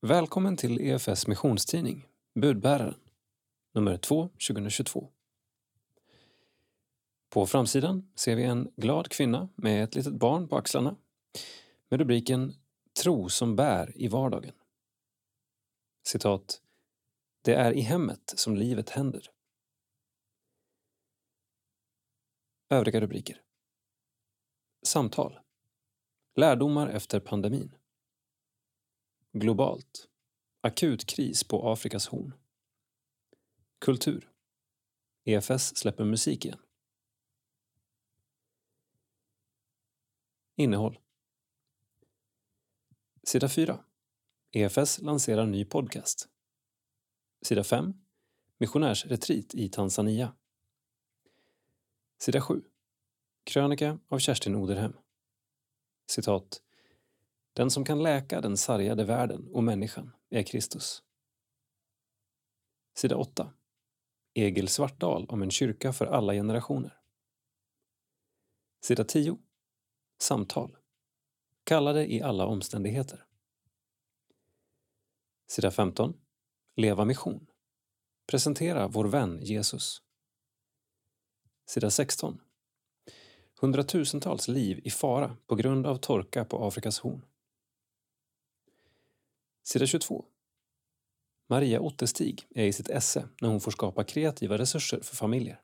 Välkommen till EFS missionstidning, Budbäraren, nummer 2 2022. På framsidan ser vi en glad kvinna med ett litet barn på axlarna med rubriken Tro som bär i vardagen. Citat. Det är i hemmet som livet händer. Övriga rubriker. Samtal. Lärdomar efter pandemin. Globalt. Akut kris på Afrikas horn. Kultur. EFS släpper musik igen. Innehåll. Sida 4. EFS lanserar ny podcast. Sida 5. Missionärsretreat i Tanzania. Sida 7. Krönika av Kerstin Oderhem. Citat. Den som kan läka den sargade världen och människan är Kristus. Sida 8. Egil Svartdal om en kyrka för alla generationer. Sida 10. Samtal. Kallade i alla omständigheter. Sida 15. Leva mission. Presentera vår vän Jesus. Sida 16. Hundratusentals liv i fara på grund av torka på Afrikas horn. Sida 22. Maria Ottestig är i sitt esse när hon får skapa kreativa resurser för familjer.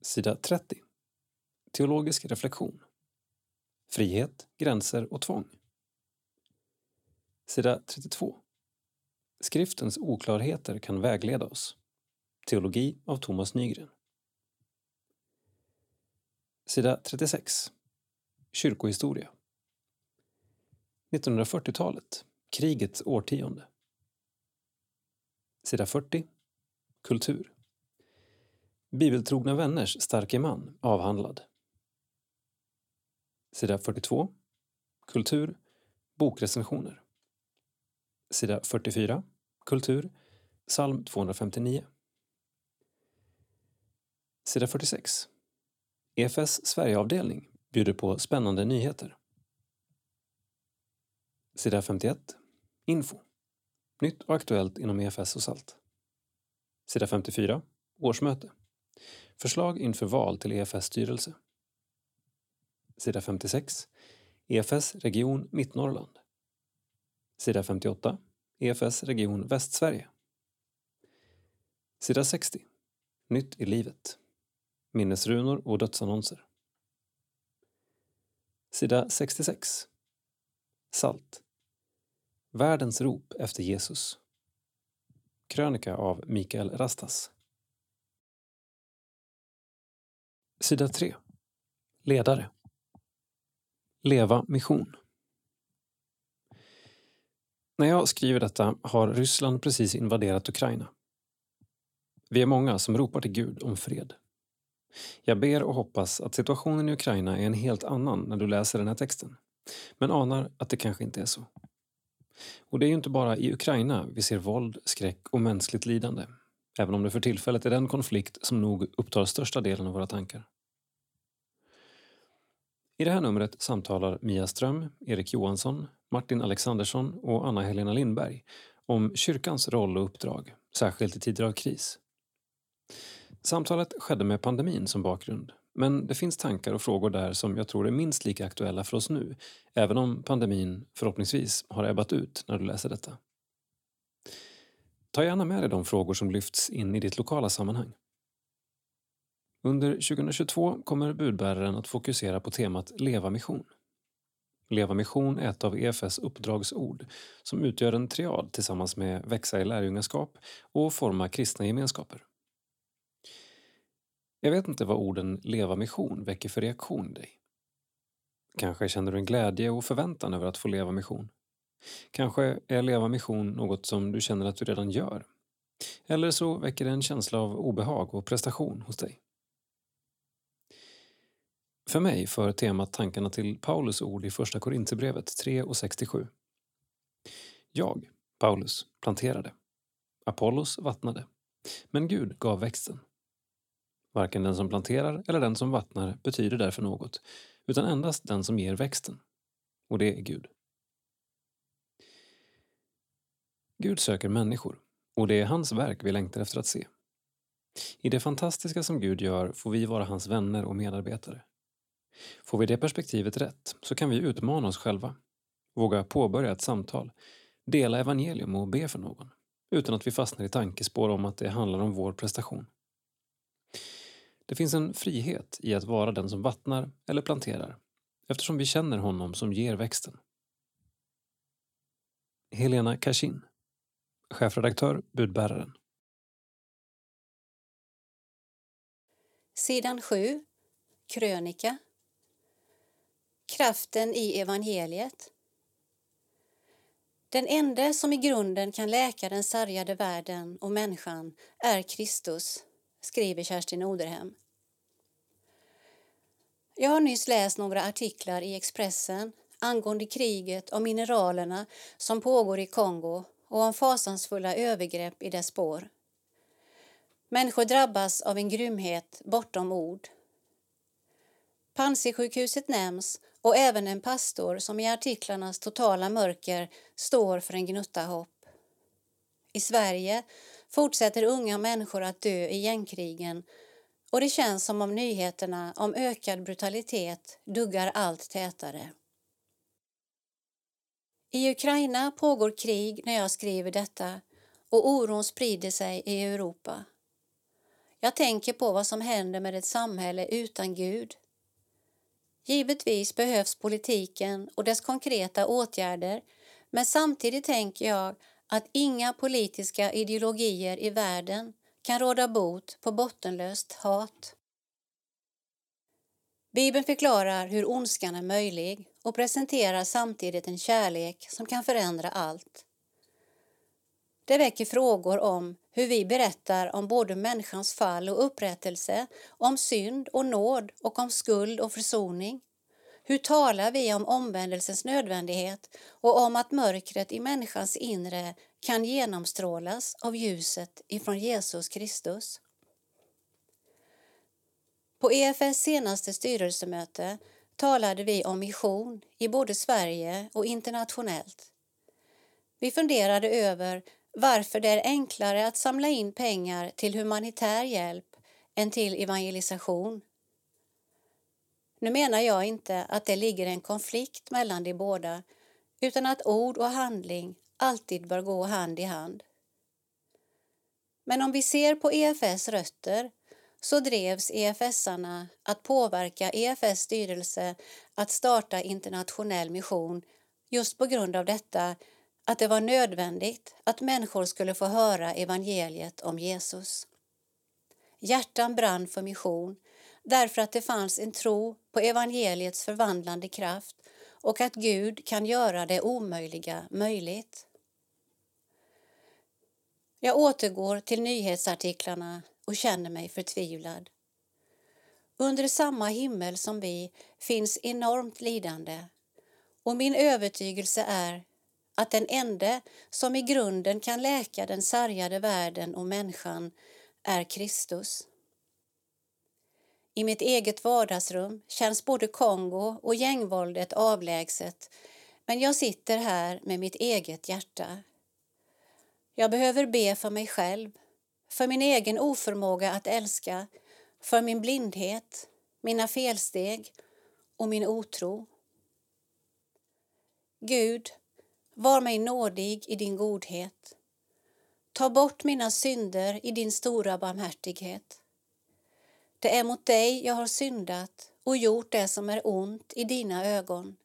Sida 30. Teologisk reflektion. Frihet, gränser och tvång. Sida 32. Skriftens oklarheter kan vägleda oss. Teologi av Thomas Nygren. Sida 36. Kyrkohistoria. 1940-talet. Krigets årtionde. Sida 40. Kultur. Bibeltrogna vänners starke man avhandlad. Sida 42. Kultur. Bokrecensioner. Sida 44. Kultur. Psalm 259. Sida 46. EFS Sverigeavdelning bjuder på spännande nyheter. Sida 51. Info. Nytt och aktuellt inom EFS och SALT. Sida 54. Årsmöte. Förslag inför val till EFS styrelse. Sida 56. EFS region Mittnorrland. Sida 58. EFS region Västsverige. Sida 60. Nytt i livet. Minnesrunor och dödsannonser. Sida 66. Salt. Världens rop efter Jesus. Krönika av Mikael Rastas. Sida 3. Ledare. Leva mission. När jag skriver detta har Ryssland precis invaderat Ukraina. Vi är många som ropar till Gud om fred. Jag ber och hoppas att situationen i Ukraina är en helt annan när du läser den här texten, men anar att det kanske inte är så. Och det är ju inte bara i Ukraina vi ser våld, skräck och mänskligt lidande, även om det för tillfället är den konflikt som nog upptar största delen av våra tankar. I det här numret samtalar Mia Ström, Erik Johansson, Martin Alexandersson och Anna-Helena Lindberg om kyrkans roll och uppdrag, särskilt i tider av kris. Samtalet skedde med pandemin som bakgrund, men det finns tankar och frågor där som jag tror är minst lika aktuella för oss nu, även om pandemin förhoppningsvis har ebbat ut när du läser detta. Ta gärna med dig de frågor som lyfts in i ditt lokala sammanhang. Under 2022 kommer budbäraren att fokusera på temat Leva mission. Leva mission är ett av EFS uppdragsord som utgör en triad tillsammans med växa i lärjungaskap och forma kristna gemenskaper. Jag vet inte vad orden leva mission väcker för reaktion i dig. Kanske känner du en glädje och förväntan över att få leva mission. Kanske är leva mission något som du känner att du redan gör. Eller så väcker det en känsla av obehag och prestation hos dig. För mig för temat tankarna till Paulus ord i Första Korinthierbrevet 3 och 67. Jag, Paulus, planterade. Apollos vattnade. Men Gud gav växten. Varken den som planterar eller den som vattnar betyder därför något, utan endast den som ger växten. Och det är Gud. Gud söker människor och det är hans verk vi längtar efter att se. I det fantastiska som Gud gör får vi vara hans vänner och medarbetare. Får vi det perspektivet rätt så kan vi utmana oss själva, våga påbörja ett samtal, dela evangelium och be för någon utan att vi fastnar i tankespår om att det handlar om vår prestation. Det finns en frihet i att vara den som vattnar eller planterar eftersom vi känner honom som ger växten. Helena Kashin, chefredaktör Budbäraren. Sidan 7, krönika. Kraften i evangeliet. Den enda som i grunden kan läka den sargade världen och människan är Kristus, skriver Kerstin Oderhem. Jag har nyss läst några artiklar i Expressen angående kriget och mineralerna som pågår i Kongo och om fasansfulla övergrepp i dess spår. Människor drabbas av en grymhet bortom ord. Panzisjukhuset nämns och även en pastor som i artiklarnas totala mörker står för en gnutta hopp. I Sverige fortsätter unga människor att dö i gängkrigen och det känns som om nyheterna om ökad brutalitet duggar allt tätare. I Ukraina pågår krig när jag skriver detta och oron sprider sig i Europa. Jag tänker på vad som händer med ett samhälle utan Gud. Givetvis behövs politiken och dess konkreta åtgärder men samtidigt tänker jag att inga politiska ideologier i världen kan råda bot på bottenlöst hat. Bibeln förklarar hur ondskan är möjlig och presenterar samtidigt en kärlek som kan förändra allt. Det väcker frågor om hur vi berättar om både människans fall och upprättelse, om synd och nåd och om skuld och försoning. Hur talar vi om omvändelsens nödvändighet och om att mörkret i människans inre kan genomstrålas av ljuset ifrån Jesus Kristus? På EFS senaste styrelsemöte talade vi om mission i både Sverige och internationellt. Vi funderade över varför det är enklare att samla in pengar till humanitär hjälp än till evangelisation. Nu menar jag inte att det ligger en konflikt mellan de båda utan att ord och handling alltid bör gå hand i hand. Men om vi ser på EFS rötter så drevs EFS-arna att påverka EFS styrelse att starta internationell mission just på grund av detta att det var nödvändigt att människor skulle få höra evangeliet om Jesus. Hjärtan brann för mission därför att det fanns en tro på evangeliets förvandlande kraft och att Gud kan göra det omöjliga möjligt. Jag återgår till nyhetsartiklarna och känner mig förtvivlad. Under samma himmel som vi finns enormt lidande och min övertygelse är att den ende som i grunden kan läka den sargade världen och människan är Kristus. I mitt eget vardagsrum känns både Kongo och gängvåldet avlägset men jag sitter här med mitt eget hjärta. Jag behöver be för mig själv, för min egen oförmåga att älska, för min blindhet, mina felsteg och min otro. Gud, var mig nådig i din godhet. Ta bort mina synder i din stora barmhärtighet. Det är mot dig jag har syndat och gjort det som är ont i dina ögon.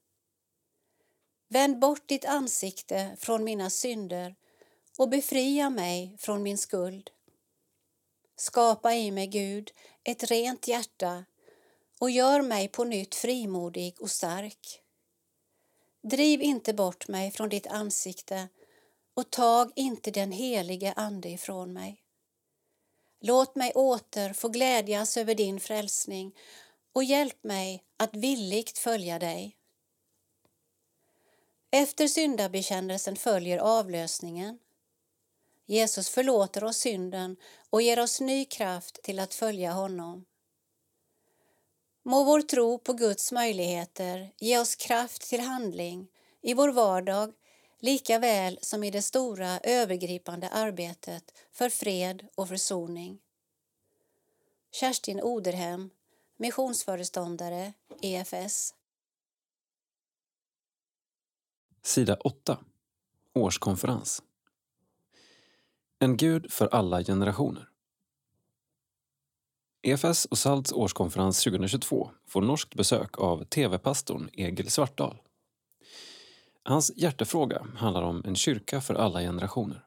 Vänd bort ditt ansikte från mina synder och befria mig från min skuld. Skapa i mig, Gud, ett rent hjärta och gör mig på nytt frimodig och stark. Driv inte bort mig från ditt ansikte och tag inte den helige Ande ifrån mig. Låt mig åter få glädjas över din frälsning och hjälp mig att villigt följa dig. Efter syndabekännelsen följer avlösningen. Jesus förlåter oss synden och ger oss ny kraft till att följa honom. Må vår tro på Guds möjligheter ge oss kraft till handling i vår vardag lika väl som i det stora övergripande arbetet för fred och försoning. Kerstin Oderhem, missionsföreståndare, EFS. Sida 8. Årskonferens. En Gud för alla generationer. EFS och SALTs årskonferens 2022 får norskt besök av TV-pastorn Egil Svartdal. Hans hjärtefråga handlar om en kyrka för alla generationer.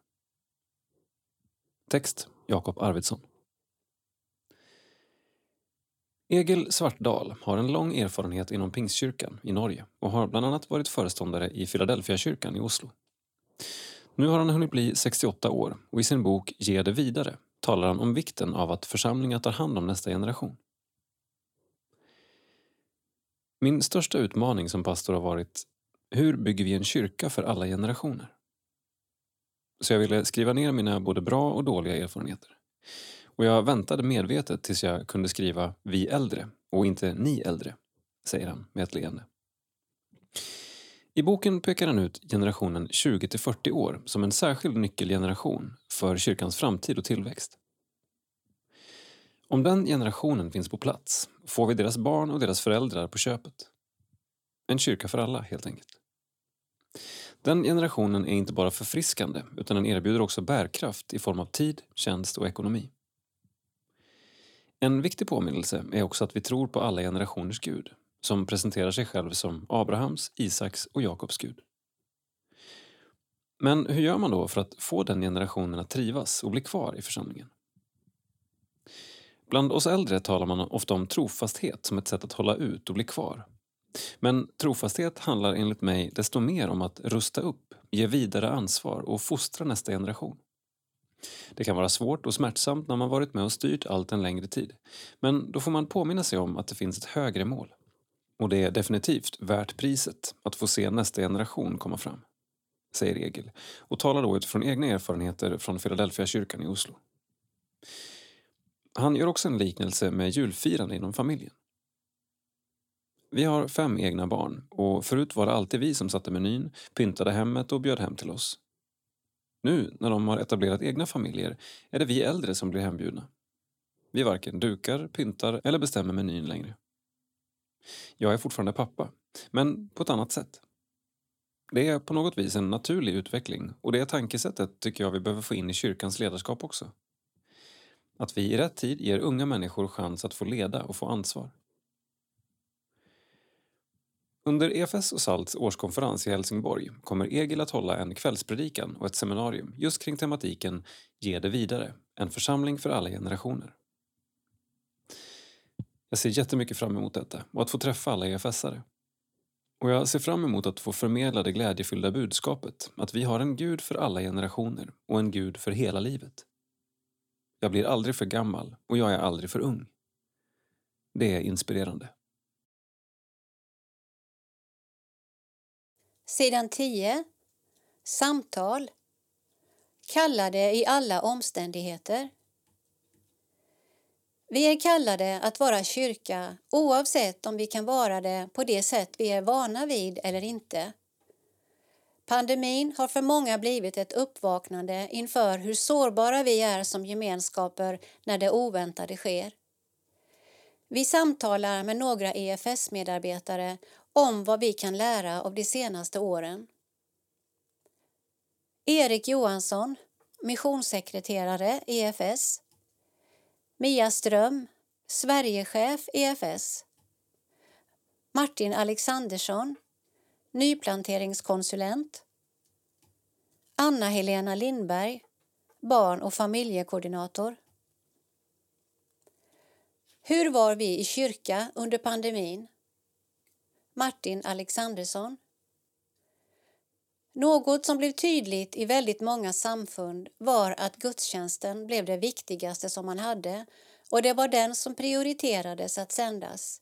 Text Jakob Arvidsson. Egil Svartdal har en lång erfarenhet inom Pingstkyrkan i Norge och har bland annat varit föreståndare i Philadelphia-kyrkan i Oslo. Nu har han hunnit bli 68 år och i sin bok Ge det vidare talar han om vikten av att församlingar tar hand om nästa generation. Min största utmaning som pastor har varit hur bygger vi en kyrka för alla generationer? Så jag ville skriva ner mina både bra och dåliga erfarenheter. Och jag väntade medvetet tills jag kunde skriva vi äldre och inte ni äldre, säger han med ett leende. I boken pekar han ut generationen 20 till 40 år som en särskild nyckelgeneration för kyrkans framtid och tillväxt. Om den generationen finns på plats får vi deras barn och deras föräldrar på köpet. En kyrka för alla, helt enkelt. Den generationen är inte bara förfriskande utan den erbjuder också bärkraft i form av tid, tjänst och ekonomi. En viktig påminnelse är också att vi tror på alla generationers Gud som presenterar sig själv som Abrahams, Isaks och Jakobs Gud. Men hur gör man då för att få den generationen att trivas och bli kvar i församlingen? Bland oss äldre talar man ofta om trofasthet som ett sätt att hålla ut och bli kvar. Men trofasthet handlar enligt mig desto mer om att rusta upp, ge vidare ansvar och fostra nästa generation. Det kan vara svårt och smärtsamt när man varit med och styrt allt en längre tid. Men då får man påminna sig om att det finns ett högre mål. Och det är definitivt värt priset att få se nästa generation komma fram. Säger Egil och talar då utifrån egna erfarenheter från Philadelphia kyrkan i Oslo. Han gör också en liknelse med julfirande inom familjen. Vi har fem egna barn och förut var det alltid vi som satte menyn, pyntade hemmet och bjöd hem till oss. Nu, när de har etablerat egna familjer, är det vi äldre som blir hembjudna. Vi varken dukar, pyntar eller bestämmer menyn längre. Jag är fortfarande pappa, men på ett annat sätt. Det är på något vis en naturlig utveckling och det tankesättet tycker jag vi behöver få in i kyrkans ledarskap också. Att vi i rätt tid ger unga människor chans att få leda och få ansvar. Under EFS och SALTs årskonferens i Helsingborg kommer Egil att hålla en kvällspredikan och ett seminarium just kring tematiken Ge det vidare, en församling för alla generationer. Jag ser jättemycket fram emot detta och att få träffa alla EFS-are. Och jag ser fram emot att få förmedla det glädjefyllda budskapet att vi har en Gud för alla generationer och en Gud för hela livet. Jag blir aldrig för gammal och jag är aldrig för ung. Det är inspirerande. Sidan 10. Samtal. Kallade i alla omständigheter. Vi är kallade att vara kyrka oavsett om vi kan vara det på det sätt vi är vana vid eller inte. Pandemin har för många blivit ett uppvaknande inför hur sårbara vi är som gemenskaper när det oväntade sker. Vi samtalar med några EFS-medarbetare om vad vi kan lära av de senaste åren. Erik Johansson, missionssekreterare EFS. Mia Ström, Sverigechef EFS. Martin Alexandersson, nyplanteringskonsulent. Anna-Helena Lindberg, barn och familjekoordinator. Hur var vi i kyrka under pandemin? Martin Alexandersson. Något som blev tydligt i väldigt många samfund var att gudstjänsten blev det viktigaste som man hade och det var den som prioriterades att sändas.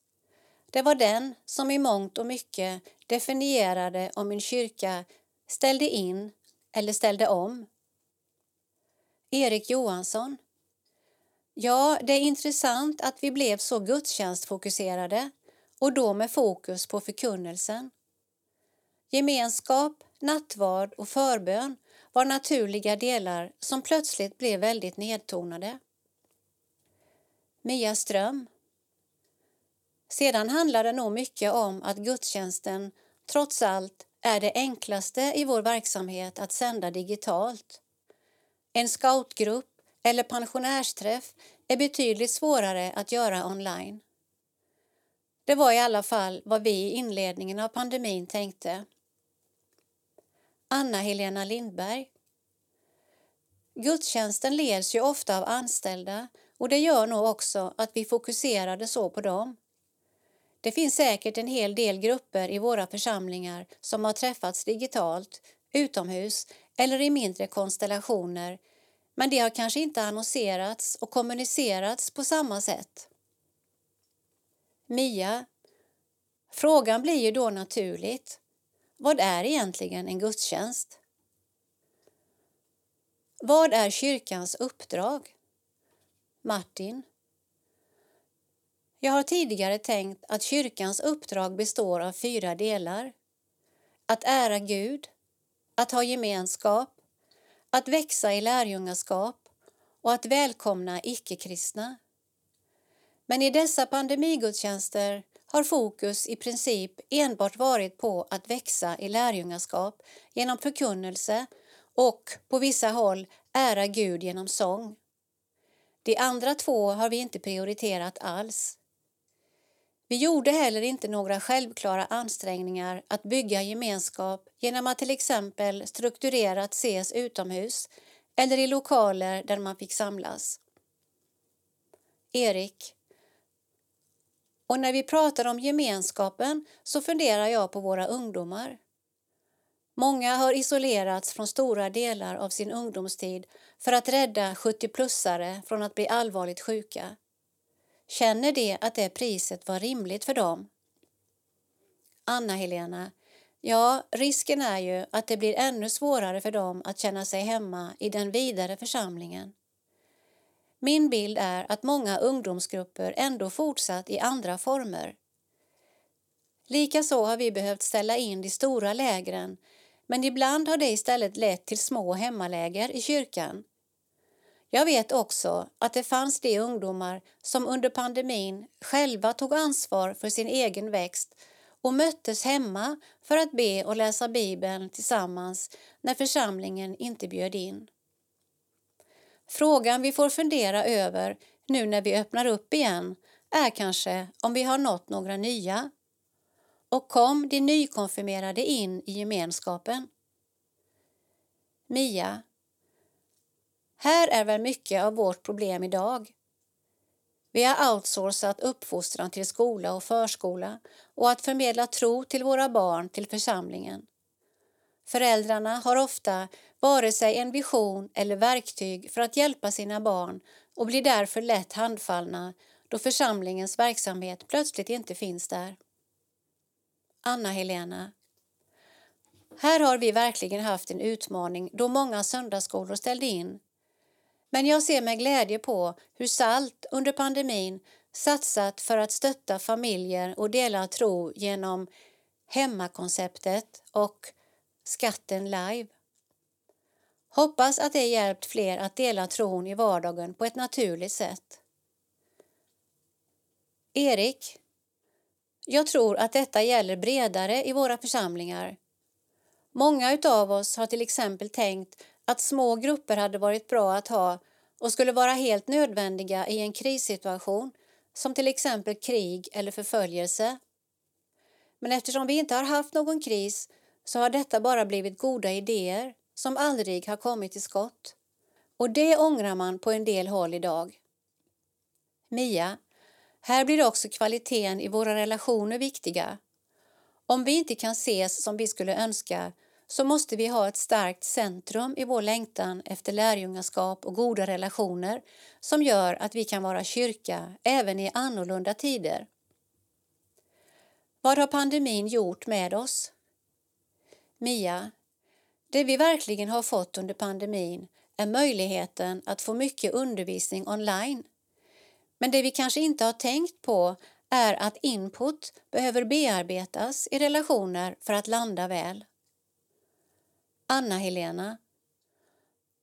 Det var den som i mångt och mycket definierade om en kyrka ställde in eller ställde om. Erik Johansson. Ja, det är intressant att vi blev så gudstjänstfokuserade och då med fokus på förkunnelsen. Gemenskap, nattvard och förbön var naturliga delar som plötsligt blev väldigt nedtonade. Mia Ström. Sedan handlar det nog mycket om att gudstjänsten trots allt är det enklaste i vår verksamhet att sända digitalt. En scoutgrupp eller pensionärsträff är betydligt svårare att göra online. Det var i alla fall vad vi i inledningen av pandemin tänkte. Anna-Helena Lindberg. Gudstjänsten leds ju ofta av anställda och det gör nog också att vi fokuserade så på dem. Det finns säkert en hel del grupper i våra församlingar som har träffats digitalt, utomhus eller i mindre konstellationer men det har kanske inte annonserats och kommunicerats på samma sätt. Mia. Frågan blir ju då naturligt. Vad är egentligen en gudstjänst? Vad är kyrkans uppdrag? Martin. Jag har tidigare tänkt att kyrkans uppdrag består av fyra delar. Att ära Gud, att ha gemenskap, att växa i lärjungaskap och att välkomna icke-kristna. Men i dessa pandemigudstjänster har fokus i princip enbart varit på att växa i lärjungaskap genom förkunnelse och på vissa håll ära Gud genom sång. De andra två har vi inte prioriterat alls. Vi gjorde heller inte några självklara ansträngningar att bygga gemenskap genom att till exempel strukturerat ses utomhus eller i lokaler där man fick samlas. Erik. Och när vi pratar om gemenskapen så funderar jag på våra ungdomar. Många har isolerats från stora delar av sin ungdomstid för att rädda 70-plussare från att bli allvarligt sjuka. Känner de att det priset var rimligt för dem? Anna-Helena. Ja, risken är ju att det blir ännu svårare för dem att känna sig hemma i den vidare församlingen. Min bild är att många ungdomsgrupper ändå fortsatt i andra former. Likaså har vi behövt ställa in de stora lägren men ibland har det istället lett till små hemmaläger i kyrkan. Jag vet också att det fanns de ungdomar som under pandemin själva tog ansvar för sin egen växt och möttes hemma för att be och läsa Bibeln tillsammans när församlingen inte bjöd in. Frågan vi får fundera över nu när vi öppnar upp igen är kanske om vi har nått några nya. Och kom de nykonfirmerade in i gemenskapen? Mia, här är väl mycket av vårt problem idag. Vi har outsourcat uppfostran till skola och förskola och att förmedla tro till våra barn till församlingen. Föräldrarna har ofta vare sig en vision eller verktyg för att hjälpa sina barn och blir därför lätt handfallna då församlingens verksamhet plötsligt inte finns där. Anna-Helena Här har vi verkligen haft en utmaning då många söndagsskolor ställde in men jag ser med glädje på hur SALT under pandemin satsat för att stötta familjer och dela tro genom hemmakonceptet och Skatten live. Hoppas att det hjälpt fler att dela tron i vardagen på ett naturligt sätt. Erik. Jag tror att detta gäller bredare i våra församlingar. Många av oss har till exempel tänkt att små grupper hade varit bra att ha och skulle vara helt nödvändiga i en krissituation som till exempel krig eller förföljelse. Men eftersom vi inte har haft någon kris så har detta bara blivit goda idéer som aldrig har kommit till skott. Och det ångrar man på en del håll idag. Mia, här blir också kvaliteten i våra relationer viktiga. Om vi inte kan ses som vi skulle önska så måste vi ha ett starkt centrum i vår längtan efter lärjungaskap och goda relationer som gör att vi kan vara kyrka även i annorlunda tider. Vad har pandemin gjort med oss? Mia, det vi verkligen har fått under pandemin är möjligheten att få mycket undervisning online. Men det vi kanske inte har tänkt på är att input behöver bearbetas i relationer för att landa väl. Anna-Helena.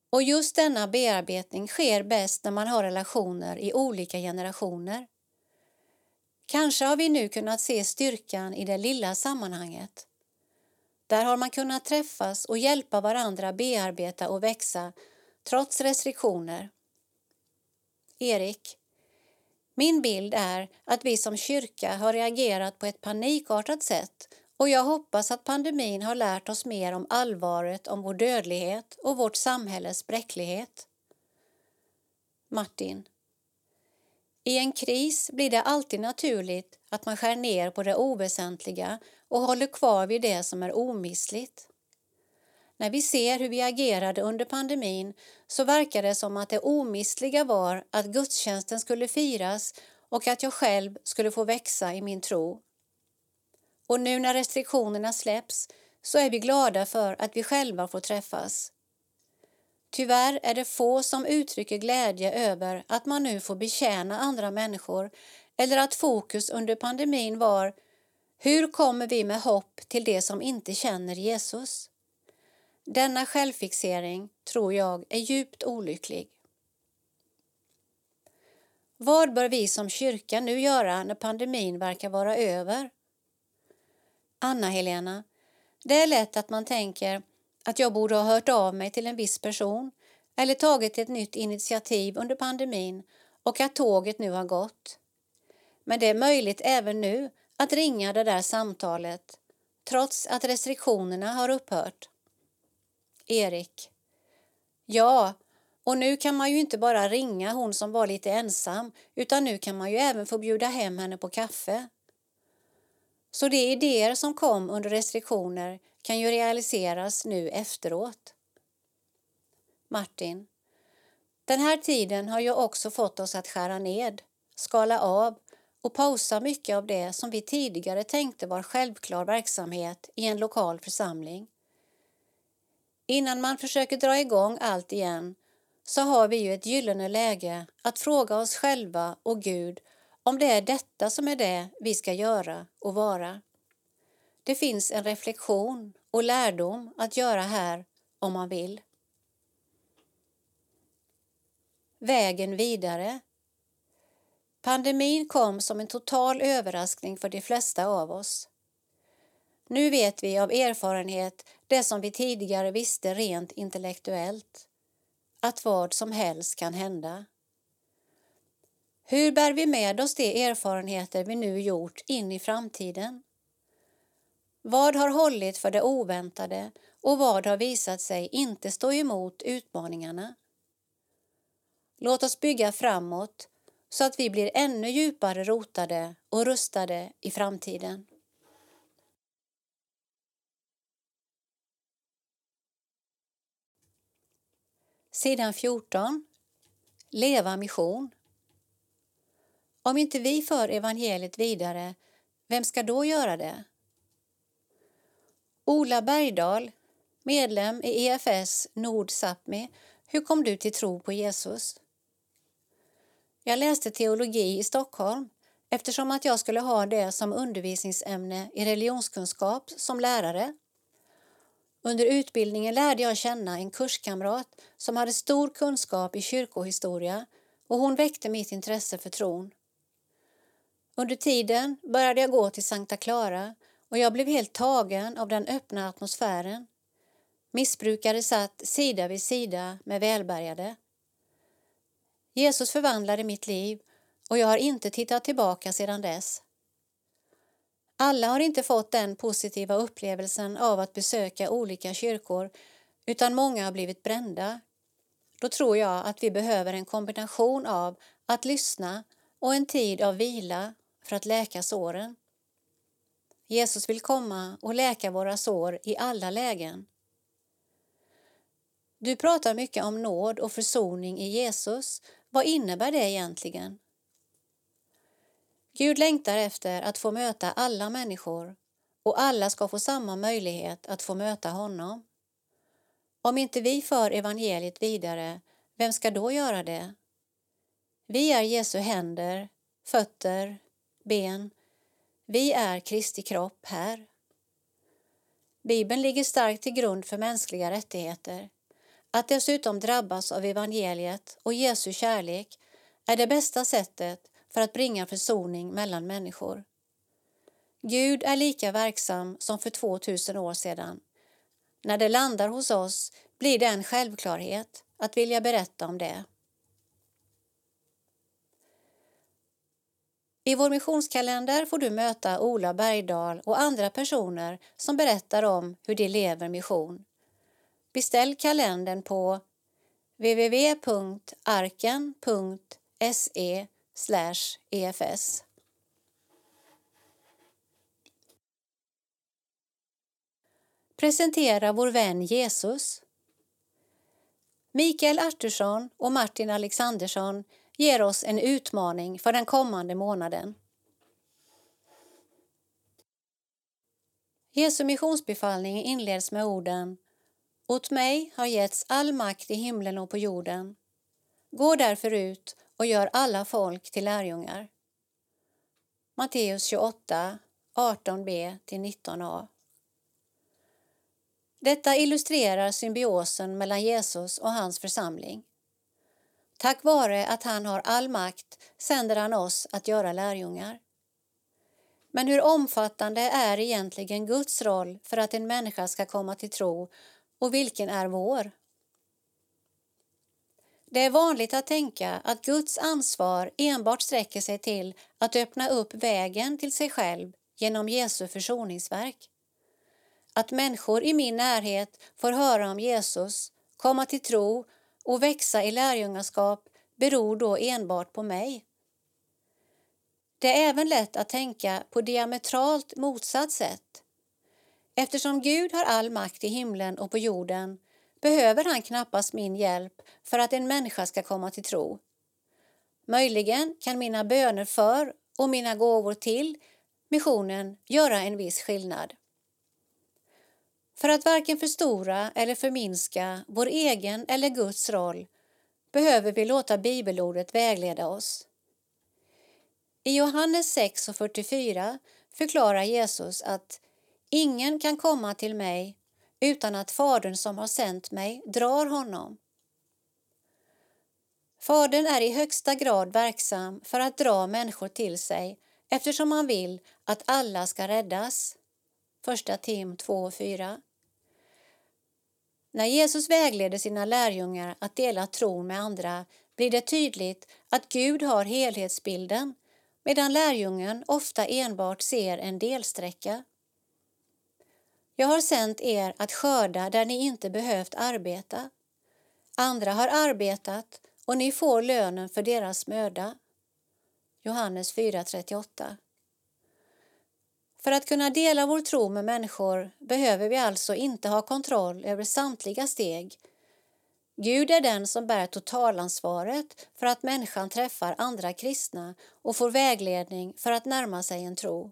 Och just denna bearbetning sker bäst när man har relationer i olika generationer. Kanske har vi nu kunnat se styrkan i det lilla sammanhanget. Där har man kunnat träffas och hjälpa varandra bearbeta och växa trots restriktioner. Erik. Min bild är att vi som kyrka har reagerat på ett panikartat sätt och jag hoppas att pandemin har lärt oss mer om allvaret om vår dödlighet och vårt samhälles bräcklighet. Martin. I en kris blir det alltid naturligt att man skär ner på det oväsentliga och håller kvar vid det som är omissligt. När vi ser hur vi agerade under pandemin så verkar det som att det omistliga var att gudstjänsten skulle firas och att jag själv skulle få växa i min tro. Och nu när restriktionerna släpps så är vi glada för att vi själva får träffas. Tyvärr är det få som uttrycker glädje över att man nu får betjäna andra människor eller att fokus under pandemin var hur kommer vi med hopp till de som inte känner Jesus? Denna självfixering tror jag är djupt olycklig. Vad bör vi som kyrka nu göra när pandemin verkar vara över? Anna-Helena, det är lätt att man tänker att jag borde ha hört av mig till en viss person eller tagit ett nytt initiativ under pandemin och att tåget nu har gått. Men det är möjligt även nu att ringa det där samtalet trots att restriktionerna har upphört. Erik. Ja, och nu kan man ju inte bara ringa hon som var lite ensam utan nu kan man ju även få bjuda hem henne på kaffe. Så de idéer som kom under restriktioner kan ju realiseras nu efteråt. Martin. Den här tiden har ju också fått oss att skära ned, skala av och pausa mycket av det som vi tidigare tänkte var självklar verksamhet i en lokal församling. Innan man försöker dra igång allt igen så har vi ju ett gyllene läge att fråga oss själva och Gud om det är detta som är det vi ska göra och vara. Det finns en reflektion och lärdom att göra här om man vill. Vägen vidare. Pandemin kom som en total överraskning för de flesta av oss. Nu vet vi av erfarenhet det som vi tidigare visste rent intellektuellt, att vad som helst kan hända. Hur bär vi med oss de erfarenheter vi nu gjort in i framtiden? Vad har hållit för det oväntade och vad har visat sig inte stå emot utmaningarna? Låt oss bygga framåt så att vi blir ännu djupare rotade och rustade i framtiden. Sidan 14. Leva mission. Om inte vi för evangeliet vidare, vem ska då göra det? Ola Bergdahl, medlem i EFS Nord Sápmi, hur kom du till tro på Jesus? Jag läste teologi i Stockholm eftersom att jag skulle ha det som undervisningsämne i religionskunskap som lärare. Under utbildningen lärde jag känna en kurskamrat som hade stor kunskap i kyrkohistoria och hon väckte mitt intresse för tron. Under tiden började jag gå till Sankta Clara och jag blev helt tagen av den öppna atmosfären. Missbrukare satt sida vid sida med välbärgade. Jesus förvandlade mitt liv och jag har inte tittat tillbaka sedan dess. Alla har inte fått den positiva upplevelsen av att besöka olika kyrkor utan många har blivit brända. Då tror jag att vi behöver en kombination av att lyssna och en tid av vila för att läka såren. Jesus vill komma och läka våra sår i alla lägen. Du pratar mycket om nåd och försoning i Jesus. Vad innebär det egentligen? Gud längtar efter att få möta alla människor och alla ska få samma möjlighet att få möta honom. Om inte vi för evangeliet vidare, vem ska då göra det? Vi är Jesu händer, fötter, ben. Vi är Kristi kropp här. Bibeln ligger starkt till grund för mänskliga rättigheter. Att dessutom drabbas av evangeliet och Jesu kärlek är det bästa sättet för att bringa försoning mellan människor. Gud är lika verksam som för 2000 år sedan. När det landar hos oss blir det en självklarhet att vilja berätta om det. I vår missionskalender får du möta Ola Bergdahl och andra personer som berättar om hur de lever mission. Beställ kalendern på www.arken.se efs. Presentera vår vän Jesus. Mikael Artursson och Martin Alexandersson ger oss en utmaning för den kommande månaden. Jesu missionsbefallning inleds med orden åt mig har getts all makt i himlen och på jorden. Gå därför ut och gör alla folk till lärjungar. Matteus 28, 18b-19a. Detta illustrerar symbiosen mellan Jesus och hans församling. Tack vare att han har all makt sänder han oss att göra lärjungar. Men hur omfattande är egentligen Guds roll för att en människa ska komma till tro och vilken är vår? Det är vanligt att tänka att Guds ansvar enbart sträcker sig till att öppna upp vägen till sig själv genom Jesu försoningsverk. Att människor i min närhet får höra om Jesus, komma till tro och växa i lärjungaskap beror då enbart på mig. Det är även lätt att tänka på diametralt motsatt sätt. Eftersom Gud har all makt i himlen och på jorden behöver han knappast min hjälp för att en människa ska komma till tro. Möjligen kan mina böner för och mina gåvor till missionen göra en viss skillnad. För att varken förstora eller förminska vår egen eller Guds roll behöver vi låta bibelordet vägleda oss. I Johannes 6 och 44 förklarar Jesus att ingen kan komma till mig utan att Fadern som har sänt mig drar honom. Fadern är i högsta grad verksam för att dra människor till sig eftersom han vill att alla ska räddas. Första Tim 2.4. När Jesus vägleder sina lärjungar att dela tron med andra blir det tydligt att Gud har helhetsbilden medan lärjungen ofta enbart ser en delsträcka. Jag har sänt er att skörda där ni inte behövt arbeta. Andra har arbetat och ni får lönen för deras möda. Johannes 4.38 För att kunna dela vår tro med människor behöver vi alltså inte ha kontroll över samtliga steg. Gud är den som bär totalansvaret för att människan träffar andra kristna och får vägledning för att närma sig en tro.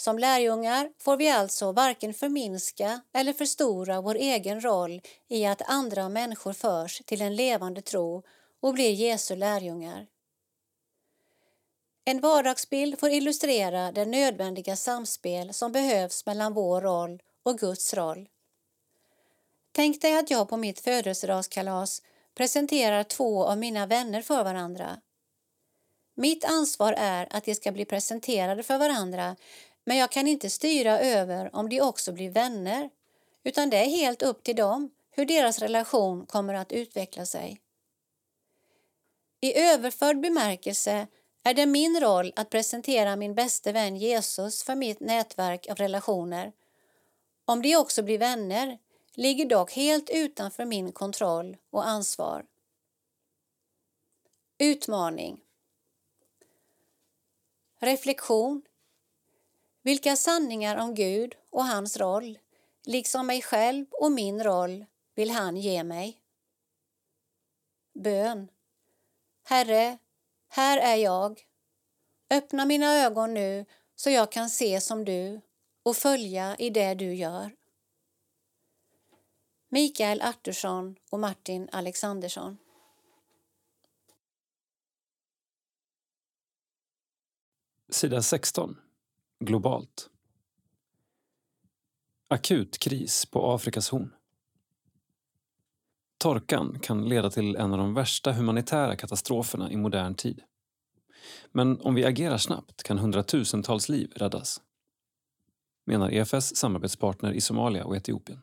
Som lärjungar får vi alltså varken förminska eller förstora vår egen roll i att andra människor förs till en levande tro och blir Jesu lärjungar. En vardagsbild får illustrera det nödvändiga samspel som behövs mellan vår roll och Guds roll. Tänk dig att jag på mitt födelsedagskalas presenterar två av mina vänner för varandra. Mitt ansvar är att de ska bli presenterade för varandra men jag kan inte styra över om de också blir vänner utan det är helt upp till dem hur deras relation kommer att utveckla sig. I överförd bemärkelse är det min roll att presentera min bäste vän Jesus för mitt nätverk av relationer. Om de också blir vänner ligger dock helt utanför min kontroll och ansvar. Utmaning Reflektion vilka sanningar om Gud och hans roll, liksom mig själv och min roll, vill han ge mig? Bön. Herre, här är jag. Öppna mina ögon nu så jag kan se som du och följa i det du gör. Mikael Artursson och Martin Alexandersson Sida 16. Globalt. Akut kris på Afrikas horn. Torkan kan leda till en av de värsta humanitära katastroferna i modern tid. Men om vi agerar snabbt kan hundratusentals liv räddas menar EFS samarbetspartner i Somalia och Etiopien.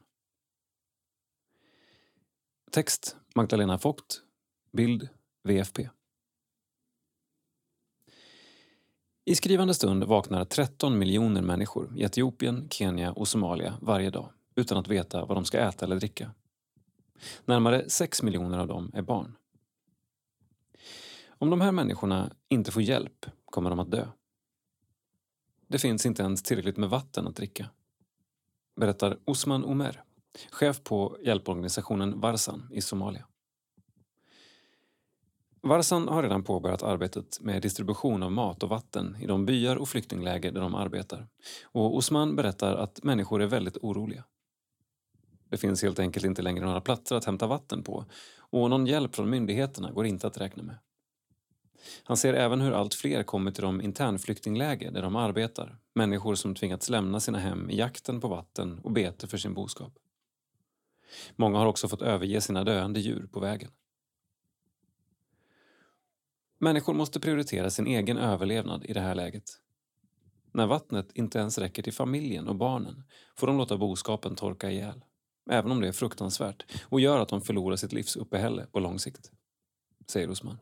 Text Magdalena Vogt. Bild VFP. I skrivande stund vaknar 13 miljoner människor i Etiopien, Kenya och Somalia varje dag utan att veta vad de ska äta eller dricka. Närmare 6 miljoner av dem är barn. Om de här människorna inte får hjälp kommer de att dö. Det finns inte ens tillräckligt med vatten att dricka. Berättar Osman Omer, chef på hjälporganisationen Varsan i Somalia. Varsan har redan påbörjat arbetet med distribution av mat och vatten i de byar och flyktingläger där de arbetar. Och Osman berättar att människor är väldigt oroliga. Det finns helt enkelt inte längre några platser att hämta vatten på och någon hjälp från myndigheterna går inte att räkna med. Han ser även hur allt fler kommer till de internflyktingläger där de arbetar. Människor som tvingats lämna sina hem i jakten på vatten och bete för sin boskap. Många har också fått överge sina döende djur på vägen. Människor måste prioritera sin egen överlevnad i det här läget. När vattnet inte ens räcker till familjen och barnen får de låta boskapen torka ihjäl. Även om det är fruktansvärt och gör att de förlorar sitt livsuppehälle på lång sikt. Säger Osman.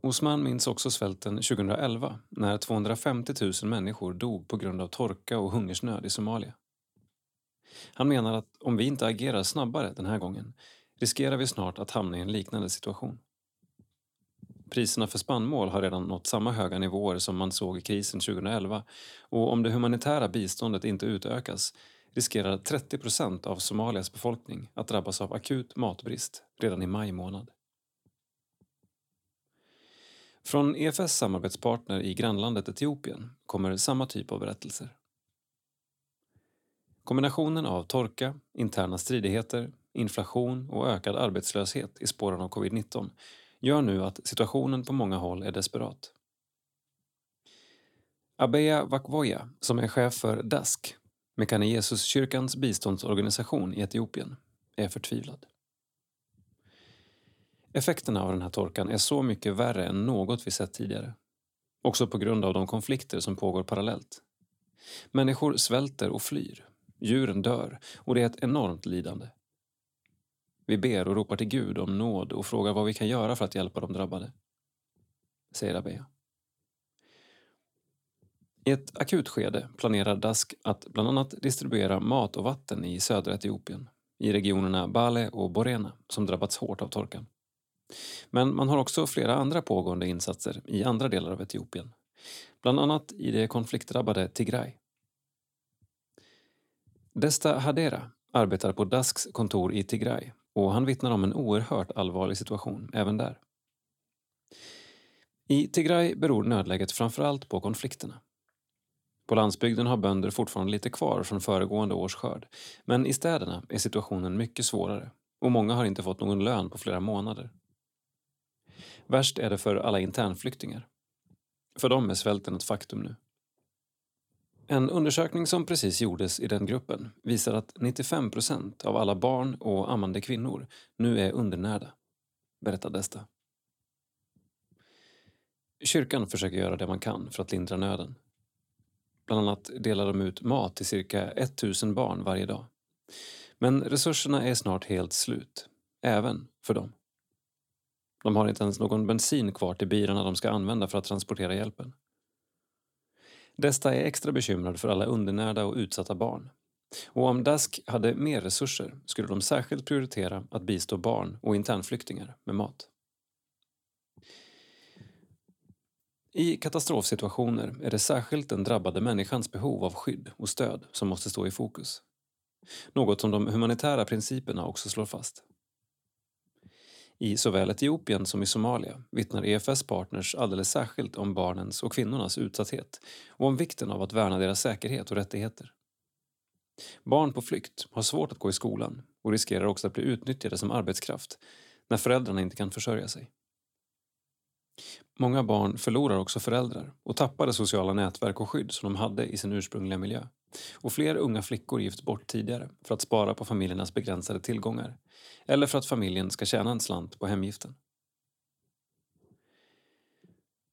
Osman minns också svälten 2011 när 250 000 människor dog på grund av torka och hungersnöd i Somalia. Han menar att om vi inte agerar snabbare den här gången riskerar vi snart att hamna i en liknande situation. Priserna för spannmål har redan nått samma höga nivåer som man såg i krisen 2011 och om det humanitära biståndet inte utökas riskerar 30 procent av Somalias befolkning att drabbas av akut matbrist redan i maj månad. Från EFS samarbetspartner i grannlandet Etiopien kommer samma typ av berättelser. Kombinationen av torka, interna stridigheter, inflation och ökad arbetslöshet i spåren av covid-19 gör nu att situationen på många håll är desperat. Abeya Vakvoya, som är chef för DASK, Mekane Jesus-kyrkans biståndsorganisation i Etiopien, är förtvivlad. Effekterna av den här torkan är så mycket värre än något vi sett tidigare. Också på grund av de konflikter som pågår parallellt. Människor svälter och flyr. Djuren dör och det är ett enormt lidande. Vi ber och ropar till Gud om nåd och frågar vad vi kan göra för att hjälpa de drabbade. Säger Abea. I ett akutskede planerar Dask att bland annat distribuera mat och vatten i södra Etiopien, i regionerna Bale och Borena som drabbats hårt av torkan. Men man har också flera andra pågående insatser i andra delar av Etiopien. Bland annat i det konfliktdrabbade Tigray. Desta Hadera arbetar på Dasks kontor i Tigray och han vittnar om en oerhört allvarlig situation även där. I Tigray beror nödläget framförallt på konflikterna. På landsbygden har bönder fortfarande lite kvar från föregående års skörd men i städerna är situationen mycket svårare och många har inte fått någon lön på flera månader. Värst är det för alla internflyktingar. För dem är svälten ett faktum nu. En undersökning som precis gjordes i den gruppen visar att 95 procent av alla barn och ammande kvinnor nu är undernärda, berättar Desta. Kyrkan försöker göra det man kan för att lindra nöden. Bland annat delar de ut mat till cirka 1000 barn varje dag. Men resurserna är snart helt slut, även för dem. De har inte ens någon bensin kvar till bilarna de ska använda för att transportera hjälpen. Desta är extra bekymrad för alla undernärda och utsatta barn. Och om Dask hade mer resurser skulle de särskilt prioritera att bistå barn och internflyktingar med mat. I katastrofsituationer är det särskilt den drabbade människans behov av skydd och stöd som måste stå i fokus. Något som de humanitära principerna också slår fast. I såväl Etiopien som i Somalia vittnar EFS partners alldeles särskilt om barnens och kvinnornas utsatthet och om vikten av att värna deras säkerhet och rättigheter. Barn på flykt har svårt att gå i skolan och riskerar också att bli utnyttjade som arbetskraft när föräldrarna inte kan försörja sig. Många barn förlorar också föräldrar och tappar det sociala nätverk och skydd som de hade i sin ursprungliga miljö. Och fler unga flickor gifts bort tidigare för att spara på familjernas begränsade tillgångar eller för att familjen ska tjäna en slant på hemgiften.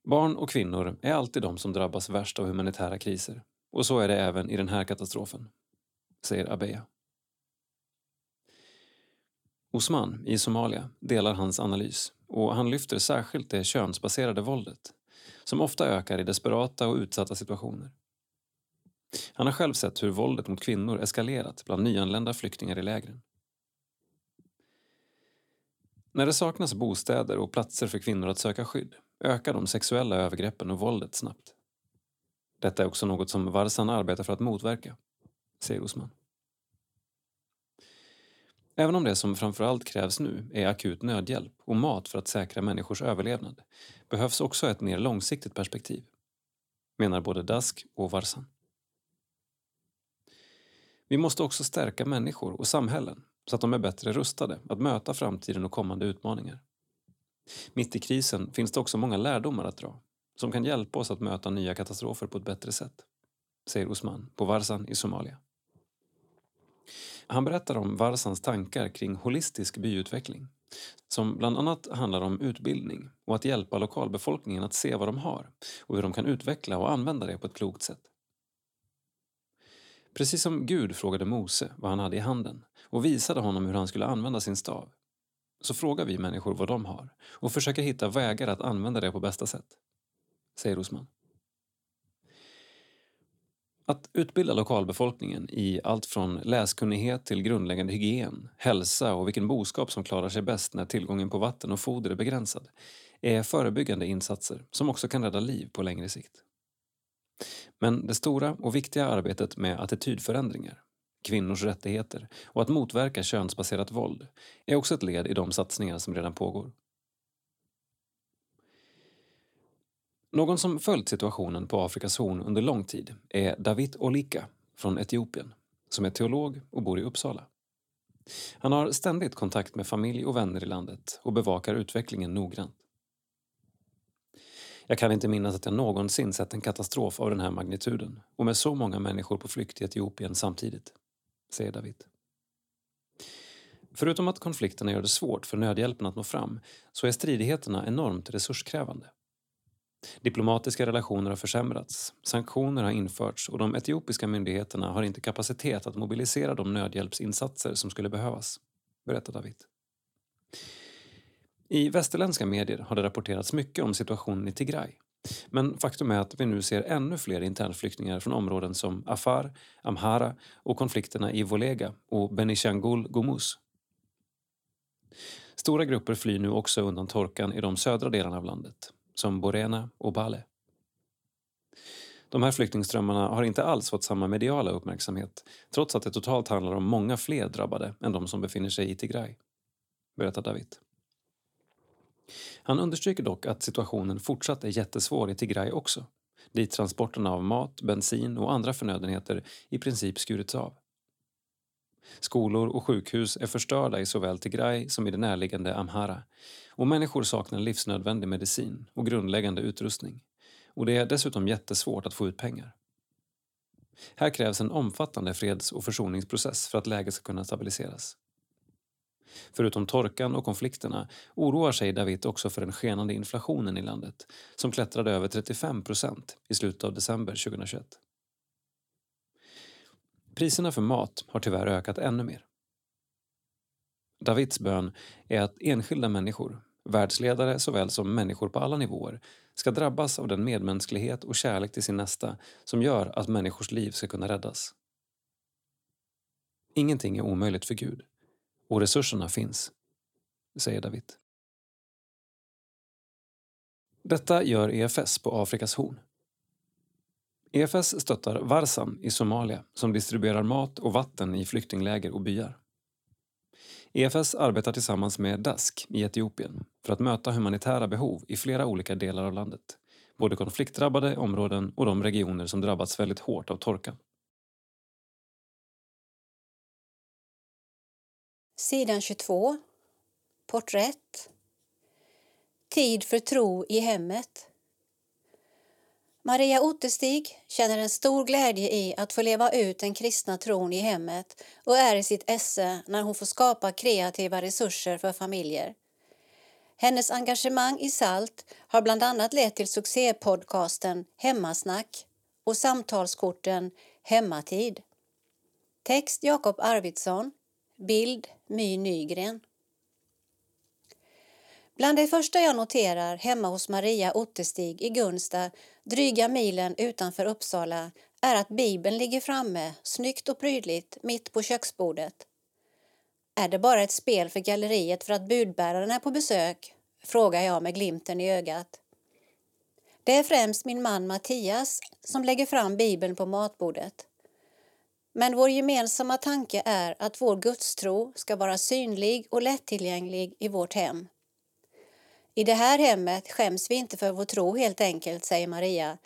Barn och kvinnor är alltid de som drabbas värst av humanitära kriser och så är det även i den här katastrofen, säger Abeya. Osman i Somalia delar hans analys och han lyfter särskilt det könsbaserade våldet som ofta ökar i desperata och utsatta situationer. Han har själv sett hur våldet mot kvinnor eskalerat bland nyanlända flyktingar i lägren. När det saknas bostäder och platser för kvinnor att söka skydd ökar de sexuella övergreppen och våldet snabbt. Detta är också något som Varsan arbetar för att motverka, säger Osman. Även om det som framförallt krävs nu är akut nödhjälp och mat för att säkra människors överlevnad behövs också ett mer långsiktigt perspektiv, menar både Dask och Varsan. Vi måste också stärka människor och samhällen så att de är bättre rustade att möta framtiden och kommande utmaningar. Mitt i krisen finns det också många lärdomar att dra som kan hjälpa oss att möta nya katastrofer på ett bättre sätt, säger Osman på Varsan i Somalia. Han berättar om Varsans tankar kring holistisk byutveckling som bland annat handlar om utbildning och att hjälpa lokalbefolkningen att se vad de har och hur de kan utveckla och använda det på ett klokt sätt. Precis som Gud frågade Mose vad han hade i handen och visade honom hur han skulle använda sin stav så frågar vi människor vad de har och försöker hitta vägar att använda det på bästa sätt, säger Osman. Att utbilda lokalbefolkningen i allt från läskunnighet till grundläggande hygien, hälsa och vilken boskap som klarar sig bäst när tillgången på vatten och foder är begränsad är förebyggande insatser som också kan rädda liv på längre sikt. Men det stora och viktiga arbetet med attitydförändringar, kvinnors rättigheter och att motverka könsbaserat våld är också ett led i de satsningar som redan pågår. Någon som följt situationen på Afrikas horn under lång tid är David Olika från Etiopien som är teolog och bor i Uppsala. Han har ständigt kontakt med familj och vänner i landet och bevakar utvecklingen noggrant. Jag kan inte minnas att jag någonsin sett en katastrof av den här magnituden och med så många människor på flykt i Etiopien samtidigt, säger David. Förutom att konflikterna gör det svårt för nödhjälpen att nå fram så är stridigheterna enormt resurskrävande. Diplomatiska relationer har försämrats, sanktioner har införts och de etiopiska myndigheterna har inte kapacitet att mobilisera de nödhjälpsinsatser som skulle behövas, berättar David. I västerländska medier har det rapporterats mycket om situationen i Tigray. Men faktum är att vi nu ser ännu fler internflyktingar från områden som Afar, Amhara och konflikterna i Volega och Benishangul Gumuz. Stora grupper flyr nu också undan torkan i de södra delarna av landet som Borena och Bale. De här flyktingströmmarna har inte alls fått samma mediala uppmärksamhet trots att det totalt handlar om många fler drabbade än de som befinner sig i Tigray, berättar David. Han understryker dock att situationen fortsatt är jättesvår i Tigray också dit transporterna av mat, bensin och andra förnödenheter i princip skurits av. Skolor och sjukhus är förstörda i såväl Tigray som i det närliggande Amhara och människor saknar livsnödvändig medicin och grundläggande utrustning. Och det är dessutom jättesvårt att få ut pengar. Här krävs en omfattande freds och försoningsprocess för att läget ska kunna stabiliseras. Förutom torkan och konflikterna oroar sig David också för den skenande inflationen i landet som klättrade över 35 procent i slutet av december 2021. Priserna för mat har tyvärr ökat ännu mer. Davids bön är att enskilda människor, världsledare såväl som människor på alla nivåer ska drabbas av den medmänsklighet och kärlek till sin nästa som gör att människors liv ska kunna räddas. Ingenting är omöjligt för Gud och resurserna finns, säger David. Detta gör EFS på Afrikas horn. EFS stöttar Varsan i Somalia som distribuerar mat och vatten i flyktingläger och byar. EFS arbetar tillsammans med DASK i Etiopien för att möta humanitära behov i flera olika delar av landet. Både konfliktdrabbade områden och de regioner som drabbats väldigt hårt av torkan. Sidan 22. Porträtt. Tid för tro i hemmet. Maria Ottestig känner en stor glädje i att få leva ut den kristna tron i hemmet och är i sitt esse när hon får skapa kreativa resurser för familjer. Hennes engagemang i SALT har bland annat lett till succépodcasten Hemmasnack och samtalskorten Hemmatid. Text Jakob Arvidsson. Bild My Nygren. Bland det första jag noterar hemma hos Maria Ottestig i Gunsta, dryga milen utanför Uppsala, är att Bibeln ligger framme, snyggt och prydligt, mitt på köksbordet. Är det bara ett spel för galleriet för att budbäraren är på besök? frågar jag med glimten i ögat. Det är främst min man Mattias som lägger fram Bibeln på matbordet. Men vår gemensamma tanke är att vår gudstro ska vara synlig och lättillgänglig i vårt hem. I det här hemmet skäms vi inte för vår tro helt enkelt, säger Maria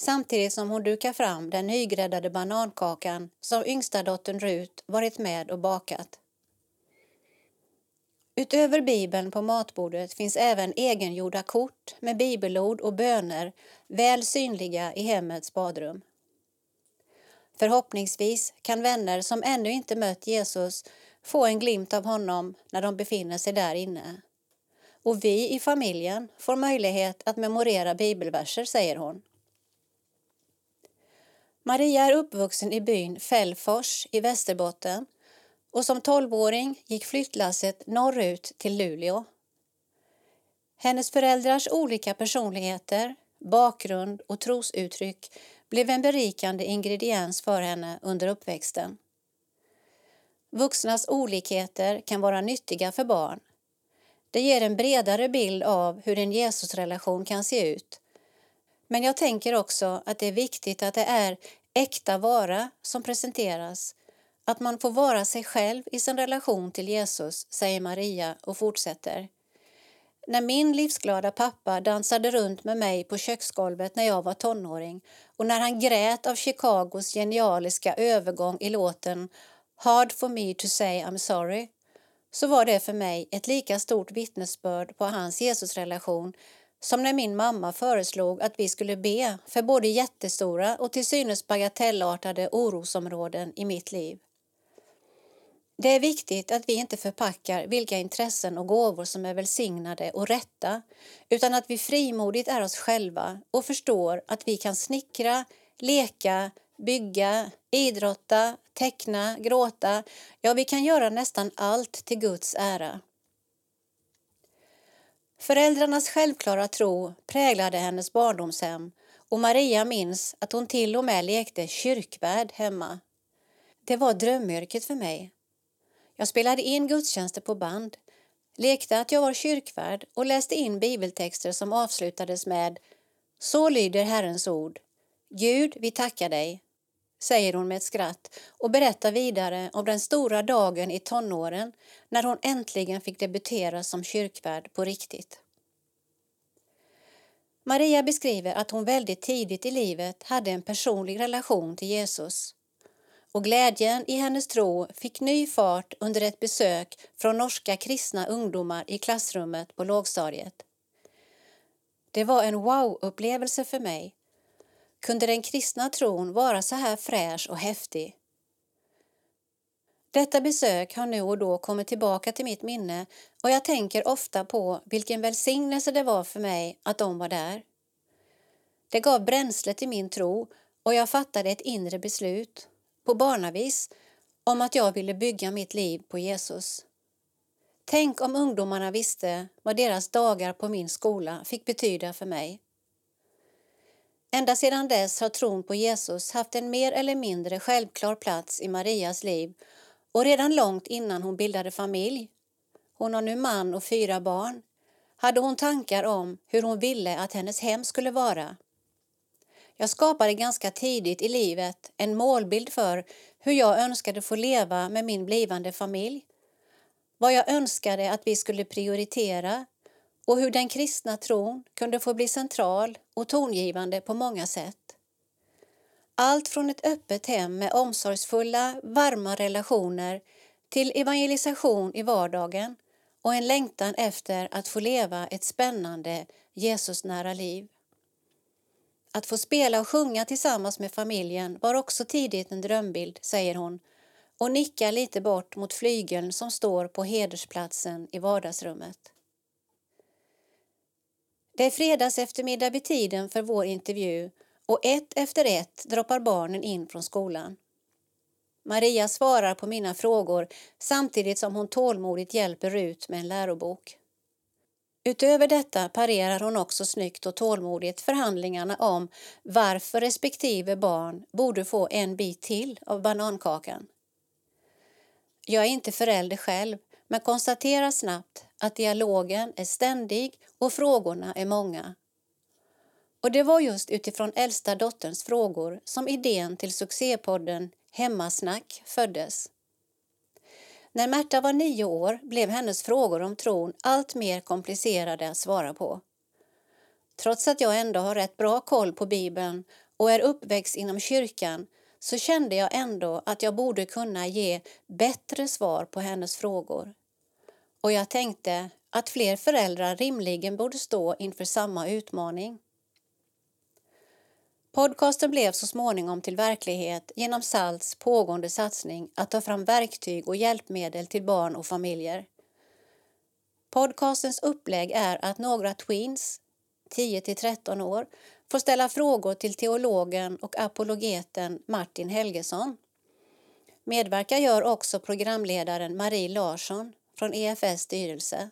samtidigt som hon dukar fram den nygräddade banankakan som yngsta dottern Rut varit med och bakat. Utöver Bibeln på matbordet finns även egengjorda kort med bibelord och böner väl synliga i hemmets badrum. Förhoppningsvis kan vänner som ännu inte mött Jesus få en glimt av honom när de befinner sig där inne. Och vi i familjen får möjlighet att memorera bibelverser, säger hon. Maria är uppvuxen i byn Fällfors i Västerbotten och som tolvåring gick flyttlasset norrut till Luleå. Hennes föräldrars olika personligheter, bakgrund och trosuttryck blev en berikande ingrediens för henne under uppväxten. Vuxnas olikheter kan vara nyttiga för barn. Det ger en bredare bild av hur en Jesusrelation kan se ut. Men jag tänker också att det är viktigt att det är äkta vara som presenteras att man får vara sig själv i sin relation till Jesus, säger Maria och fortsätter. När min livsglada pappa dansade runt med mig på köksgolvet när jag var tonåring och när han grät av Chicagos genialiska övergång i låten Hard for me to say I'm sorry så var det för mig ett lika stort vittnesbörd på hans Jesusrelation som när min mamma föreslog att vi skulle be för både jättestora och till synes bagatellartade orosområden i mitt liv. Det är viktigt att vi inte förpackar vilka intressen och gåvor som är välsignade och rätta utan att vi frimodigt är oss själva och förstår att vi kan snickra, leka, bygga, idrotta, teckna, gråta. Ja, vi kan göra nästan allt till Guds ära. Föräldrarnas självklara tro präglade hennes barndomshem och Maria minns att hon till och med lekte kyrkvärd hemma. Det var drömyrket för mig. Jag spelade in gudstjänster på band, lekte att jag var kyrkvärd och läste in bibeltexter som avslutades med Så lyder Herrens ord. Gud, vi tackar dig, säger hon med ett skratt och berättar vidare om den stora dagen i tonåren när hon äntligen fick debutera som kyrkvärd på riktigt. Maria beskriver att hon väldigt tidigt i livet hade en personlig relation till Jesus och glädjen i hennes tro fick ny fart under ett besök från norska kristna ungdomar i klassrummet på lågstadiet. Det var en wow-upplevelse för mig. Kunde den kristna tron vara så här fräsch och häftig? Detta besök har nu och då kommit tillbaka till mitt minne och jag tänker ofta på vilken välsignelse det var för mig att de var där. Det gav bränsle till min tro och jag fattade ett inre beslut på barnavis om att jag ville bygga mitt liv på Jesus. Tänk om ungdomarna visste vad deras dagar på min skola fick betyda för mig. Ända sedan dess har tron på Jesus haft en mer eller mindre självklar plats i Marias liv och redan långt innan hon bildade familj, hon har nu man och fyra barn, hade hon tankar om hur hon ville att hennes hem skulle vara. Jag skapade ganska tidigt i livet en målbild för hur jag önskade få leva med min blivande familj, vad jag önskade att vi skulle prioritera och hur den kristna tron kunde få bli central och tongivande på många sätt. Allt från ett öppet hem med omsorgsfulla, varma relationer till evangelisation i vardagen och en längtan efter att få leva ett spännande Jesusnära liv. Att få spela och sjunga tillsammans med familjen var också tidigt en drömbild, säger hon och nickar lite bort mot flygeln som står på hedersplatsen i vardagsrummet. Det är fredags eftermiddag vid tiden för vår intervju och ett efter ett droppar barnen in från skolan. Maria svarar på mina frågor samtidigt som hon tålmodigt hjälper Rut med en lärobok. Utöver detta parerar hon också snyggt och tålmodigt förhandlingarna om varför respektive barn borde få en bit till av banankakan. Jag är inte förälder själv men konstaterar snabbt att dialogen är ständig och frågorna är många. Och det var just utifrån äldsta dotterns frågor som idén till succépodden Hemmasnack föddes. När Märta var nio år blev hennes frågor om tron allt mer komplicerade att svara på. Trots att jag ändå har rätt bra koll på Bibeln och är uppväxt inom kyrkan så kände jag ändå att jag borde kunna ge bättre svar på hennes frågor. Och jag tänkte att fler föräldrar rimligen borde stå inför samma utmaning. Podcasten blev så småningom till verklighet genom SALTs pågående satsning att ta fram verktyg och hjälpmedel till barn och familjer. Podcastens upplägg är att några tweens, 10 13 år, får ställa frågor till teologen och apologeten Martin Helgesson. Medverkar gör också programledaren Marie Larsson från EFS styrelse.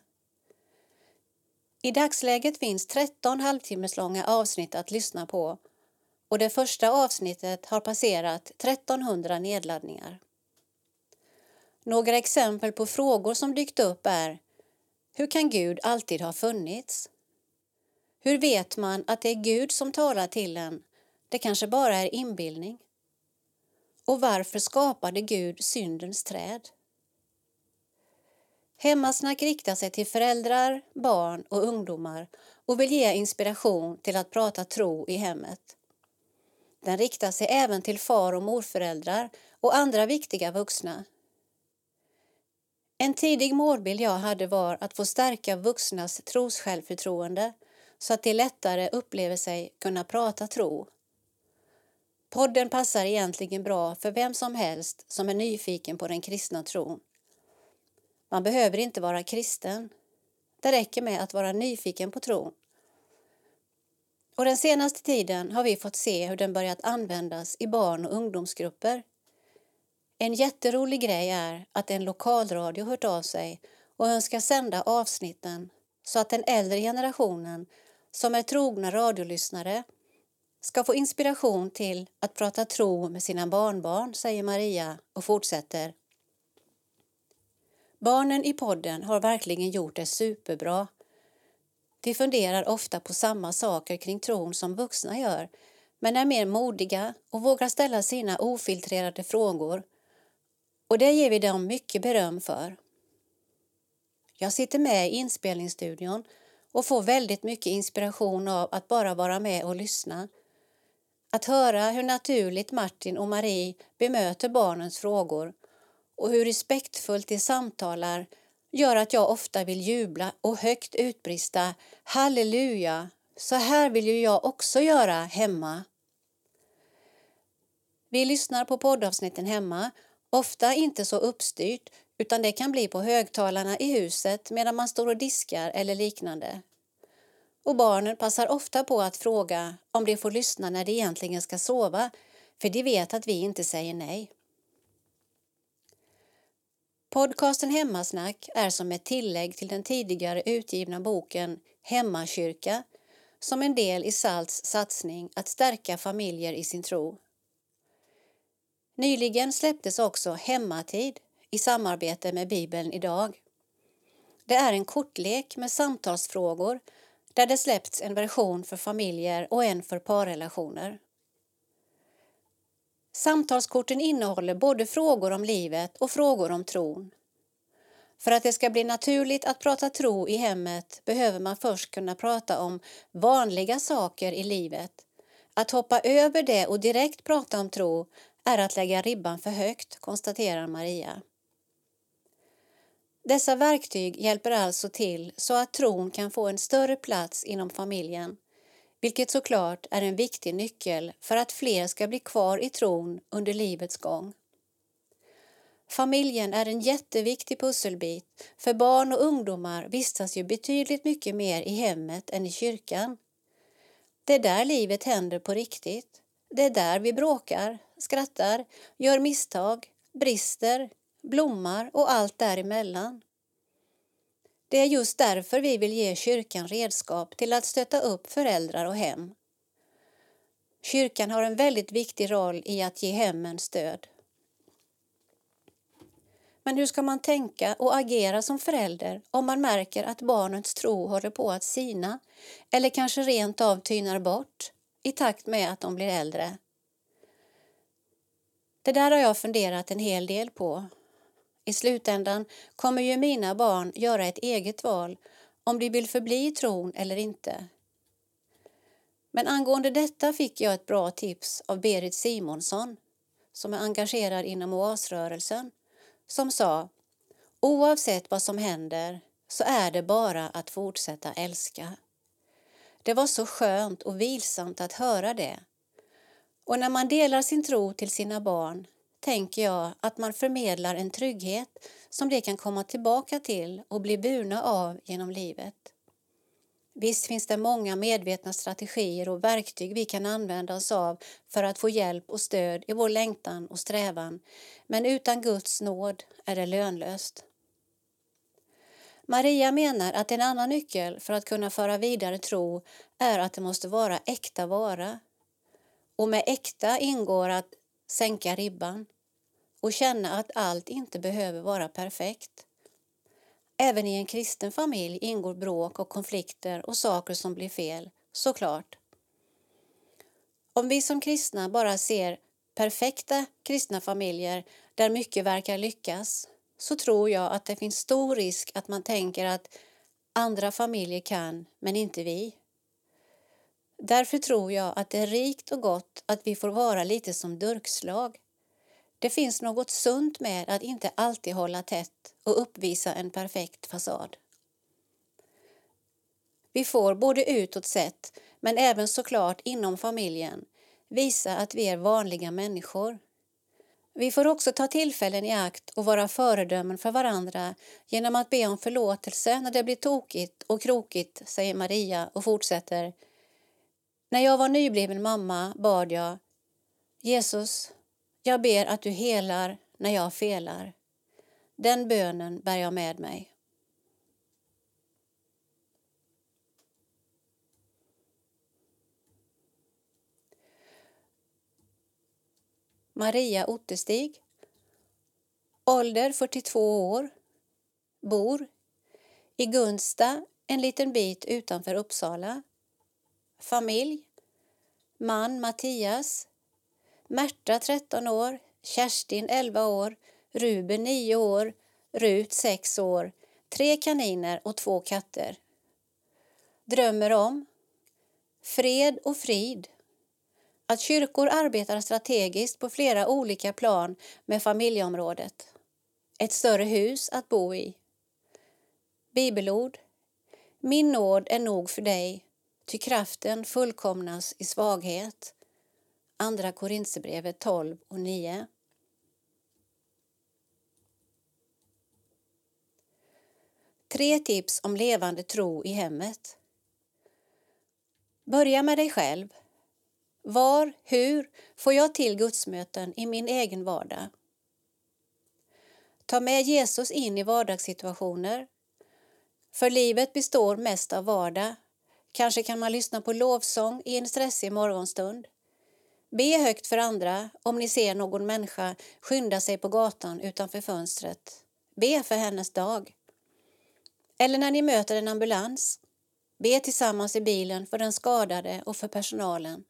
I dagsläget finns 13 halvtimmeslånga avsnitt att lyssna på och det första avsnittet har passerat 1300 nedladdningar. Några exempel på frågor som dykt upp är Hur kan Gud alltid ha funnits? Hur vet man att det är Gud som talar till en? Det kanske bara är inbildning. Och varför skapade Gud syndens träd? Hemmasnack riktar sig till föräldrar, barn och ungdomar och vill ge inspiration till att prata tro i hemmet. Den riktar sig även till far och morföräldrar och andra viktiga vuxna. En tidig målbild jag hade var att få stärka vuxnas trossjälvförtroende så att de lättare upplever sig kunna prata tro. Podden passar egentligen bra för vem som helst som är nyfiken på den kristna tron. Man behöver inte vara kristen. Det räcker med att vara nyfiken på tron. Och den senaste tiden har vi fått se hur den börjat användas i barn och ungdomsgrupper. En jätterolig grej är att en lokalradio hört av sig och önskar sända avsnitten så att den äldre generationen som är trogna radiolyssnare ska få inspiration till att prata tro med sina barnbarn, säger Maria och fortsätter. Barnen i podden har verkligen gjort det superbra de funderar ofta på samma saker kring tron som vuxna gör men är mer modiga och vågar ställa sina ofiltrerade frågor. Och det ger vi dem mycket beröm för. Jag sitter med i inspelningsstudion och får väldigt mycket inspiration av att bara vara med och lyssna. Att höra hur naturligt Martin och Marie bemöter barnens frågor och hur respektfullt de samtalar gör att jag ofta vill jubla och högt utbrista halleluja, så här vill ju jag också göra hemma. Vi lyssnar på poddavsnitten hemma, ofta inte så uppstyrt utan det kan bli på högtalarna i huset medan man står och diskar eller liknande. Och barnen passar ofta på att fråga om de får lyssna när de egentligen ska sova för de vet att vi inte säger nej. Podcasten Hemmasnack är som ett tillägg till den tidigare utgivna boken Hemmakyrka som en del i SALTs satsning att stärka familjer i sin tro. Nyligen släpptes också Hemmatid i samarbete med Bibeln idag. Det är en kortlek med samtalsfrågor där det släppts en version för familjer och en för parrelationer. Samtalskorten innehåller både frågor om livet och frågor om tron. För att det ska bli naturligt att prata tro i hemmet behöver man först kunna prata om vanliga saker i livet. Att hoppa över det och direkt prata om tro är att lägga ribban för högt, konstaterar Maria. Dessa verktyg hjälper alltså till så att tron kan få en större plats inom familjen, vilket såklart är en viktig nyckel för att fler ska bli kvar i tron under livets gång. Familjen är en jätteviktig pusselbit, för barn och ungdomar vistas ju betydligt mycket mer i hemmet än i kyrkan. Det är där livet händer på riktigt. Det är där vi bråkar, skrattar, gör misstag, brister, blommar och allt däremellan. Det är just därför vi vill ge kyrkan redskap till att stötta upp föräldrar och hem. Kyrkan har en väldigt viktig roll i att ge hemmen stöd. Men hur ska man tänka och agera som förälder om man märker att barnets tro håller på att sina eller kanske rent av tynar bort i takt med att de blir äldre? Det där har jag funderat en hel del på. I slutändan kommer ju mina barn göra ett eget val om de vill förbli i tron eller inte. Men angående detta fick jag ett bra tips av Berit Simonsson som är engagerad inom oasrörelsen som sa Oavsett vad som händer så är det bara att fortsätta älska. Det var så skönt och vilsamt att höra det. Och när man delar sin tro till sina barn tänker jag att man förmedlar en trygghet som de kan komma tillbaka till och bli burna av genom livet. Visst finns det många medvetna strategier och verktyg vi kan använda oss av för att få hjälp och stöd i vår längtan och strävan, men utan Guds nåd är det lönlöst. Maria menar att en annan nyckel för att kunna föra vidare tro är att det måste vara äkta vara. Och med äkta ingår att sänka ribban och känna att allt inte behöver vara perfekt. Även i en kristen familj ingår bråk och konflikter och saker som blir fel, såklart. Om vi som kristna bara ser perfekta kristna familjer där mycket verkar lyckas så tror jag att det finns stor risk att man tänker att andra familjer kan, men inte vi. Därför tror jag att det är rikt och gott att vi får vara lite som durkslag det finns något sunt med att inte alltid hålla tätt och uppvisa en perfekt fasad. Vi får både utåt sett, men även såklart inom familjen, visa att vi är vanliga människor. Vi får också ta tillfällen i akt och vara föredömen för varandra genom att be om förlåtelse när det blir tokigt och krokigt, säger Maria och fortsätter. När jag var nybliven mamma bad jag Jesus, jag ber att du helar när jag felar. Den bönen bär jag med mig. Maria Ottestig Ålder 42 år Bor i Gunsta, en liten bit utanför Uppsala. Familj Man Mattias Märta 13 år, Kerstin 11 år, Ruben 9 år, Rut 6 år, tre kaniner och två katter. Drömmer om fred och frid. Att kyrkor arbetar strategiskt på flera olika plan med familjeområdet. Ett större hus att bo i. Bibelord. Min nåd är nog för dig, ty kraften fullkomnas i svaghet. Andra Korinthierbrevet 12 och 9. Tre tips om levande tro i hemmet. Börja med dig själv. Var, hur får jag till gudsmöten i min egen vardag? Ta med Jesus in i vardagssituationer. För livet består mest av vardag. Kanske kan man lyssna på lovsång i en stressig morgonstund. Be högt för andra om ni ser någon människa skynda sig på gatan utanför fönstret. Be för hennes dag. Eller när ni möter en ambulans. Be tillsammans i bilen för den skadade och för personalen.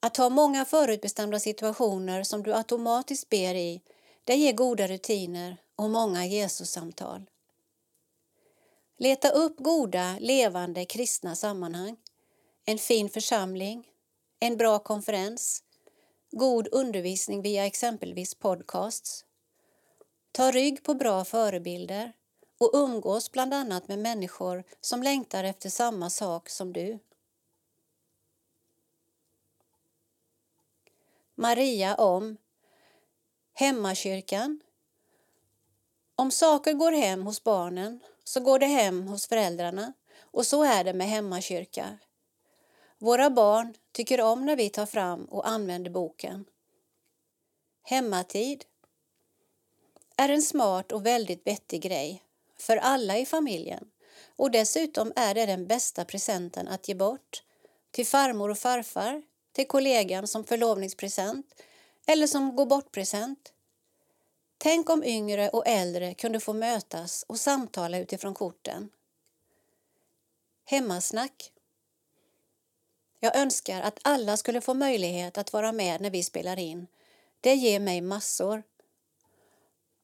Att ha många förutbestämda situationer som du automatiskt ber i, det ger goda rutiner och många Jesus-samtal. Leta upp goda, levande kristna sammanhang. En fin församling, en bra konferens, god undervisning via exempelvis podcasts. ta rygg på bra förebilder och umgås bland annat med människor som längtar efter samma sak som du. Maria om Hemmakyrkan. Om saker går hem hos barnen så går det hem hos föräldrarna och så är det med hemmakyrka. Våra barn tycker om när vi tar fram och använder boken. Hemmatid är en smart och väldigt vettig grej för alla i familjen och dessutom är det den bästa presenten att ge bort till farmor och farfar, till kollegan som förlovningspresent eller som gå bort-present. Tänk om yngre och äldre kunde få mötas och samtala utifrån korten. Hemmasnack. Jag önskar att alla skulle få möjlighet att vara med när vi spelar in. Det ger mig massor.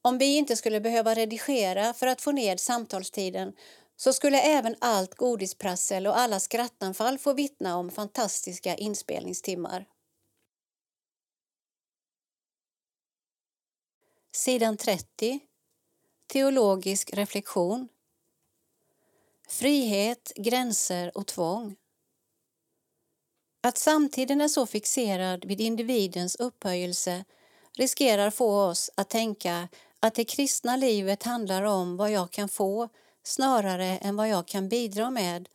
Om vi inte skulle behöva redigera för att få ned samtalstiden så skulle även allt godisprassel och alla skrattanfall få vittna om fantastiska inspelningstimmar. Sidan 30. Teologisk reflektion. Frihet, gränser och tvång. Att samtiden är så fixerad vid individens upphöjelse riskerar få oss att tänka att det kristna livet handlar om vad jag kan få snarare än vad jag kan bidra med,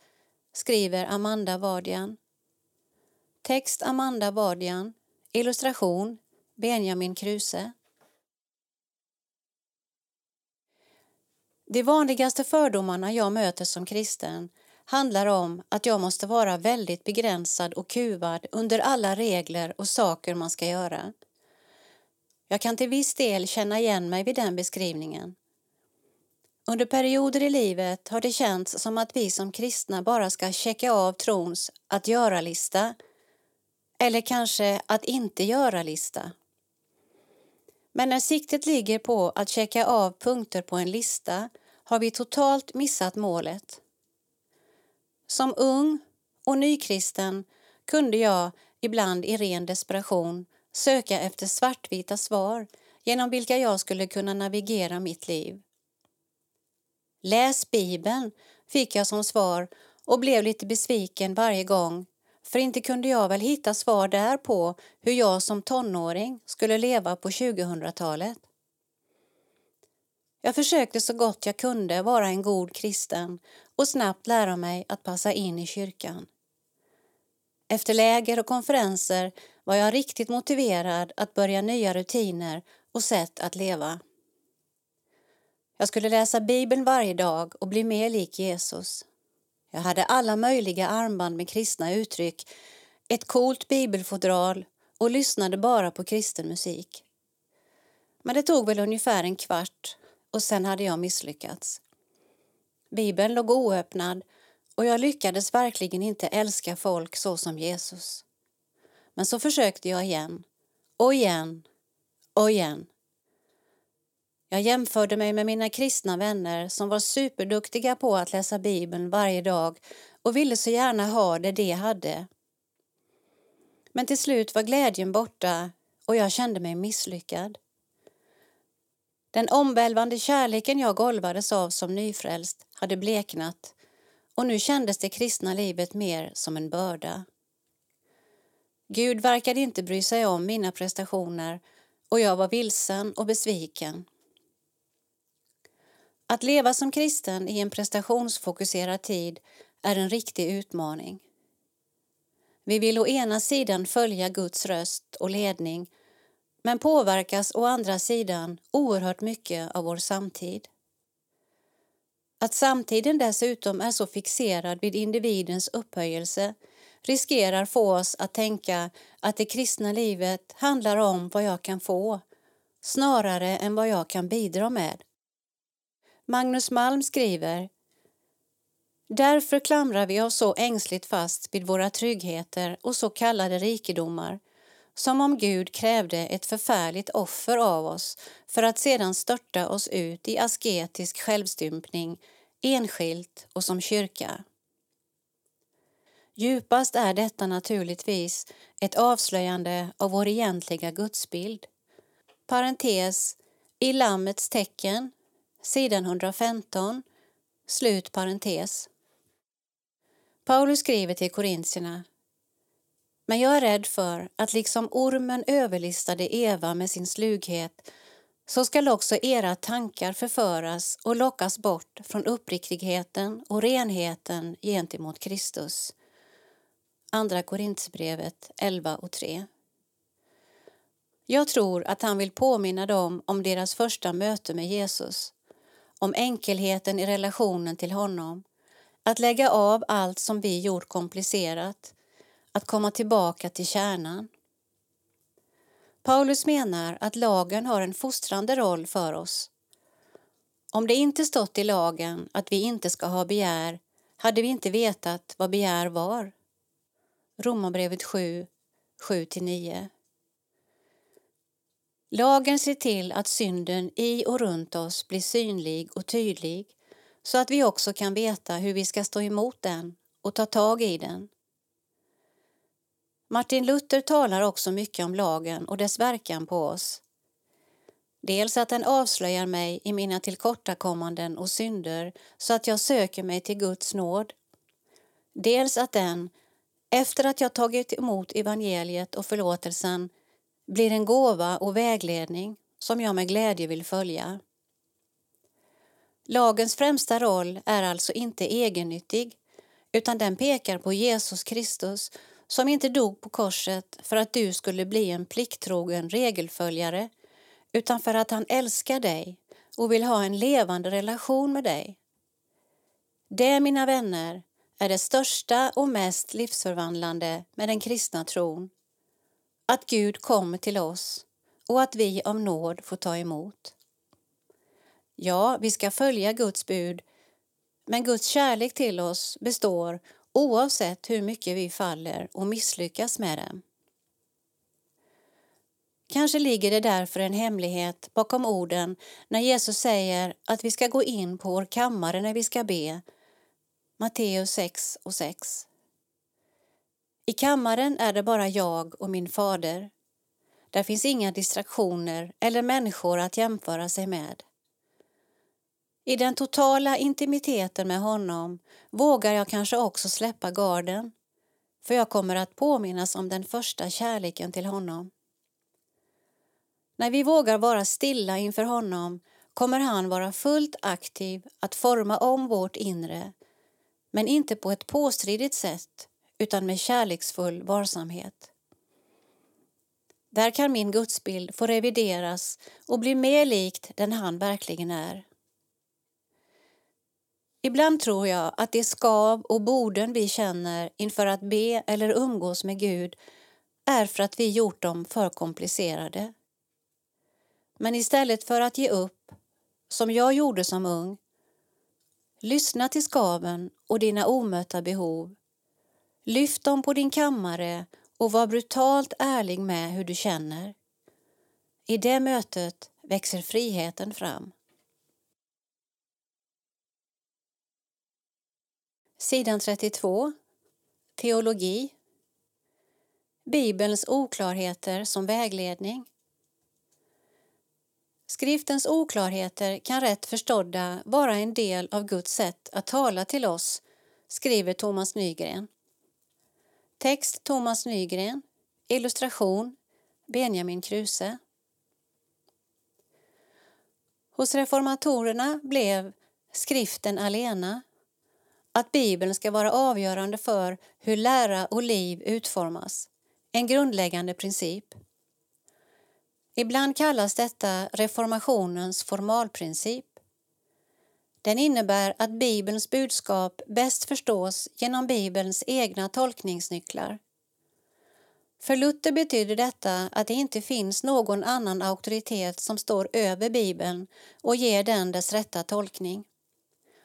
skriver Amanda Vardian. Text Amanda Vardian. Illustration Benjamin Kruse. De vanligaste fördomarna jag möter som kristen handlar om att jag måste vara väldigt begränsad och kuvad under alla regler och saker man ska göra. Jag kan till viss del känna igen mig vid den beskrivningen. Under perioder i livet har det känts som att vi som kristna bara ska checka av trons att göra-lista eller kanske att inte göra-lista. Men när siktet ligger på att checka av punkter på en lista har vi totalt missat målet. Som ung och nykristen kunde jag ibland i ren desperation söka efter svartvita svar genom vilka jag skulle kunna navigera mitt liv. Läs Bibeln, fick jag som svar och blev lite besviken varje gång för inte kunde jag väl hitta svar där på hur jag som tonåring skulle leva på 2000-talet. Jag försökte så gott jag kunde vara en god kristen och snabbt lära mig att passa in i kyrkan. Efter läger och konferenser var jag riktigt motiverad att börja nya rutiner och sätt att leva. Jag skulle läsa Bibeln varje dag och bli mer lik Jesus. Jag hade alla möjliga armband med kristna uttryck, ett coolt bibelfodral och lyssnade bara på kristen musik. Men det tog väl ungefär en kvart och sen hade jag misslyckats. Bibeln låg oöppnad och jag lyckades verkligen inte älska folk så som Jesus. Men så försökte jag igen, och igen, och igen. Jag jämförde mig med mina kristna vänner som var superduktiga på att läsa Bibeln varje dag och ville så gärna ha det de hade. Men till slut var glädjen borta och jag kände mig misslyckad. Den omvälvande kärleken jag golvades av som nyfrälst hade bleknat och nu kändes det kristna livet mer som en börda. Gud verkade inte bry sig om mina prestationer och jag var vilsen och besviken. Att leva som kristen i en prestationsfokuserad tid är en riktig utmaning. Vi vill å ena sidan följa Guds röst och ledning men påverkas å andra sidan oerhört mycket av vår samtid. Att samtiden dessutom är så fixerad vid individens upphöjelse riskerar få oss att tänka att det kristna livet handlar om vad jag kan få snarare än vad jag kan bidra med. Magnus Malm skriver Därför klamrar vi oss så ängsligt fast vid våra tryggheter och så kallade rikedomar som om Gud krävde ett förfärligt offer av oss för att sedan störta oss ut i asketisk självstympning enskilt och som kyrka. Djupast är detta naturligtvis ett avslöjande av vår egentliga gudsbild. Parentes, I Lammets tecken, sidan 115, slut parentes. Paulus skriver till korintierna men jag är rädd för att liksom ormen överlistade Eva med sin slughet så skall också era tankar förföras och lockas bort från uppriktigheten och renheten gentemot Kristus. Andra Korintsbrevet 11 och 3. Jag tror att han vill påminna dem om deras första möte med Jesus, om enkelheten i relationen till honom, att lägga av allt som vi gjort komplicerat, att komma tillbaka till kärnan. Paulus menar att lagen har en fostrande roll för oss. Om det inte stått i lagen att vi inte ska ha begär hade vi inte vetat vad begär var. Romarbrevet 7, 7-9. Lagen ser till att synden i och runt oss blir synlig och tydlig så att vi också kan veta hur vi ska stå emot den och ta tag i den. Martin Luther talar också mycket om lagen och dess verkan på oss. Dels att den avslöjar mig i mina tillkortakommanden och synder så att jag söker mig till Guds nåd. Dels att den, efter att jag tagit emot evangeliet och förlåtelsen, blir en gåva och vägledning som jag med glädje vill följa. Lagens främsta roll är alltså inte egennyttig utan den pekar på Jesus Kristus som inte dog på korset för att du skulle bli en plikttrogen regelföljare utan för att han älskar dig och vill ha en levande relation med dig. Det, mina vänner, är det största och mest livsförvandlande med den kristna tron. Att Gud kommer till oss och att vi av nåd får ta emot. Ja, vi ska följa Guds bud, men Guds kärlek till oss består oavsett hur mycket vi faller och misslyckas med det. Kanske ligger det därför en hemlighet bakom orden när Jesus säger att vi ska gå in på vår kammare när vi ska be. Matteus 6 och 6. I kammaren är det bara jag och min fader. Där finns inga distraktioner eller människor att jämföra sig med. I den totala intimiteten med honom vågar jag kanske också släppa garden för jag kommer att påminnas om den första kärleken till honom. När vi vågar vara stilla inför honom kommer han vara fullt aktiv att forma om vårt inre men inte på ett påstridigt sätt utan med kärleksfull varsamhet. Där kan min gudsbild få revideras och bli mer likt den han verkligen är. Ibland tror jag att det skav och borden vi känner inför att be eller umgås med Gud är för att vi gjort dem för komplicerade. Men istället för att ge upp, som jag gjorde som ung, lyssna till skaven och dina omötta behov. Lyft dem på din kammare och var brutalt ärlig med hur du känner. I det mötet växer friheten fram. Sidan 32. Teologi. Bibelns oklarheter som vägledning. Skriftens oklarheter kan rätt förstådda vara en del av Guds sätt att tala till oss, skriver Thomas Nygren. Text Thomas Nygren. Illustration Benjamin Kruse. Hos reformatorerna blev skriften alena att Bibeln ska vara avgörande för hur lära och liv utformas, en grundläggande princip. Ibland kallas detta reformationens formalprincip. Den innebär att Bibelns budskap bäst förstås genom Bibelns egna tolkningsnycklar. För Luther betyder detta att det inte finns någon annan auktoritet som står över Bibeln och ger den dess rätta tolkning.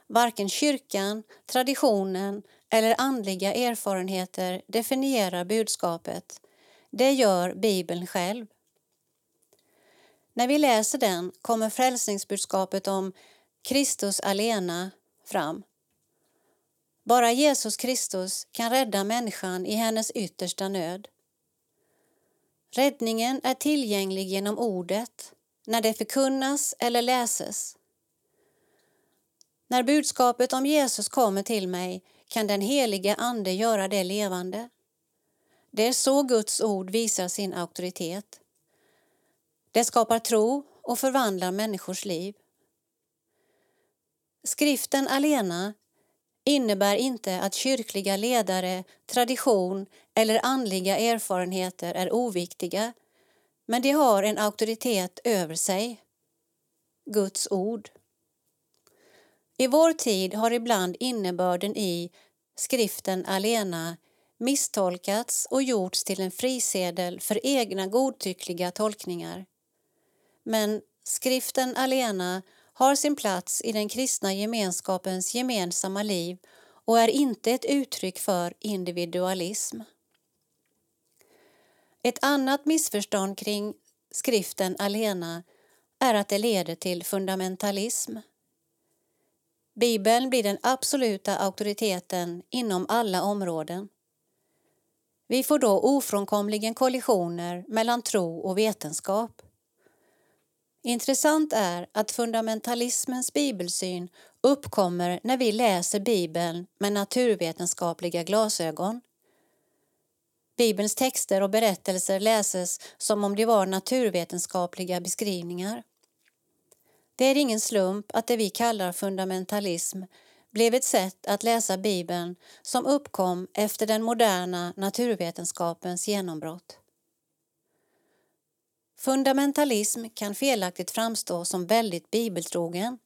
Varken kyrkan, traditionen eller andliga erfarenheter definierar budskapet. Det gör Bibeln själv. När vi läser den kommer frälsningsbudskapet om Kristus alena fram. Bara Jesus Kristus kan rädda människan i hennes yttersta nöd. Räddningen är tillgänglig genom ordet, när det förkunnas eller läses. När budskapet om Jesus kommer till mig kan den helige Ande göra det levande. Det är så Guds ord visar sin auktoritet. Det skapar tro och förvandlar människors liv. Skriften alena innebär inte att kyrkliga ledare, tradition eller andliga erfarenheter är oviktiga, men de har en auktoritet över sig. Guds ord. I vår tid har ibland innebörden i skriften alena misstolkats och gjorts till en frisedel för egna godtyckliga tolkningar. Men skriften alena har sin plats i den kristna gemenskapens gemensamma liv och är inte ett uttryck för individualism. Ett annat missförstånd kring skriften alena är att det leder till fundamentalism. Bibeln blir den absoluta auktoriteten inom alla områden. Vi får då ofrånkomligen kollisioner mellan tro och vetenskap. Intressant är att fundamentalismens bibelsyn uppkommer när vi läser Bibeln med naturvetenskapliga glasögon. Bibelns texter och berättelser läses som om de var naturvetenskapliga beskrivningar. Det är ingen slump att det vi kallar fundamentalism blev ett sätt att läsa Bibeln som uppkom efter den moderna naturvetenskapens genombrott. Fundamentalism kan felaktigt framstå som väldigt bibeltrogen.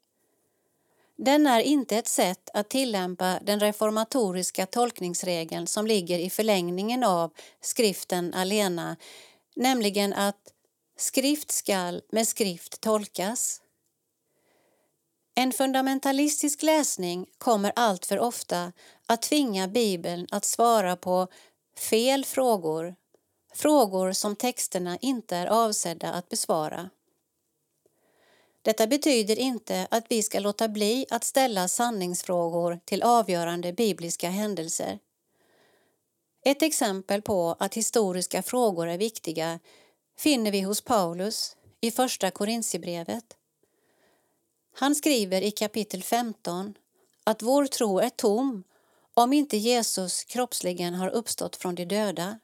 Den är inte ett sätt att tillämpa den reformatoriska tolkningsregeln som ligger i förlängningen av skriften alena, nämligen att skrift skall med skrift tolkas. En fundamentalistisk läsning kommer alltför ofta att tvinga Bibeln att svara på fel frågor, frågor som texterna inte är avsedda att besvara. Detta betyder inte att vi ska låta bli att ställa sanningsfrågor till avgörande bibliska händelser. Ett exempel på att historiska frågor är viktiga finner vi hos Paulus i Första Korintierbrevet. Han skriver i kapitel 15 att vår tro är tom om inte Jesus kroppsligen har uppstått från de döda.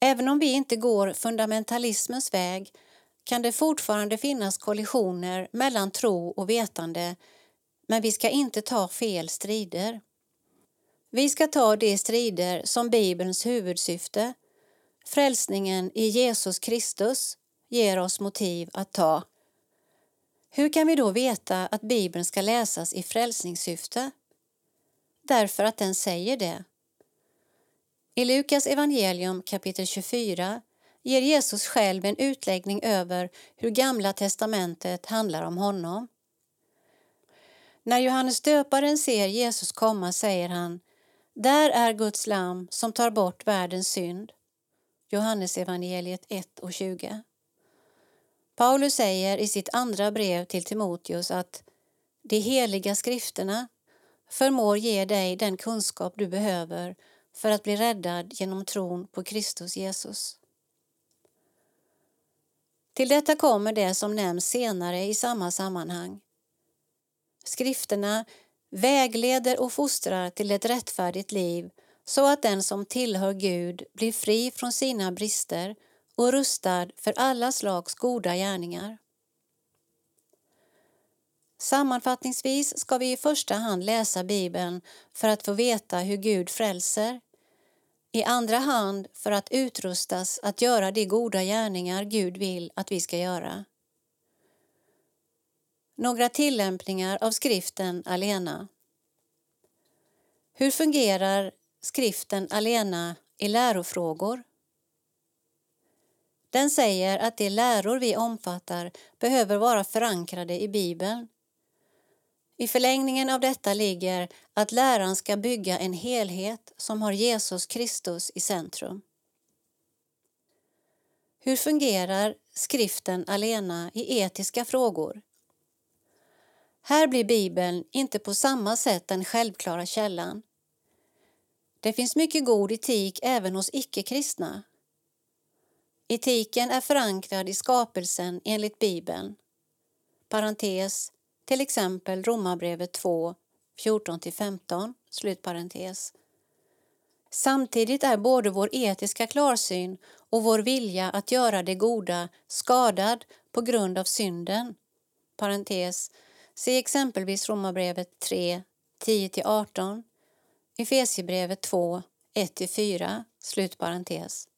Även om vi inte går fundamentalismens väg kan det fortfarande finnas kollisioner mellan tro och vetande men vi ska inte ta fel strider. Vi ska ta de strider som Bibelns huvudsyfte, frälsningen i Jesus Kristus, ger oss motiv att ta. Hur kan vi då veta att Bibeln ska läsas i frälsningssyfte? Därför att den säger det. I Lukas evangelium kapitel 24 ger Jesus själv en utläggning över hur Gamla testamentet handlar om honom. När Johannes döparen ser Jesus komma säger han Där är Guds lam som tar bort världens synd. Johannes evangeliet 1 och 20. Paulus säger i sitt andra brev till Timoteus att de heliga skrifterna förmår ge dig den kunskap du behöver för att bli räddad genom tron på Kristus Jesus. Till detta kommer det som nämns senare i samma sammanhang. Skrifterna vägleder och fostrar till ett rättfärdigt liv så att den som tillhör Gud blir fri från sina brister och rustad för alla slags goda gärningar. Sammanfattningsvis ska vi i första hand läsa Bibeln för att få veta hur Gud frälser. I andra hand för att utrustas att göra de goda gärningar Gud vill att vi ska göra. Några tillämpningar av skriften alena. Hur fungerar skriften alena i lärofrågor? Den säger att de läror vi omfattar behöver vara förankrade i Bibeln. I förlängningen av detta ligger att läran ska bygga en helhet som har Jesus Kristus i centrum. Hur fungerar skriften alena i etiska frågor? Här blir Bibeln inte på samma sätt den självklara källan. Det finns mycket god etik även hos icke-kristna Etiken är förankrad i skapelsen enligt Bibeln. Parentes, till exempel Romarbrevet 2, 14-15, slutparentes. Samtidigt är både vår etiska klarsyn och vår vilja att göra det goda skadad på grund av synden. Parentes. Se exempelvis Romarbrevet 3, 10-18, Efesierbrevet 2, 1-4, slutparentes.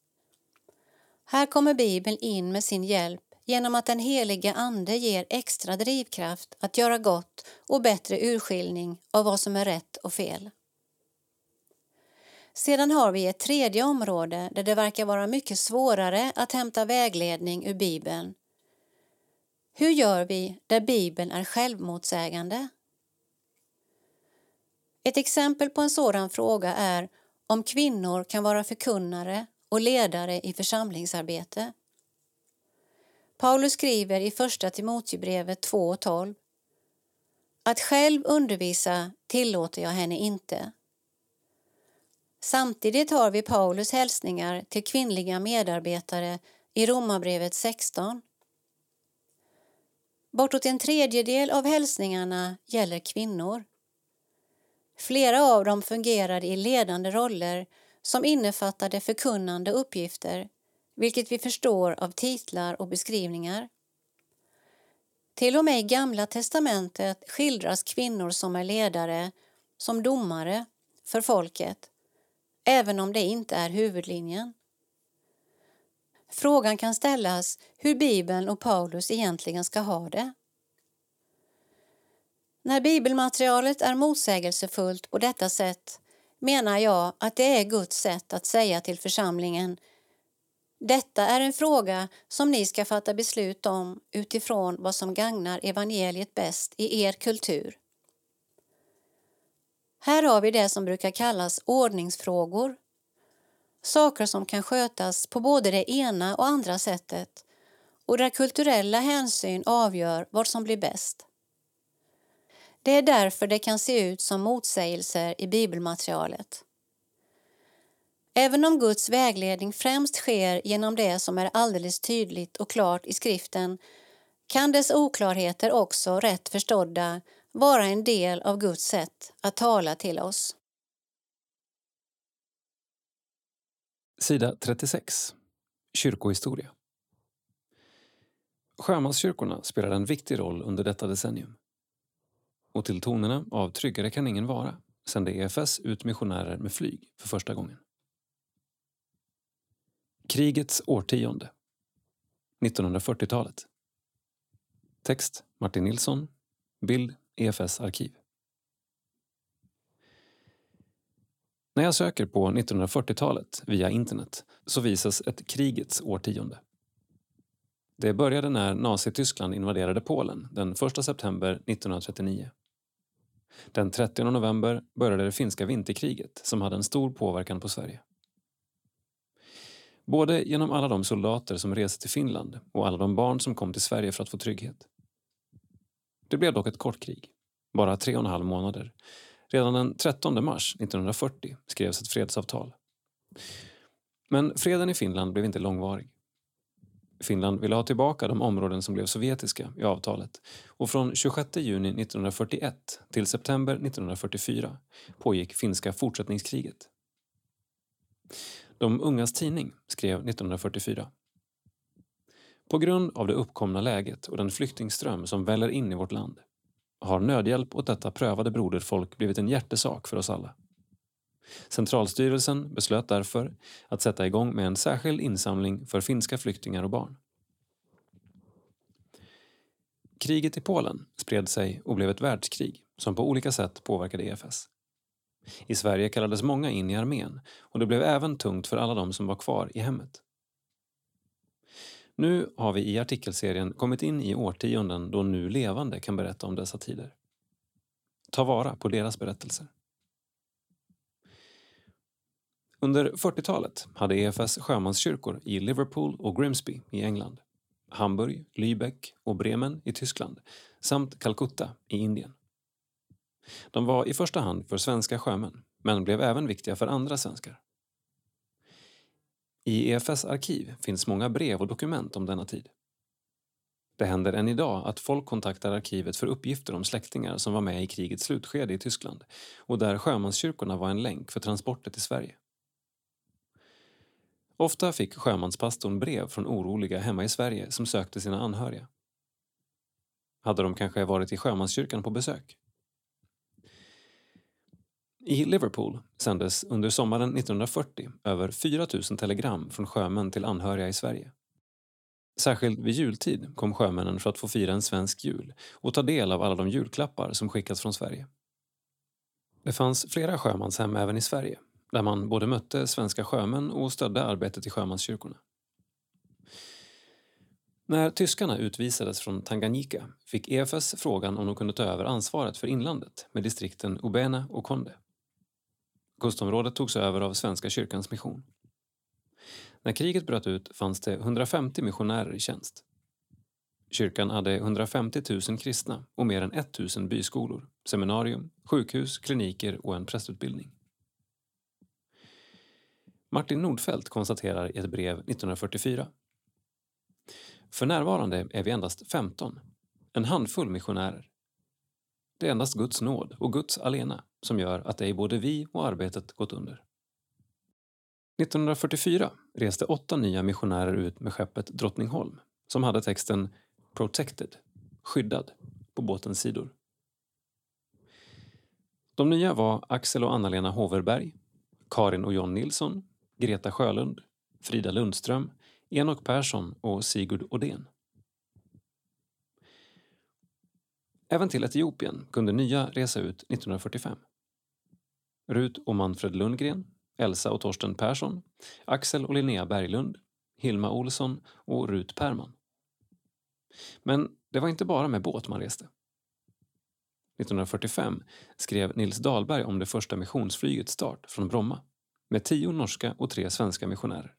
Här kommer Bibeln in med sin hjälp genom att den helige Ande ger extra drivkraft att göra gott och bättre urskiljning av vad som är rätt och fel. Sedan har vi ett tredje område där det verkar vara mycket svårare att hämta vägledning ur Bibeln. Hur gör vi där Bibeln är självmotsägande? Ett exempel på en sådan fråga är om kvinnor kan vara förkunnare och ledare i församlingsarbete. Paulus skriver i Första Timoteusbrevet 2.12 Att själv undervisa tillåter jag henne inte. Samtidigt har vi Paulus hälsningar till kvinnliga medarbetare i Romarbrevet 16. Bortåt en tredjedel av hälsningarna gäller kvinnor. Flera av dem fungerade i ledande roller som innefattade förkunnande uppgifter, vilket vi förstår av titlar och beskrivningar. Till och med i Gamla testamentet skildras kvinnor som är ledare, som domare, för folket, även om det inte är huvudlinjen. Frågan kan ställas hur Bibeln och Paulus egentligen ska ha det. När bibelmaterialet är motsägelsefullt på detta sätt menar jag att det är Guds sätt att säga till församlingen detta är en fråga som ni ska fatta beslut om utifrån vad som gagnar evangeliet bäst i er kultur. Här har vi det som brukar kallas ordningsfrågor. Saker som kan skötas på både det ena och andra sättet och där kulturella hänsyn avgör vad som blir bäst. Det är därför det kan se ut som motsägelser i bibelmaterialet. Även om Guds vägledning främst sker genom det som är alldeles tydligt och klart i skriften kan dess oklarheter också, rätt förstådda, vara en del av Guds sätt att tala till oss. Sida 36. Kyrkohistoria. Sjömanskyrkorna spelade en viktig roll under detta decennium. Och till tonerna av Tryggare kan ingen vara sände EFS ut missionärer med flyg för första gången. Krigets årtionde 1940-talet Text Martin Nilsson Bild EFS arkiv När jag söker på 1940-talet via internet så visas ett krigets årtionde. Det började när Nazityskland invaderade Polen den 1 september 1939. Den 30 november började det finska vinterkriget som hade en stor påverkan på Sverige. Både genom alla de soldater som reste till Finland och alla de barn som kom till Sverige för att få trygghet. Det blev dock ett kort krig, bara tre och en halv månader. Redan den 13 mars 1940 skrevs ett fredsavtal. Men freden i Finland blev inte långvarig. Finland ville ha tillbaka de områden som blev sovjetiska i avtalet och från 26 juni 1941 till september 1944 pågick finska fortsättningskriget. De ungas tidning skrev 1944 På grund av det uppkomna läget och den flyktingström som väller in i vårt land har nödhjälp åt detta prövade broderfolk blivit en hjärtesak för oss alla. Centralstyrelsen beslöt därför att sätta igång med en särskild insamling för finska flyktingar och barn. Kriget i Polen spred sig och blev ett världskrig som på olika sätt påverkade EFS. I Sverige kallades många in i armén och det blev även tungt för alla de som var kvar i hemmet. Nu har vi i artikelserien kommit in i årtionden då nu levande kan berätta om dessa tider. Ta vara på deras berättelser. Under 40-talet hade EFS sjömanskyrkor i Liverpool och Grimsby i England, Hamburg, Lübeck och Bremen i Tyskland samt Calcutta i Indien. De var i första hand för svenska sjömän, men blev även viktiga för andra svenskar. I EFS arkiv finns många brev och dokument om denna tid. Det händer än idag att folk kontaktar arkivet för uppgifter om släktingar som var med i krigets slutskede i Tyskland och där sjömanskyrkorna var en länk för transporter till Sverige. Ofta fick sjömanspastorn brev från oroliga hemma i Sverige som sökte sina anhöriga. Hade de kanske varit i sjömanskyrkan på besök? I Liverpool sändes under sommaren 1940 över 4 000 telegram från sjömän till anhöriga i Sverige. Särskilt vid jultid kom sjömännen för att få fira en svensk jul och ta del av alla de julklappar som skickats från Sverige. Det fanns flera sjömanshem även i Sverige där man både mötte svenska sjömän och stödde arbetet i sjömanskyrkorna. När tyskarna utvisades från Tanganyika fick EFS frågan om de kunde ta över ansvaret för inlandet med distrikten Ubena och Konde. Kustområdet togs över av Svenska kyrkans mission. När kriget bröt ut fanns det 150 missionärer i tjänst. Kyrkan hade 150 000 kristna och mer än 1 000 byskolor, seminarium, sjukhus, kliniker och en prästutbildning. Martin Nordfeldt konstaterar i ett brev 1944. För närvarande är vi endast 15, en handfull missionärer. Det är endast Guds nåd och Guds alena som gör att ej både vi och arbetet gått under. 1944 reste åtta nya missionärer ut med skeppet Drottningholm som hade texten “Protected” skyddad på båtens sidor. De nya var Axel och Anna-Lena Hoverberg, Karin och John Nilsson, Greta Sjölund, Frida Lundström, Enok Persson och Sigurd Odén. Även till Etiopien kunde nya resa ut 1945. Rut och Manfred Lundgren, Elsa och Torsten Persson, Axel och Linnea Berglund, Hilma Olsson och Rut Perman. Men det var inte bara med båt man reste. 1945 skrev Nils Dahlberg om det första missionsflygets start från Bromma med tio norska och tre svenska missionärer.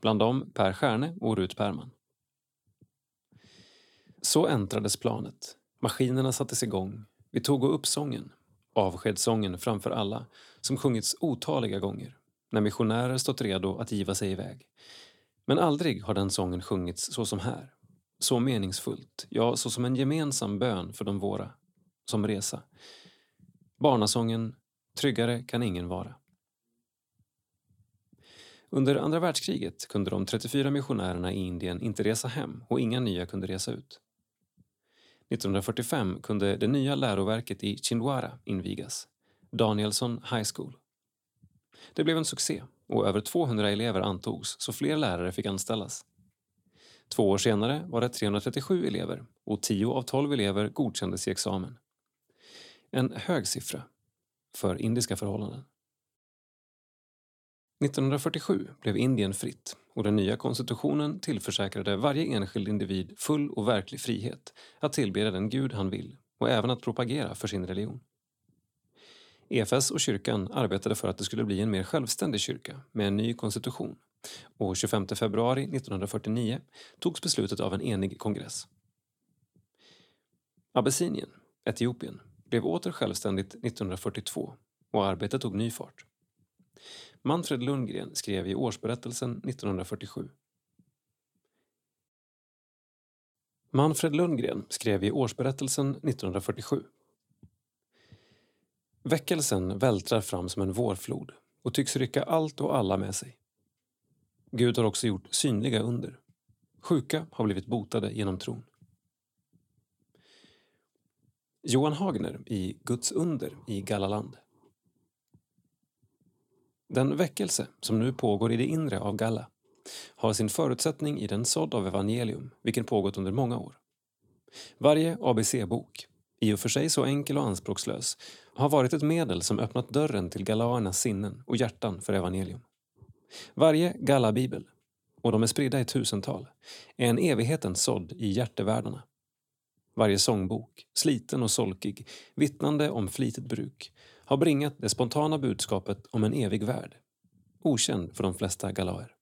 Bland dem Per Stjärne och Rut Perman. Så äntrades planet. Maskinerna sattes igång. Vi tog upp sången, avskedssången framför alla, som sjungits otaliga gånger när missionärer stått redo att giva sig iväg. Men aldrig har den sången sjungits så som här. Så meningsfullt, ja, så som en gemensam bön för de våra. Som resa. Barnasången Tryggare kan ingen vara. Under andra världskriget kunde de 34 missionärerna i Indien inte resa hem och inga nya kunde resa ut. 1945 kunde det nya läroverket i Chindwara invigas, Danielsson High School. Det blev en succé och över 200 elever antogs så fler lärare fick anställas. Två år senare var det 337 elever och 10 av 12 elever godkändes i examen. En hög siffra för indiska förhållanden. 1947 blev Indien fritt och den nya konstitutionen tillförsäkrade varje enskild individ full och verklig frihet att tillbe den gud han vill och även att propagera för sin religion. EFS och kyrkan arbetade för att det skulle bli en mer självständig kyrka med en ny konstitution och 25 februari 1949 togs beslutet av en enig kongress. Abessinien, Etiopien, blev åter självständigt 1942 och arbetet tog ny fart. Manfred Lundgren skrev i årsberättelsen 1947. Manfred Lundgren skrev i årsberättelsen 1947. Väckelsen vältrar fram som en vårflod och tycks rycka allt och alla med sig. Gud har också gjort synliga under. Sjuka har blivit botade genom tron. Johan Hagner i Guds under i Gallaland den väckelse som nu pågår i det inre av Galla har sin förutsättning i den sådd av evangelium vilken pågått under många år. Varje ABC-bok, i och för sig så enkel och anspråkslös, har varit ett medel som öppnat dörren till galaernas sinnen och hjärtan för evangelium. Varje Galla-bibel, och de är spridda i tusental, är en evighetens sådd i hjärtevärldarna. Varje sångbok, sliten och solkig, vittnande om flitigt bruk, har bringat det spontana budskapet om en evig värld, okänd för de flesta galaer.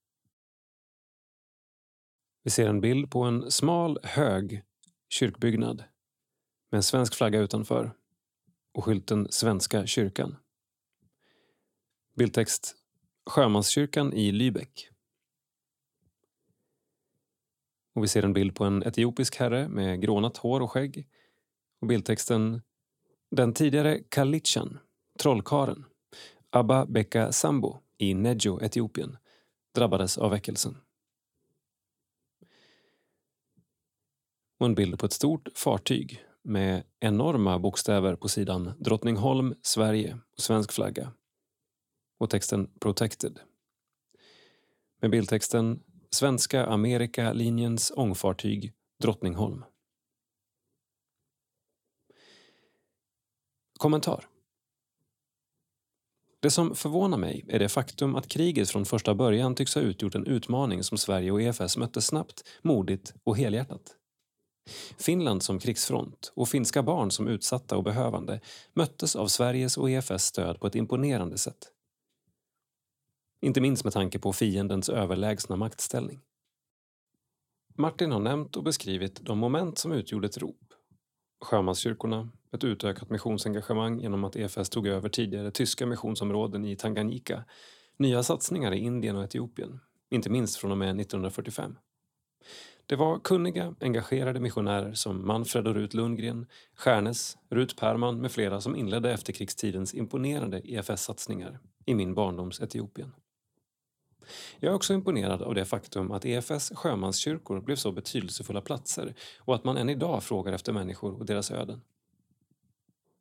Vi ser en bild på en smal, hög kyrkbyggnad med en svensk flagga utanför och skylten Svenska kyrkan. Bildtext Sjömanskyrkan i Lübeck. Och vi ser en bild på en etiopisk herre med grånat hår och skägg. Och bildtexten Den tidigare Kalitchan, trollkaren, Abba Beka Sambo i Nejo, Etiopien, drabbades av väckelsen. Och en bild på ett stort fartyg med enorma bokstäver på sidan Drottningholm, Sverige och svensk flagga. Och texten Protected. Med bildtexten Svenska Amerika-linjens ångfartyg Drottningholm. Kommentar det som förvånar mig är det faktum att kriget från första början tycks ha utgjort en utmaning som Sverige och EFS mötte snabbt, modigt och helhjärtat. Finland som krigsfront och finska barn som utsatta och behövande möttes av Sveriges och EFS stöd på ett imponerande sätt. Inte minst med tanke på fiendens överlägsna maktställning. Martin har nämnt och beskrivit de moment som utgjorde ett rop. Sjömanskyrkorna, ett utökat missionsengagemang genom att EFS tog över tidigare tyska missionsområden i Tanganyika, nya satsningar i Indien och Etiopien, inte minst från och med 1945. Det var kunniga, engagerade missionärer som Manfred och Rut Lundgren, Stjärnes, Rut Perman med flera som inledde efterkrigstidens imponerande EFS-satsningar i min barndoms Etiopien. Jag är också imponerad av det faktum att EFS sjömanskyrkor blev så betydelsefulla platser och att man än idag frågar efter människor och deras öden.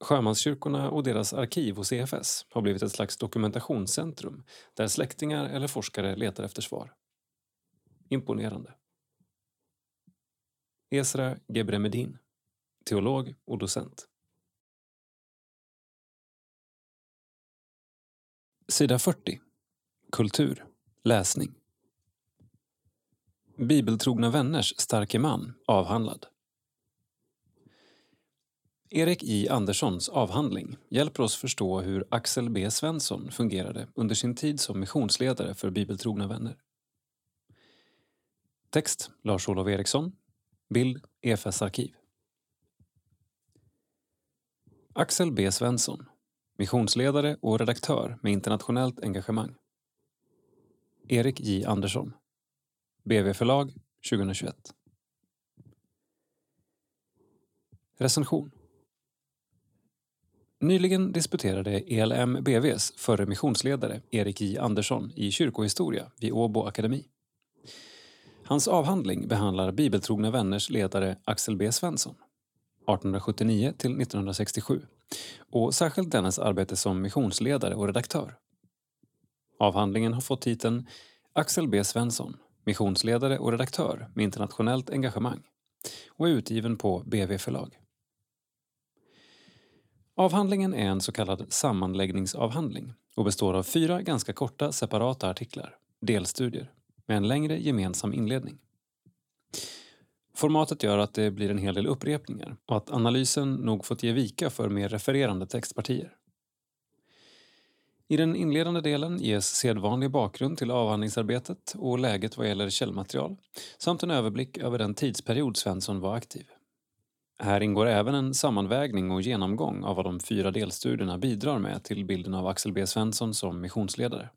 Sjömanskyrkorna och deras arkiv hos EFS har blivit ett slags dokumentationscentrum där släktingar eller forskare letar efter svar. Imponerande. Esra Gebremedin, teolog och docent. Sida 40. Kultur. Läsning. Bibeltrogna vänners starke man avhandlad. Erik J Anderssons avhandling hjälper oss förstå hur Axel B Svensson fungerade under sin tid som missionsledare för Bibeltrogna vänner. Text Lars-Olof Eriksson Bild EFS arkiv. Axel B Svensson, missionsledare och redaktör med internationellt engagemang. Erik J Andersson, BV Förlag 2021. Recension Nyligen disputerade ELM BVs förre missionsledare Erik J Andersson i kyrkohistoria vid Åbo Akademi. Hans avhandling behandlar bibeltrogna vänners ledare Axel B Svensson 1879 till 1967 och särskilt dennes arbete som missionsledare och redaktör. Avhandlingen har fått titeln Axel B Svensson, missionsledare och redaktör med internationellt engagemang och är utgiven på BV förlag. Avhandlingen är en så kallad sammanläggningsavhandling och består av fyra ganska korta separata artiklar, delstudier med en längre gemensam inledning. Formatet gör att det blir en hel del upprepningar och att analysen nog fått ge vika för mer refererande textpartier. I den inledande delen ges sedvanlig bakgrund till avhandlingsarbetet och läget vad gäller källmaterial samt en överblick över den tidsperiod Svensson var aktiv. Här ingår även en sammanvägning och genomgång av vad de fyra delstudierna bidrar med till bilden av Axel B Svensson som missionsledare.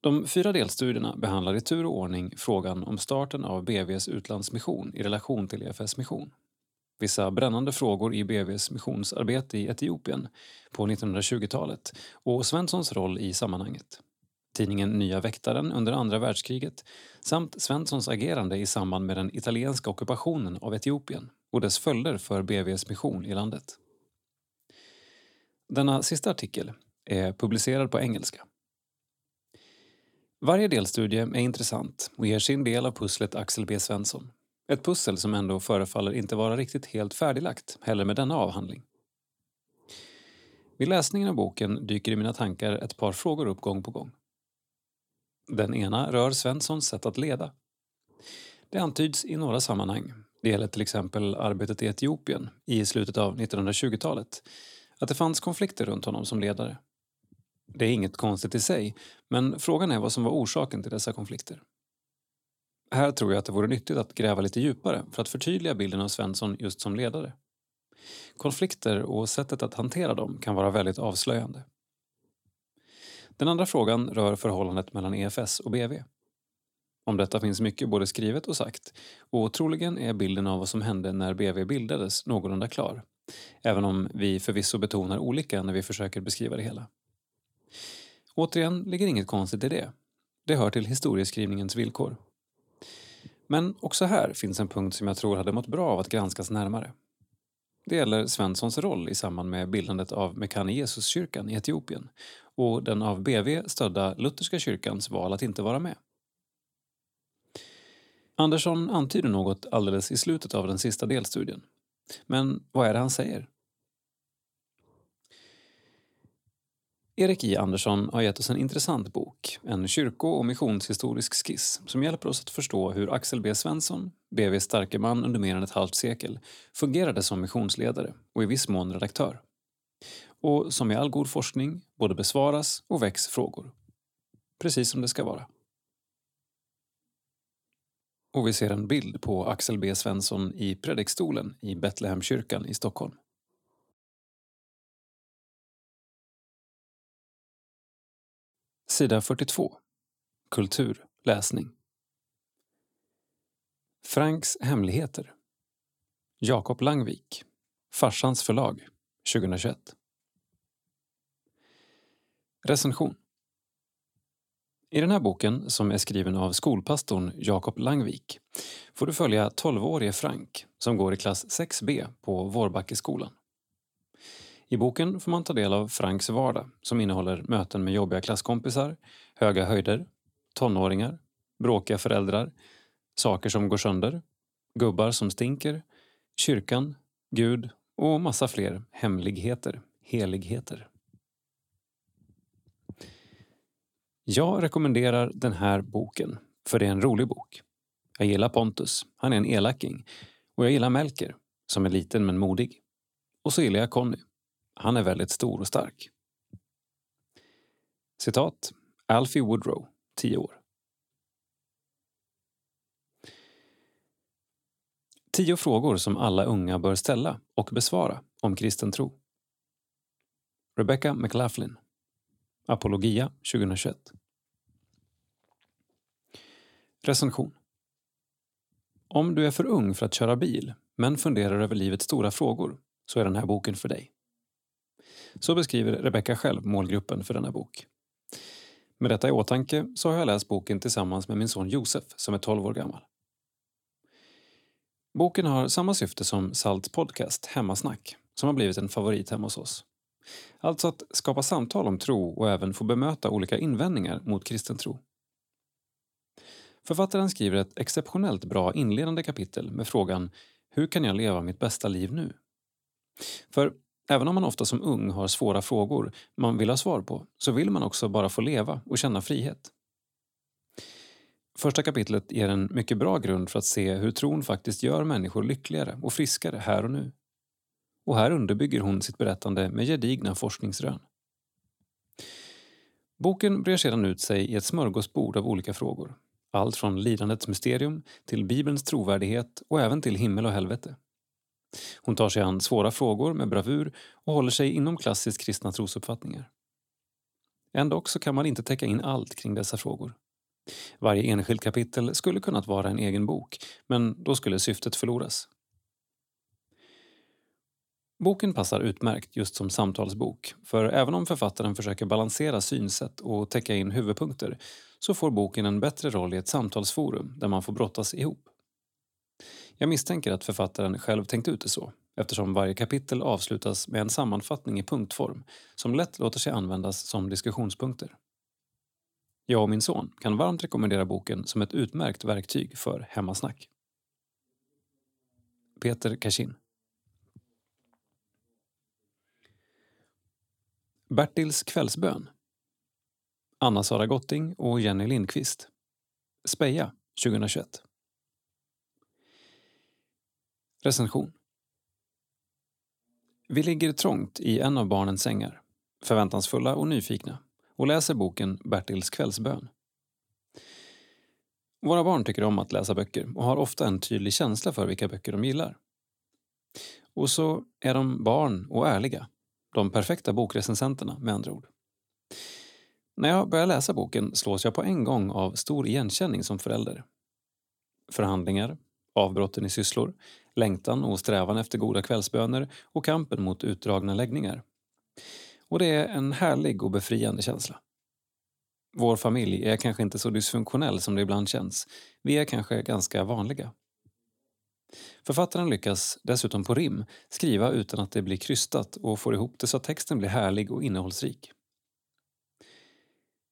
De fyra delstudierna behandlar i tur och ordning frågan om starten av BVs utlandsmission i relation till EFS mission. Vissa brännande frågor i BVs missionsarbete i Etiopien på 1920-talet och Svenssons roll i sammanhanget. Tidningen Nya väktaren under andra världskriget samt Svenssons agerande i samband med den italienska ockupationen av Etiopien och dess följder för BVs mission i landet. Denna sista artikel är publicerad på engelska varje delstudie är intressant och ger sin del av pusslet Axel B Svensson. Ett pussel som ändå förefaller inte vara riktigt helt färdiglagt, heller med denna avhandling. Vid läsningen av boken dyker i mina tankar ett par frågor upp gång på gång. Den ena rör Svenssons sätt att leda. Det antyds i några sammanhang, det gäller till exempel arbetet i Etiopien i slutet av 1920-talet, att det fanns konflikter runt honom som ledare. Det är inget konstigt i sig, men frågan är vad som var orsaken till dessa konflikter. Här tror jag att det vore nyttigt att gräva lite djupare för att förtydliga bilden av Svensson just som ledare. Konflikter och sättet att hantera dem kan vara väldigt avslöjande. Den andra frågan rör förhållandet mellan EFS och BV. Om detta finns mycket både skrivet och sagt och troligen är bilden av vad som hände när BV bildades någorlunda klar, även om vi förvisso betonar olika när vi försöker beskriva det hela. Återigen ligger inget konstigt i det. Det hör till historieskrivningens villkor. Men också här finns en punkt som jag tror hade mått bra av att granskas närmare. Det gäller Svenssons roll i samband med bildandet av Mekane Jesuskyrkan i Etiopien och den av BV stödda lutherska kyrkans val att inte vara med. Andersson antyder något alldeles i slutet av den sista delstudien. Men vad är det han säger? Erik J Andersson har gett oss en intressant bok, en kyrko och missionshistorisk skiss som hjälper oss att förstå hur Axel B Svensson, BVs starke man under mer än ett halvt sekel, fungerade som missionsledare och i viss mån redaktör. Och som i all god forskning både besvaras och väcks frågor. Precis som det ska vara. Och vi ser en bild på Axel B Svensson i predikstolen i Betlehemkyrkan i Stockholm. Sida 42. Kultur, läsning. Franks hemligheter. Jakob Langvik. Farsans förlag. 2021. Recension. I den här boken, som är skriven av skolpastorn Jakob Langvik, får du följa 12-årige Frank som går i klass 6B på Vårbackeskolan. I boken får man ta del av Franks vardag som innehåller möten med jobbiga klasskompisar, höga höjder, tonåringar, bråkiga föräldrar, saker som går sönder, gubbar som stinker, kyrkan, Gud och massa fler hemligheter, heligheter. Jag rekommenderar den här boken, för det är en rolig bok. Jag gillar Pontus, han är en elaking. Och jag gillar Melker, som är liten men modig. Och så gillar jag Conny, han är väldigt stor och stark. Citat Alfie Woodrow, 10 år. Tio frågor som alla unga bör ställa och besvara om kristen tro. Rebecca McLaughlin. Apologia 2021. Recension. Om du är för ung för att köra bil men funderar över livets stora frågor så är den här boken för dig. Så beskriver Rebecca själv målgruppen för denna bok. Med detta i åtanke så har jag läst boken tillsammans med min son Josef som är 12 år gammal. Boken har samma syfte som Salts podcast Hemmasnack som har blivit en favorit hemma hos oss. Alltså att skapa samtal om tro och även få bemöta olika invändningar mot kristen tro. Författaren skriver ett exceptionellt bra inledande kapitel med frågan Hur kan jag leva mitt bästa liv nu? För Även om man ofta som ung har svåra frågor man vill ha svar på så vill man också bara få leva och känna frihet. Första kapitlet ger en mycket bra grund för att se hur tron faktiskt gör människor lyckligare och friskare här och nu. Och här underbygger hon sitt berättande med gedigna forskningsrön. Boken brer sedan ut sig i ett smörgåsbord av olika frågor. Allt från lidandets mysterium till Bibelns trovärdighet och även till himmel och helvete. Hon tar sig an svåra frågor med bravur och håller sig inom klassiskt kristna trosuppfattningar. Ändå så kan man inte täcka in allt kring dessa frågor. Varje enskilt kapitel skulle kunnat vara en egen bok, men då skulle syftet förloras. Boken passar utmärkt just som samtalsbok, för även om författaren försöker balansera synsätt och täcka in huvudpunkter så får boken en bättre roll i ett samtalsforum där man får brottas ihop. Jag misstänker att författaren själv tänkt ut det så eftersom varje kapitel avslutas med en sammanfattning i punktform som lätt låter sig användas som diskussionspunkter. Jag och min son kan varmt rekommendera boken som ett utmärkt verktyg för hemmasnack. Peter Kashin Bertils kvällsbön Anna-Sara Gotting och Jenny Lindqvist Speja 2021 Recension Vi ligger trångt i en av barnens sängar, förväntansfulla och nyfikna, och läser boken Bertils kvällsbön. Våra barn tycker om att läsa böcker och har ofta en tydlig känsla för vilka böcker de gillar. Och så är de barn och ärliga. De perfekta bokrecensenterna, med andra ord. När jag börjar läsa boken slås jag på en gång av stor igenkänning som förälder. Förhandlingar, avbrotten i sysslor, längtan och strävan efter goda kvällsböner och kampen mot utdragna läggningar. Och det är en härlig och befriande känsla. Vår familj är kanske inte så dysfunktionell som det ibland känns. Vi är kanske ganska vanliga. Författaren lyckas dessutom på rim skriva utan att det blir krystat och får ihop det så att texten blir härlig och innehållsrik.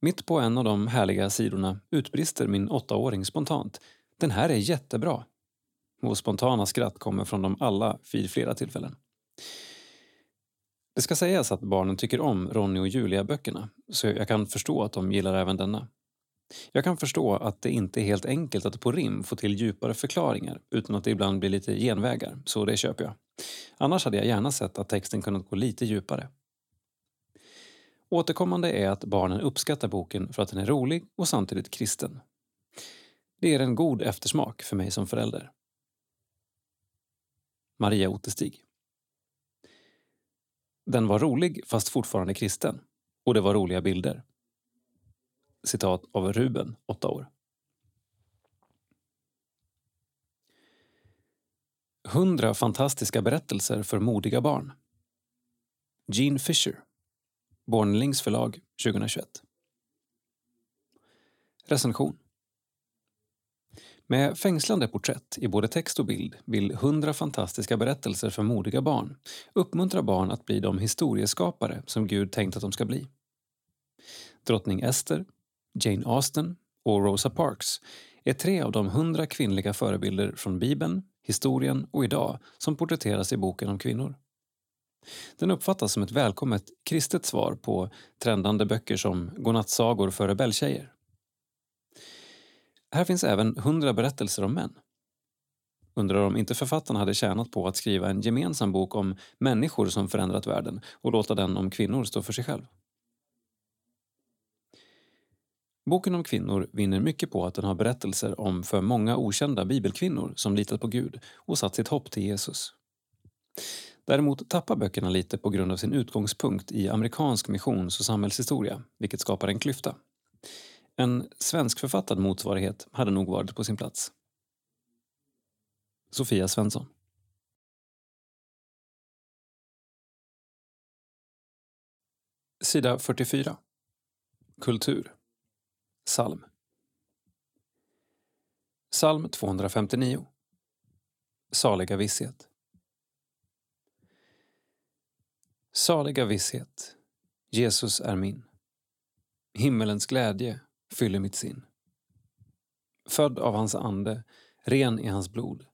Mitt på en av de härliga sidorna utbrister min åttaåring spontant. Den här är jättebra! Och spontana skratt kommer från dem alla vid flera tillfällen. Det ska sägas att barnen tycker om Ronny och Julia-böckerna, så jag kan förstå att de gillar även denna. Jag kan förstå att det inte är helt enkelt att på rim få till djupare förklaringar utan att det ibland blir lite genvägar, så det köper jag. Annars hade jag gärna sett att texten kunnat gå lite djupare. Återkommande är att barnen uppskattar boken för att den är rolig och samtidigt kristen. Det är en god eftersmak för mig som förälder. Maria Otestig Den var rolig fast fortfarande kristen. Och det var roliga bilder. Citat av Ruben, 8 år. Hundra fantastiska berättelser för modiga barn. Gene Fisher. Bornlings förlag 2021. Recension. Med fängslande porträtt i både text och bild vill hundra fantastiska berättelser för modiga barn uppmuntra barn att bli de historieskapare som Gud tänkt att de ska bli. Drottning Ester, Jane Austen och Rosa Parks är tre av de hundra kvinnliga förebilder från Bibeln, historien och idag som porträtteras i boken om kvinnor. Den uppfattas som ett välkommet kristet svar på trendande böcker som Godnattsagor för rebelltjejer. Här finns även hundra berättelser om män. Undrar om inte författarna hade tjänat på att skriva en gemensam bok om människor som förändrat världen och låta den om kvinnor stå för sig själv. Boken om kvinnor vinner mycket på att den har berättelser om för många okända bibelkvinnor som litat på Gud och satt sitt hopp till Jesus. Däremot tappar böckerna lite på grund av sin utgångspunkt i amerikansk missions och samhällshistoria, vilket skapar en klyfta. En svenskförfattad motsvarighet hade nog varit på sin plats. Sofia Svensson Sida 44 Kultur Psalm Psalm 259 Saliga visshet Saliga visshet, Jesus är min. Himmelens glädje fyller mitt sinn. Född av hans ande, ren i hans blod,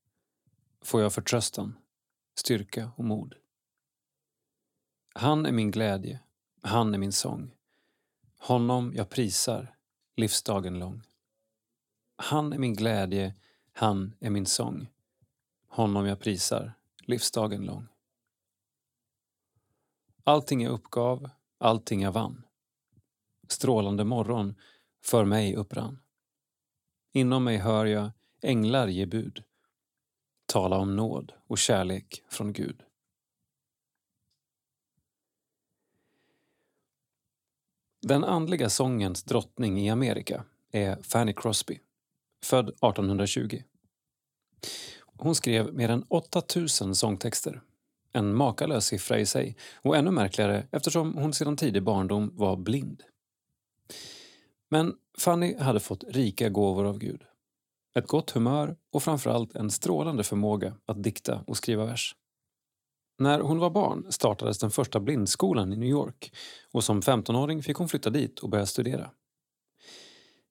får jag förtröstan, styrka och mod. Han är min glädje, han är min sång. Honom jag prisar livsdagen lång. Han är min glädje, han är min sång. Honom jag prisar livsdagen lång. Allting jag uppgav, allting jag vann. Strålande morgon för mig upprann. Inom mig hör jag änglar ge bud. Tala om nåd och kärlek från Gud. Den andliga sångens drottning i Amerika är Fanny Crosby, född 1820. Hon skrev mer än 8000 sångtexter en makalös siffra i sig och ännu märkligare eftersom hon sedan tidig barndom var blind. Men Fanny hade fått rika gåvor av Gud. Ett gott humör och framförallt en strålande förmåga att dikta och skriva vers. När hon var barn startades den första blindskolan i New York och som 15-åring fick hon flytta dit och börja studera.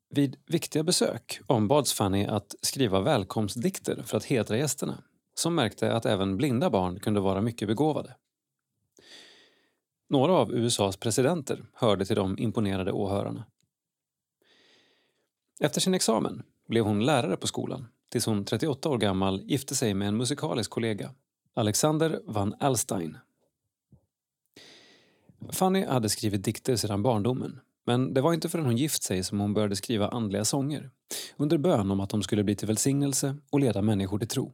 Vid viktiga besök ombads Fanny att skriva välkomstdikter för att hedra gästerna som märkte att även blinda barn kunde vara mycket begåvade. Några av USAs presidenter hörde till de imponerade åhörarna. Efter sin examen blev hon lärare på skolan tills hon 38 år gammal gifte sig med en musikalisk kollega, Alexander van Alstein. Fanny hade skrivit dikter sedan barndomen men det var inte förrän hon gift sig som hon började skriva andliga sånger under bön om att de skulle bli till välsignelse och leda människor till tro.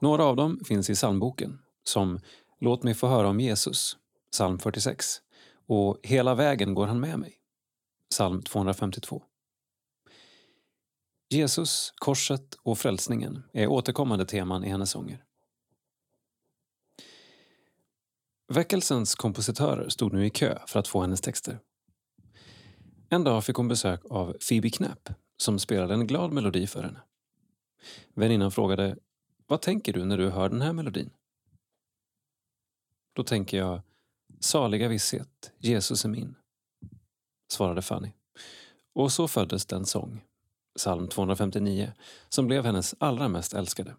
Några av dem finns i psalmboken, som Låt mig få höra om Jesus, psalm 46, och Hela vägen går han med mig, psalm 252. Jesus, korset och frälsningen är återkommande teman i hennes sånger. Väckelsens kompositörer stod nu i kö för att få hennes texter. En dag fick hon besök av Phoebe Knapp som spelade en glad melodi för henne. Väninnan frågade Vad tänker du när du hör den här melodin? Då tänker jag Saliga visshet, Jesus är min, svarade Fanny. Och så föddes den sång, psalm 259, som blev hennes allra mest älskade.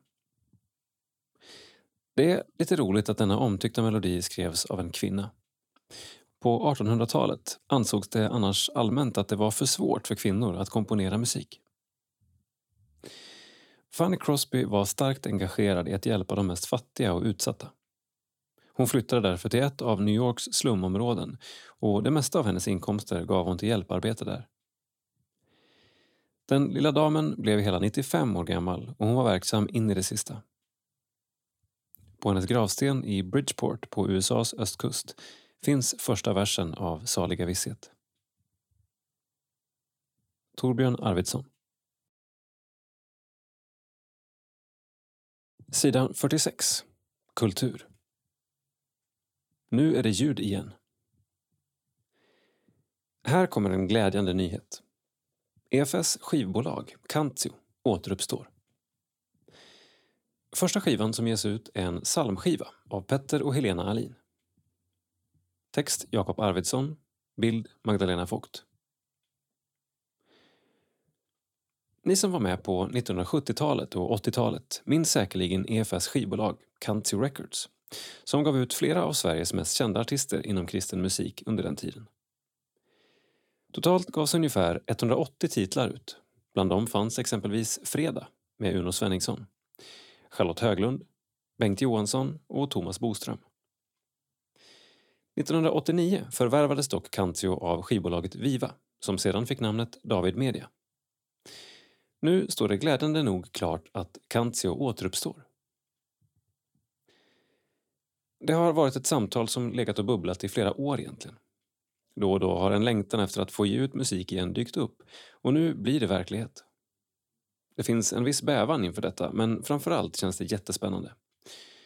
Det är lite roligt att denna omtyckta melodi skrevs av en kvinna. På 1800-talet ansågs det annars allmänt att det var för svårt för kvinnor att komponera musik. Fanny Crosby var starkt engagerad i att hjälpa de mest fattiga och utsatta. Hon flyttade därför till ett av New Yorks slumområden och det mesta av hennes inkomster gav hon till hjälparbete där. Den lilla damen blev hela 95 år gammal och hon var verksam in i det sista. På hennes gravsten i Bridgeport på USAs östkust finns första versen av Saliga visshet. Torbjörn Arvidsson Sidan 46 Kultur Nu är det ljud igen. Här kommer en glädjande nyhet. EFS skivbolag, Kantio, återuppstår. Första skivan som ges ut är en psalmskiva av Petter och Helena Alin. Text Jakob Arvidsson, bild Magdalena Vogt. Ni som var med på 1970-talet och 80-talet minns säkerligen EFS skivbolag Country Records som gav ut flera av Sveriges mest kända artister inom kristen musik under den tiden. Totalt gavs ungefär 180 titlar ut. Bland dem fanns exempelvis Fredag med Uno Svenningsson, Charlotte Höglund, Bengt Johansson och Thomas Boström. 1989 förvärvades dock Cantio av skivbolaget Viva som sedan fick namnet David Media. Nu står det glädjande nog klart att Cantio återuppstår. Det har varit ett samtal som legat och bubblat i flera år egentligen. Då och då har en längtan efter att få ge ut musik igen dykt upp och nu blir det verklighet. Det finns en viss bävan inför detta men framförallt känns det jättespännande.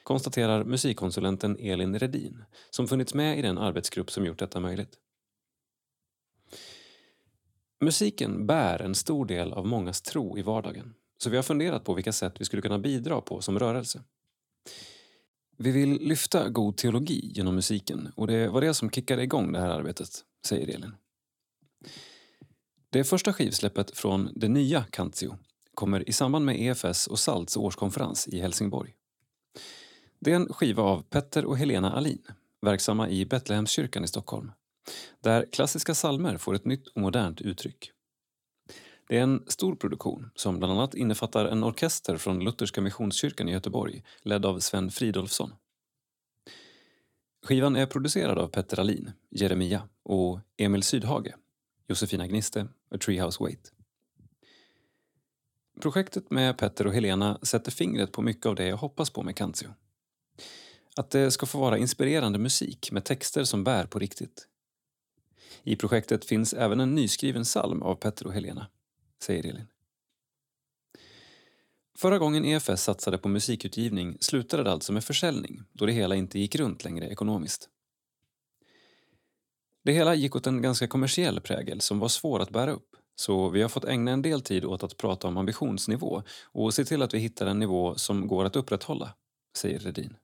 Konstaterar musikkonsulenten Elin Redin som funnits med i den arbetsgrupp som gjort detta möjligt. Musiken bär en stor del av mångas tro i vardagen så vi har funderat på vilka sätt vi skulle kunna bidra på som rörelse. Vi vill lyfta god teologi genom musiken och det var det som kickade igång det här arbetet, säger Elin. Det första skivsläppet från det nya Cantio kommer i samband med EFS och SALTs årskonferens i Helsingborg. Det är en skiva av Petter och Helena Alin, verksamma i Betlehemskyrkan i Stockholm, där klassiska salmer får ett nytt och modernt uttryck. Det är en stor produktion som bland annat innefattar en orkester från Lutherska Missionskyrkan i Göteborg ledd av Sven Fridolfsson. Skivan är producerad av Petter Alin, Jeremia och Emil Sydhage, Josefina Gniste och Treehouse Wait. Projektet med Petter och Helena sätter fingret på mycket av det jag hoppas på med Kantio. Att det ska få vara inspirerande musik med texter som bär på riktigt. I projektet finns även en nyskriven psalm av Petter och Helena säger Elin. Förra gången EFS satsade på musikutgivning slutade det alltså med försäljning då det hela inte gick runt längre ekonomiskt. Det hela gick åt en ganska kommersiell prägel som var svår att bära upp så vi har fått ägna en del tid åt att prata om ambitionsnivå och se till att vi hittar en nivå som går att upprätthålla, säger Redin.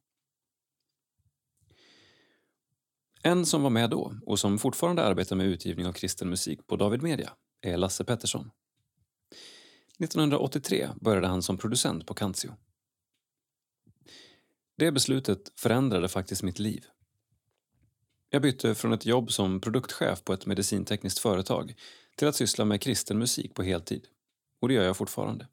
En som var med då och som fortfarande arbetar med utgivning av kristen musik på David Media är Lasse Pettersson. 1983 började han som producent på Cantio. Det beslutet förändrade faktiskt mitt liv. Jag bytte från ett jobb som produktchef på ett medicintekniskt företag till att syssla med kristen musik på heltid. Och det gör jag fortfarande.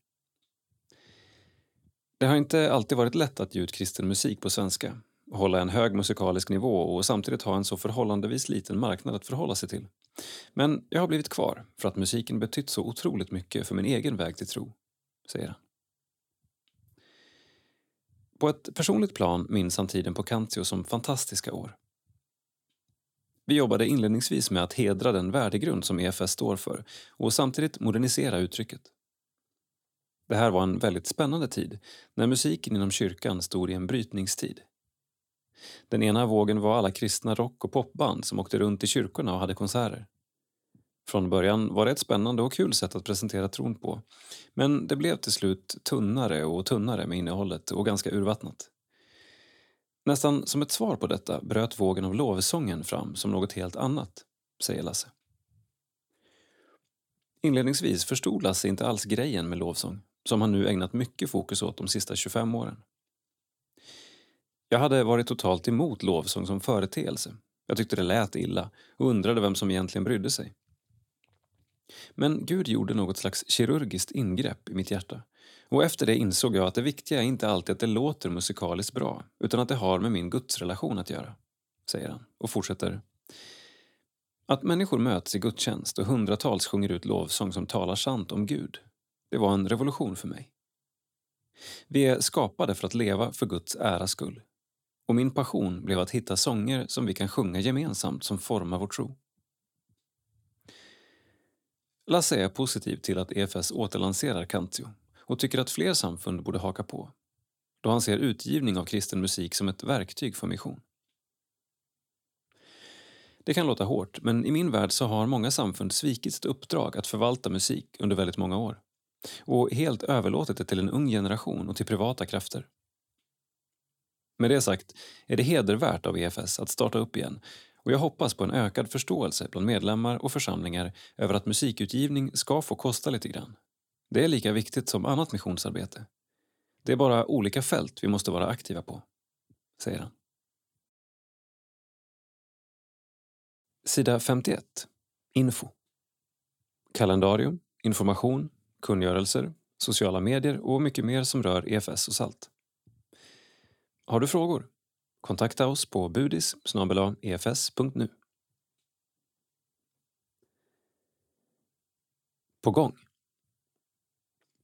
Det har inte alltid varit lätt att ge ut kristen musik på svenska, hålla en hög musikalisk nivå och samtidigt ha en så förhållandevis liten marknad att förhålla sig till. Men jag har blivit kvar för att musiken betytt så otroligt mycket för min egen väg till tro, säger han. På ett personligt plan minns han tiden på Cantio som fantastiska år. Vi jobbade inledningsvis med att hedra den värdegrund som EFS står för och samtidigt modernisera uttrycket. Det här var en väldigt spännande tid när musiken inom kyrkan stod i en brytningstid. Den ena vågen var alla kristna rock och popband som åkte runt i kyrkorna och hade konserter. Från början var det ett spännande och kul sätt att presentera tron på. Men det blev till slut tunnare och tunnare med innehållet och ganska urvattnat. Nästan som ett svar på detta bröt vågen av lovsången fram som något helt annat, säger Lasse. Inledningsvis förstod Lasse inte alls grejen med lovsång, som han nu ägnat mycket fokus åt de sista 25 åren. Jag hade varit totalt emot lovsång som företeelse. Jag tyckte det lät illa och undrade vem som egentligen brydde sig. Men Gud gjorde något slags kirurgiskt ingrepp i mitt hjärta. Och efter det insåg jag att det viktiga är inte alltid att det låter musikaliskt bra, utan att det har med min gudsrelation att göra, säger han och fortsätter. Att människor möts i gudstjänst och hundratals sjunger ut lovsång som talar sant om Gud, det var en revolution för mig. Vi är skapade för att leva för Guds äras skull. Och min passion blev att hitta sånger som vi kan sjunga gemensamt som formar vår tro. Lasse är positiv till att EFS återlanserar Cantio och tycker att fler samfund borde haka på då han ser utgivning av kristen musik som ett verktyg för mission. Det kan låta hårt, men i min värld så har många samfund svikit sitt uppdrag att förvalta musik under väldigt många år och helt överlåtit det till en ung generation och till privata krafter. Med det sagt är det hedervärt av EFS att starta upp igen och jag hoppas på en ökad förståelse bland medlemmar och församlingar över att musikutgivning ska få kosta lite grann. Det är lika viktigt som annat missionsarbete. Det är bara olika fält vi måste vara aktiva på, säger han. Sida 51. Info. Kalendarium, information, kungörelser, sociala medier och mycket mer som rör EFS och SALT. Har du frågor? Kontakta oss på budis efs.nu. E på gång.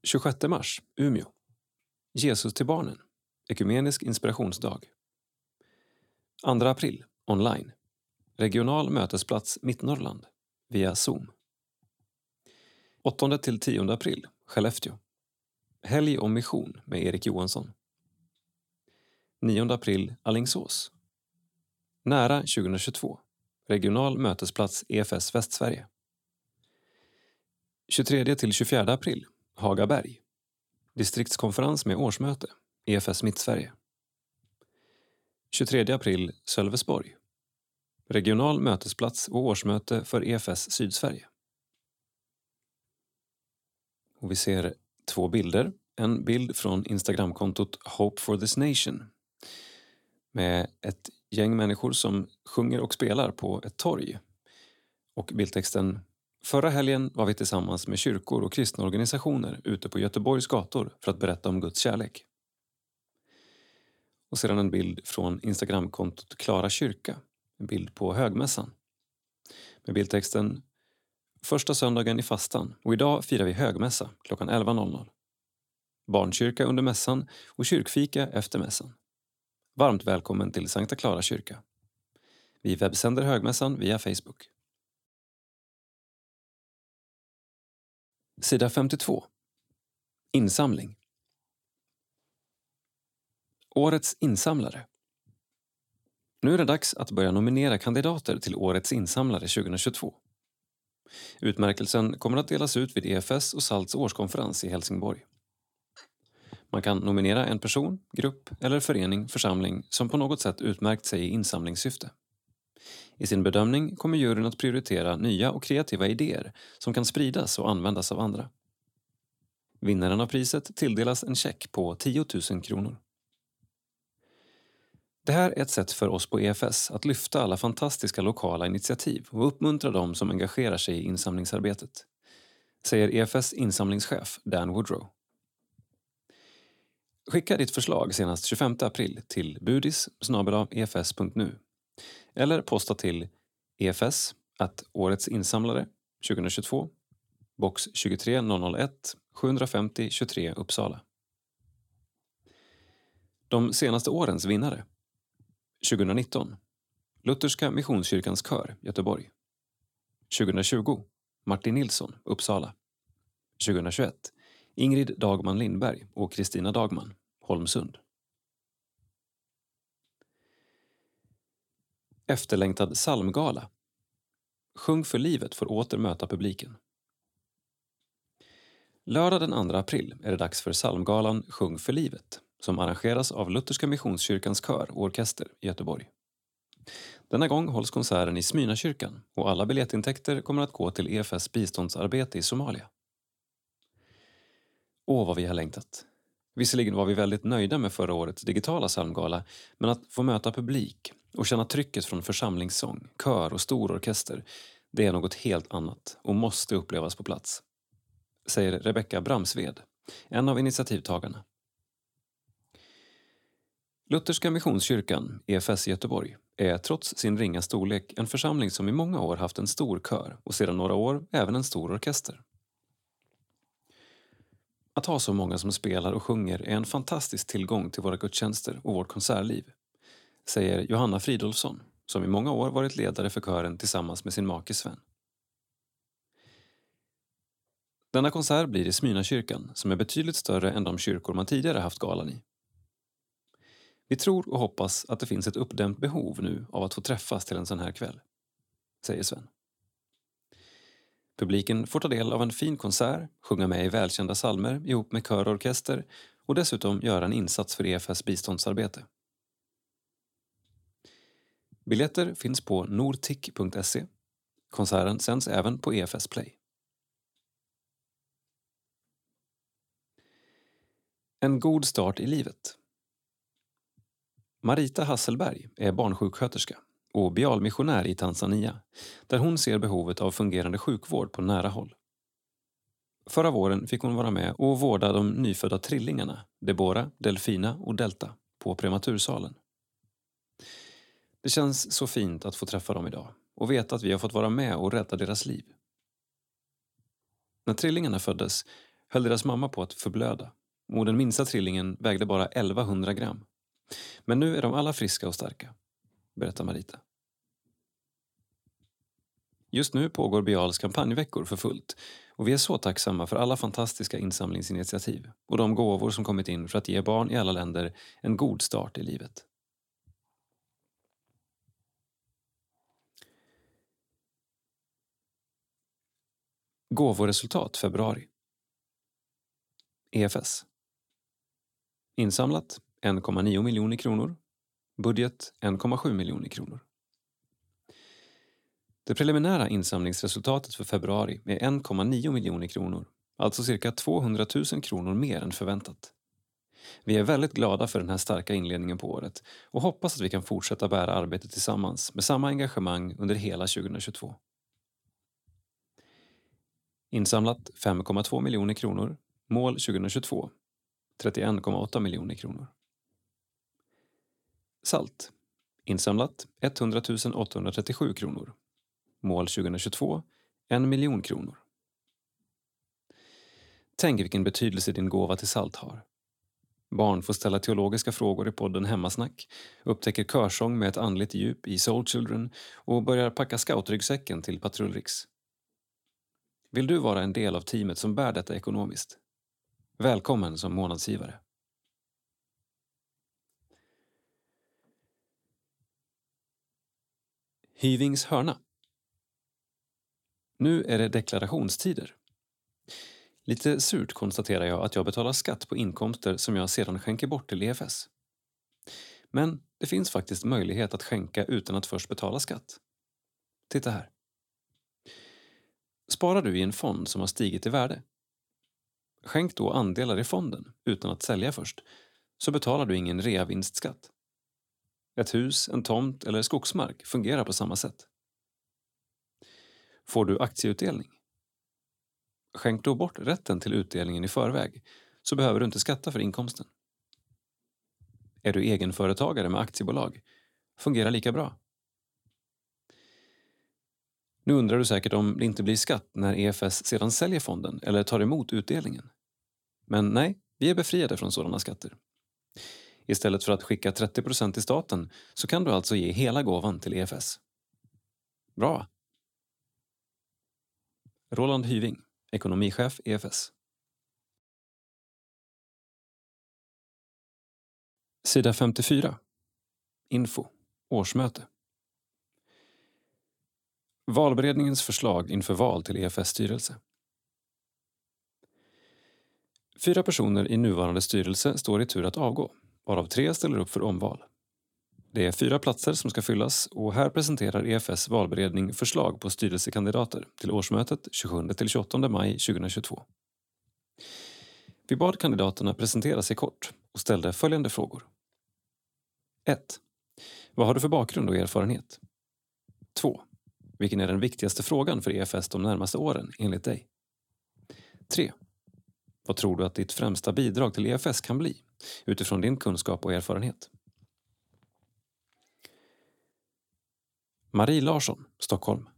26 mars, Umeå. Jesus till barnen. Ekumenisk inspirationsdag. 2 april, online. Regional mötesplats Mittnorrland via Zoom. 8-10 april, Skellefteå. Helg om mission med Erik Johansson. 9 april Allingsås. Nära 2022. Regional mötesplats EFS Västsverige. 23 till 24 april Hagaberg. Distriktskonferens med årsmöte EFS Mittsverige. 23 april Sölvesborg. Regional mötesplats och årsmöte för EFS Sydsverige. Och vi ser två bilder. En bild från Instagramkontot Hope for this Nation med ett gäng människor som sjunger och spelar på ett torg. Och bildtexten Förra helgen var vi tillsammans med kyrkor och kristna organisationer ute på Göteborgs gator för att berätta om Guds kärlek. Och sedan en bild från Instagramkontot Klara kyrka, en bild på högmässan. Med bildtexten Första söndagen i fastan och idag firar vi högmässa klockan 11.00. Barnkyrka under mässan och kyrkfika efter mässan. Varmt välkommen till Sankta Klara kyrka. Vi webbsänder högmässan via Facebook. Sida 52. Insamling. Årets insamlare. Nu är det dags att börja nominera kandidater till Årets insamlare 2022. Utmärkelsen kommer att delas ut vid EFS och SALTs årskonferens i Helsingborg. Man kan nominera en person, grupp eller förening, församling som på något sätt utmärkt sig i insamlingssyfte. I sin bedömning kommer juryn att prioritera nya och kreativa idéer som kan spridas och användas av andra. Vinnaren av priset tilldelas en check på 10 000 kronor. Det här är ett sätt för oss på EFS att lyfta alla fantastiska lokala initiativ och uppmuntra dem som engagerar sig i insamlingsarbetet, säger EFS insamlingschef Dan Woodrow. Skicka ditt förslag senast 25 april till budis efs.nu eller posta till EFS att Årets insamlare 2022 box 23001 750 23 Uppsala. De senaste årens vinnare 2019 Lutherska Missionskyrkans kör, Göteborg. 2020 Martin Nilsson, Uppsala. 2021 Ingrid Dagman Lindberg och Kristina Dagman, Holmsund. Efterlängtad psalmgala. Sjung för livet får åter möta publiken. Lördag den 2 april är det dags för psalmgalan Sjung för livet som arrangeras av Lutherska Missionskyrkans kör och orkester i Göteborg. Denna gång hålls konserten i Smyrnakyrkan och alla biljettintäkter kommer att gå till EFS biståndsarbete i Somalia. Åh, vad vi har längtat! Visserligen var vi väldigt nöjda med förra årets digitala psalmgala men att få möta publik och känna trycket från församlingssång, kör och stor orkester det är något helt annat och måste upplevas på plats. Säger Rebecka Bramsved, en av initiativtagarna. Lutherska Missionskyrkan, EFS i Göteborg, är trots sin ringa storlek en församling som i många år haft en stor kör och sedan några år även en stor orkester. Att ha så många som spelar och sjunger är en fantastisk tillgång till våra gudstjänster och vårt konsertliv, säger Johanna Fridolfsson som i många år varit ledare för kören tillsammans med sin make Sven. Denna konsert blir i Smyrnakyrkan som är betydligt större än de kyrkor man tidigare haft galan i. Vi tror och hoppas att det finns ett uppdämt behov nu av att få träffas till en sån här kväll, säger Sven. Publiken får ta del av en fin konsert, sjunga med i välkända salmer ihop med kör och orkester och dessutom göra en insats för EFS biståndsarbete. Biljetter finns på nortic.se. Konserten sänds även på EFS Play. En god start i livet. Marita Hasselberg är barnsjuksköterska och bialmissionär i Tanzania där hon ser behovet av fungerande sjukvård på nära håll. Förra våren fick hon vara med och vårda de nyfödda trillingarna Debora, Delfina och Delta på prematursalen. Det känns så fint att få träffa dem idag och veta att vi har fått vara med och rädda deras liv. När trillingarna föddes höll deras mamma på att förblöda och den minsta trillingen vägde bara 1100 gram. Men nu är de alla friska och starka, berättar Marita. Just nu pågår Bials kampanjveckor för fullt och vi är så tacksamma för alla fantastiska insamlingsinitiativ och de gåvor som kommit in för att ge barn i alla länder en god start i livet. Gåvoresultat februari. EFS. Insamlat 1,9 miljoner kronor. Budget 1,7 miljoner kronor. Det preliminära insamlingsresultatet för februari är 1,9 miljoner kronor, alltså cirka 200 000 kronor mer än förväntat. Vi är väldigt glada för den här starka inledningen på året och hoppas att vi kan fortsätta bära arbetet tillsammans med samma engagemang under hela 2022. Insamlat 5,2 miljoner kronor. Mål 2022 31,8 miljoner kronor. Salt. Insamlat 100 837 kronor. Mål 2022 en miljon kronor. Tänk vilken betydelse din gåva till SALT har. Barn får ställa teologiska frågor i podden Hemmasnack, upptäcker körsång med ett andligt djup i Soul Children och börjar packa scoutryggsäcken till Patrullriks. Vill du vara en del av teamet som bär detta ekonomiskt? Välkommen som månadsgivare. Hyvings hörna. Nu är det deklarationstider. Lite surt konstaterar jag att jag betalar skatt på inkomster som jag sedan skänker bort till EFS. Men det finns faktiskt möjlighet att skänka utan att först betala skatt. Titta här. Sparar du i en fond som har stigit i värde? Skänk då andelar i fonden utan att sälja först, så betalar du ingen reavinstskatt. Ett hus, en tomt eller skogsmark fungerar på samma sätt. Får du aktieutdelning? Skänk då bort rätten till utdelningen i förväg så behöver du inte skatta för inkomsten. Är du egenföretagare med aktiebolag? Fungerar lika bra. Nu undrar du säkert om det inte blir skatt när EFS sedan säljer fonden eller tar emot utdelningen. Men nej, vi är befriade från sådana skatter. Istället för att skicka 30% till staten så kan du alltså ge hela gåvan till EFS. Bra! Roland Hyving, ekonomichef EFS. Sida 54. Info. Årsmöte. Valberedningens förslag inför val till EFS styrelse. Fyra personer i nuvarande styrelse står i tur att avgå, varav tre ställer upp för omval. Det är fyra platser som ska fyllas och här presenterar EFS valberedning förslag på styrelsekandidater till årsmötet 27-28 maj 2022. Vi bad kandidaterna presentera sig kort och ställde följande frågor. 1. Vad har du för bakgrund och erfarenhet? 2. Vilken är den viktigaste frågan för EFS de närmaste åren, enligt dig? 3. Vad tror du att ditt främsta bidrag till EFS kan bli, utifrån din kunskap och erfarenhet? Marie Larsson, Stockholm.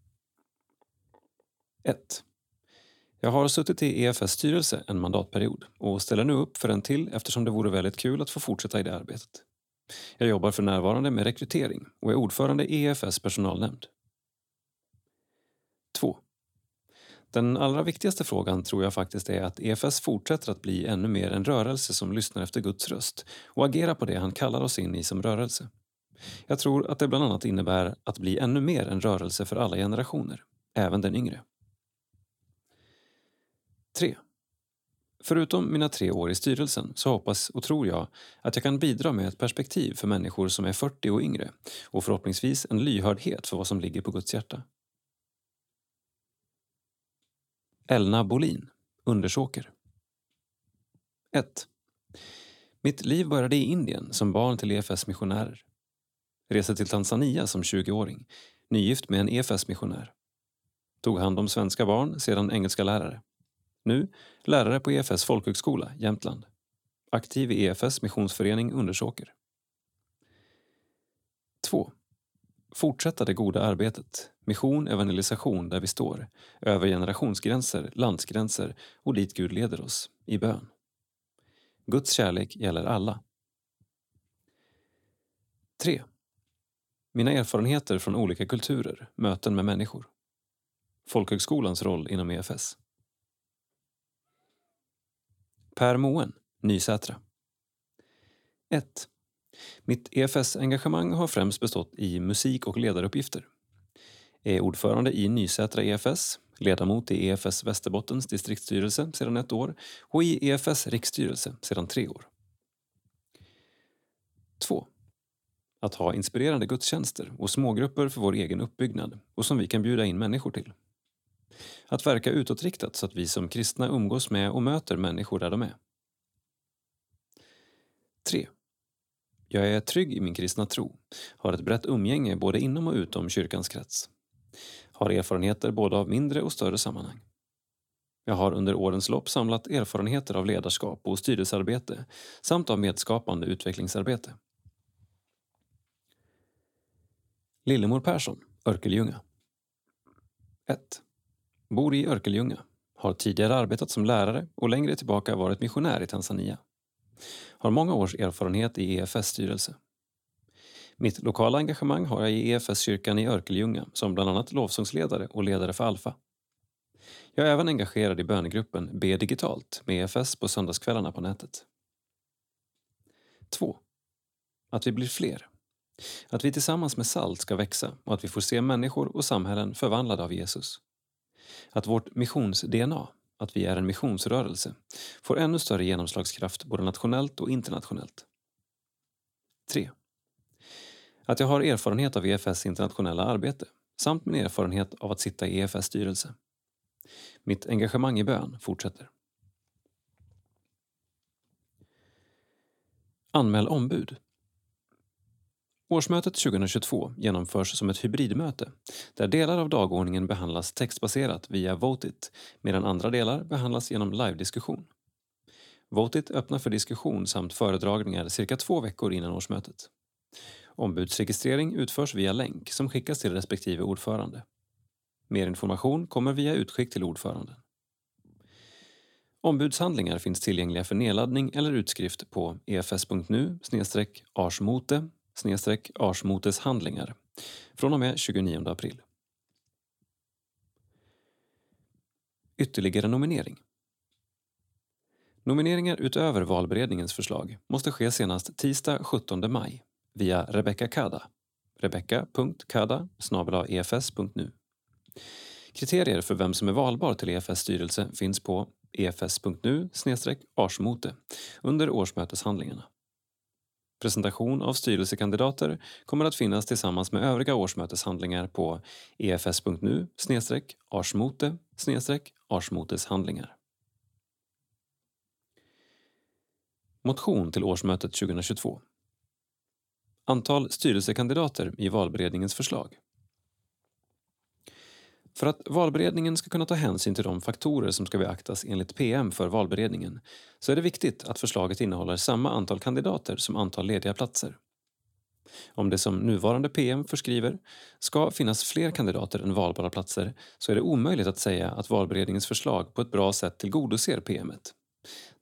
1. Jag har suttit i EFS styrelse en mandatperiod och ställer nu upp för en till eftersom det vore väldigt kul att få fortsätta i det arbetet. Jag jobbar för närvarande med rekrytering och är ordförande i EFS personalnämnd. 2. Den allra viktigaste frågan tror jag faktiskt är att EFS fortsätter att bli ännu mer en rörelse som lyssnar efter Guds röst och agerar på det han kallar oss in i som rörelse. Jag tror att det bland annat innebär att bli ännu mer en rörelse för alla generationer, även den yngre. 3. Förutom mina tre år i styrelsen så hoppas och tror jag att jag kan bidra med ett perspektiv för människor som är 40 och yngre och förhoppningsvis en lyhördhet för vad som ligger på Guds hjärta. Elna Bolin, Undersåker 1. Mitt liv började i Indien som barn till EFS missionärer. Reste till Tanzania som 20-åring, nygift med en EFS-missionär. Tog hand om svenska barn, sedan engelska lärare. Nu lärare på EFS folkhögskola, Jämtland. Aktiv i EFS missionsförening Undersåker. 2. Fortsätta det goda arbetet, mission, evangelisation där vi står, över generationsgränser, landsgränser och dit Gud leder oss, i bön. Guds kärlek gäller alla. 3. Mina erfarenheter från olika kulturer, möten med människor. Folkhögskolans roll inom EFS. Per Moen, Nysätra. 1. Mitt EFS-engagemang har främst bestått i musik och ledaruppgifter. Jag är ordförande i Nysätra EFS, ledamot i EFS Västerbottens distriktsstyrelse sedan ett år och i EFS riksstyrelse sedan tre år. 2. Att ha inspirerande gudstjänster och smågrupper för vår egen uppbyggnad och som vi kan bjuda in människor till. Att verka utåtriktat så att vi som kristna umgås med och möter människor där de är. 3. Jag är trygg i min kristna tro, har ett brett umgänge både inom och utom kyrkans krets. Har erfarenheter både av mindre och större sammanhang. Jag har under årens lopp samlat erfarenheter av ledarskap och styrelsearbete samt av medskapande utvecklingsarbete. Lillemor Persson, Örkelljunga 1. Bor i Örkelljunga. Har tidigare arbetat som lärare och längre tillbaka varit missionär i Tanzania. Har många års erfarenhet i EFS styrelse. Mitt lokala engagemang har jag i EFS-kyrkan i Örkelljunga som bland annat lovsångsledare och ledare för Alfa. Jag är även engagerad i bönegruppen Be digitalt med EFS på söndagskvällarna på nätet. 2. Att vi blir fler. Att vi tillsammans med SALT ska växa och att vi får se människor och samhällen förvandlade av Jesus. Att vårt missions-DNA att vi är en missionsrörelse får ännu större genomslagskraft både nationellt och internationellt. 3. Att jag har erfarenhet av EFS internationella arbete samt min erfarenhet av att sitta i EFS styrelse. Mitt engagemang i bön fortsätter. Anmäl ombud Årsmötet 2022 genomförs som ett hybridmöte där delar av dagordningen behandlas textbaserat via Votit medan andra delar behandlas genom live-diskussion. Votit öppnar för diskussion samt föredragningar cirka två veckor innan årsmötet. Ombudsregistrering utförs via länk som skickas till respektive ordförande. Mer information kommer via utskick till ordföranden. Ombudshandlingar finns tillgängliga för nedladdning eller utskrift på efs.nu arsmote arsmoteshandlingar från och med 29 april. Ytterligare nominering. Nomineringar utöver valberedningens förslag måste ske senast tisdag 17 maj via Rebecca Kada, rebecca.kada efs.nu. Kriterier för vem som är valbar till EFS styrelse finns på efs.nu arsmote under årsmöteshandlingarna. Presentation av styrelsekandidater kommer att finnas tillsammans med övriga årsmöteshandlingar på efs.nu arsmote arsmoteshandlingar. Motion till årsmötet 2022. Antal styrelsekandidater i valberedningens förslag. För att valberedningen ska kunna ta hänsyn till de faktorer som ska beaktas enligt PM för valberedningen så är det viktigt att förslaget innehåller samma antal kandidater som antal lediga platser. Om det som nuvarande PM förskriver ska finnas fler kandidater än valbara platser så är det omöjligt att säga att valberedningens förslag på ett bra sätt tillgodoser PMet.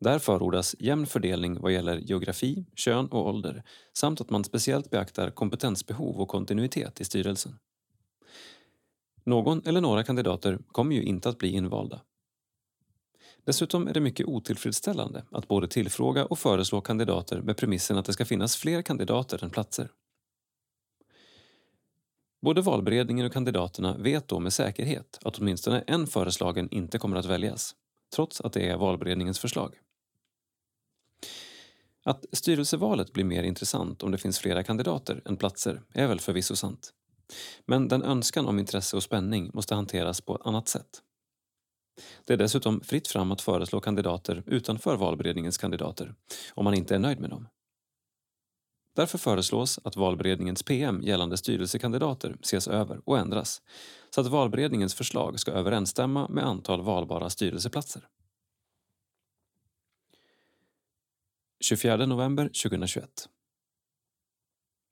Där förordas jämn fördelning vad gäller geografi, kön och ålder samt att man speciellt beaktar kompetensbehov och kontinuitet i styrelsen. Någon eller några kandidater kommer ju inte att bli invalda. Dessutom är det mycket otillfredsställande att både tillfråga och föreslå kandidater med premissen att det ska finnas fler kandidater än platser. Både valberedningen och kandidaterna vet då med säkerhet att åtminstone en föreslagen inte kommer att väljas, trots att det är valberedningens förslag. Att styrelsevalet blir mer intressant om det finns flera kandidater än platser är väl förvisso sant. Men den önskan om intresse och spänning måste hanteras på ett annat sätt. Det är dessutom fritt fram att föreslå kandidater utanför valberedningens kandidater om man inte är nöjd med dem. Därför föreslås att valberedningens PM gällande styrelsekandidater ses över och ändras så att valberedningens förslag ska överensstämma med antal valbara styrelseplatser. 24 november 2021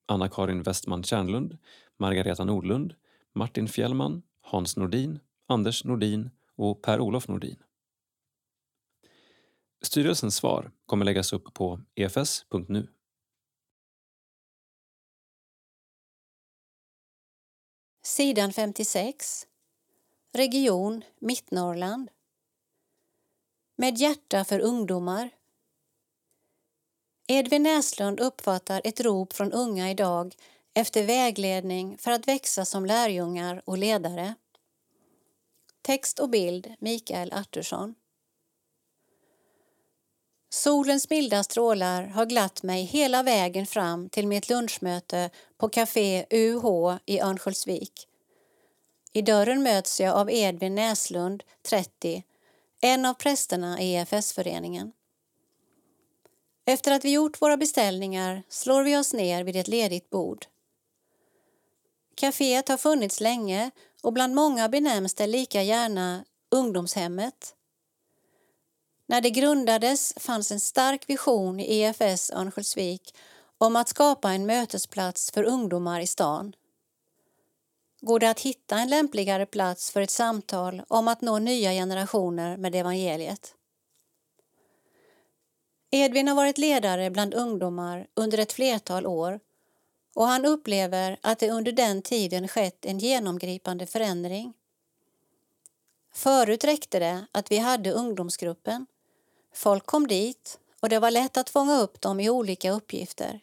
Anna-Karin Westman Kärnlund, Margareta Nordlund, Martin Fjellman, Hans Nordin, Anders Nordin och Per-Olof Nordin. Styrelsens svar kommer läggas upp på efs.nu. Sidan 56. Region Mittnorrland. Med hjärta för ungdomar. Edvin Näslund uppfattar ett rop från unga idag efter vägledning för att växa som lärjungar och ledare. Text och bild Mikael Artursson. Solens milda strålar har glatt mig hela vägen fram till mitt lunchmöte på Café UH i Örnsköldsvik. I dörren möts jag av Edvin Näslund, 30, en av prästerna i EFS-föreningen. Efter att vi gjort våra beställningar slår vi oss ner vid ett ledigt bord. Caféet har funnits länge och bland många benämns det lika gärna ungdomshemmet. När det grundades fanns en stark vision i EFS Örnsköldsvik om att skapa en mötesplats för ungdomar i stan. Går det att hitta en lämpligare plats för ett samtal om att nå nya generationer med evangeliet? Edvin har varit ledare bland ungdomar under ett flertal år och han upplever att det under den tiden skett en genomgripande förändring. Förut räckte det att vi hade ungdomsgruppen. Folk kom dit och det var lätt att fånga upp dem i olika uppgifter.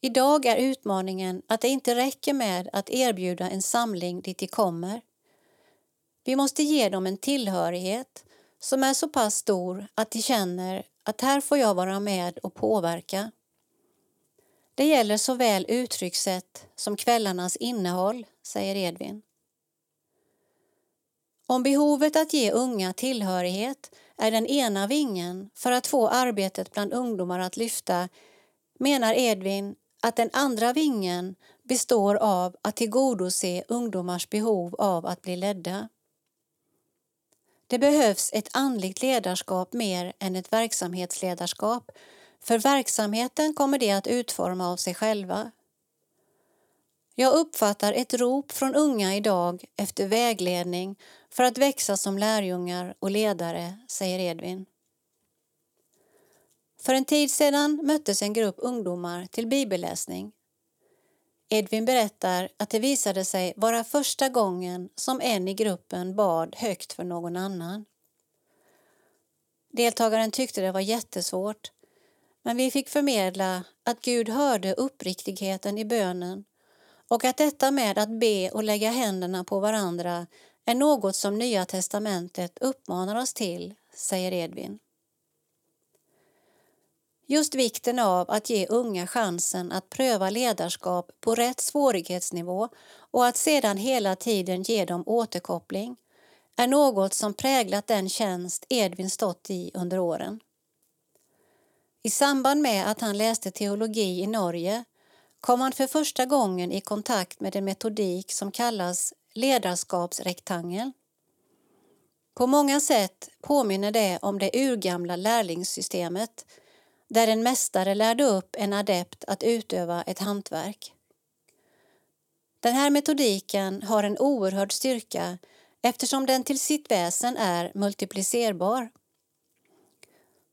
Idag är utmaningen att det inte räcker med att erbjuda en samling dit de kommer. Vi måste ge dem en tillhörighet som är så pass stor att de känner att här får jag vara med och påverka. Det gäller såväl uttryckssätt som kvällarnas innehåll, säger Edvin. Om behovet att ge unga tillhörighet är den ena vingen för att få arbetet bland ungdomar att lyfta menar Edvin att den andra vingen består av att tillgodose ungdomars behov av att bli ledda. Det behövs ett andligt ledarskap mer än ett verksamhetsledarskap för verksamheten kommer de att utforma av sig själva. Jag uppfattar ett rop från unga idag efter vägledning för att växa som lärjungar och ledare, säger Edvin. För en tid sedan möttes en grupp ungdomar till bibelläsning. Edvin berättar att det visade sig vara första gången som en i gruppen bad högt för någon annan. Deltagaren tyckte det var jättesvårt men vi fick förmedla att Gud hörde uppriktigheten i bönen och att detta med att be och lägga händerna på varandra är något som Nya testamentet uppmanar oss till, säger Edvin. Just vikten av att ge unga chansen att pröva ledarskap på rätt svårighetsnivå och att sedan hela tiden ge dem återkoppling är något som präglat den tjänst Edvin stått i under åren. I samband med att han läste teologi i Norge kom han för första gången i kontakt med en metodik som kallas ledarskapsrektangel. På många sätt påminner det om det urgamla lärlingssystemet där en mästare lärde upp en adept att utöva ett hantverk. Den här metodiken har en oerhörd styrka eftersom den till sitt väsen är multiplicerbar.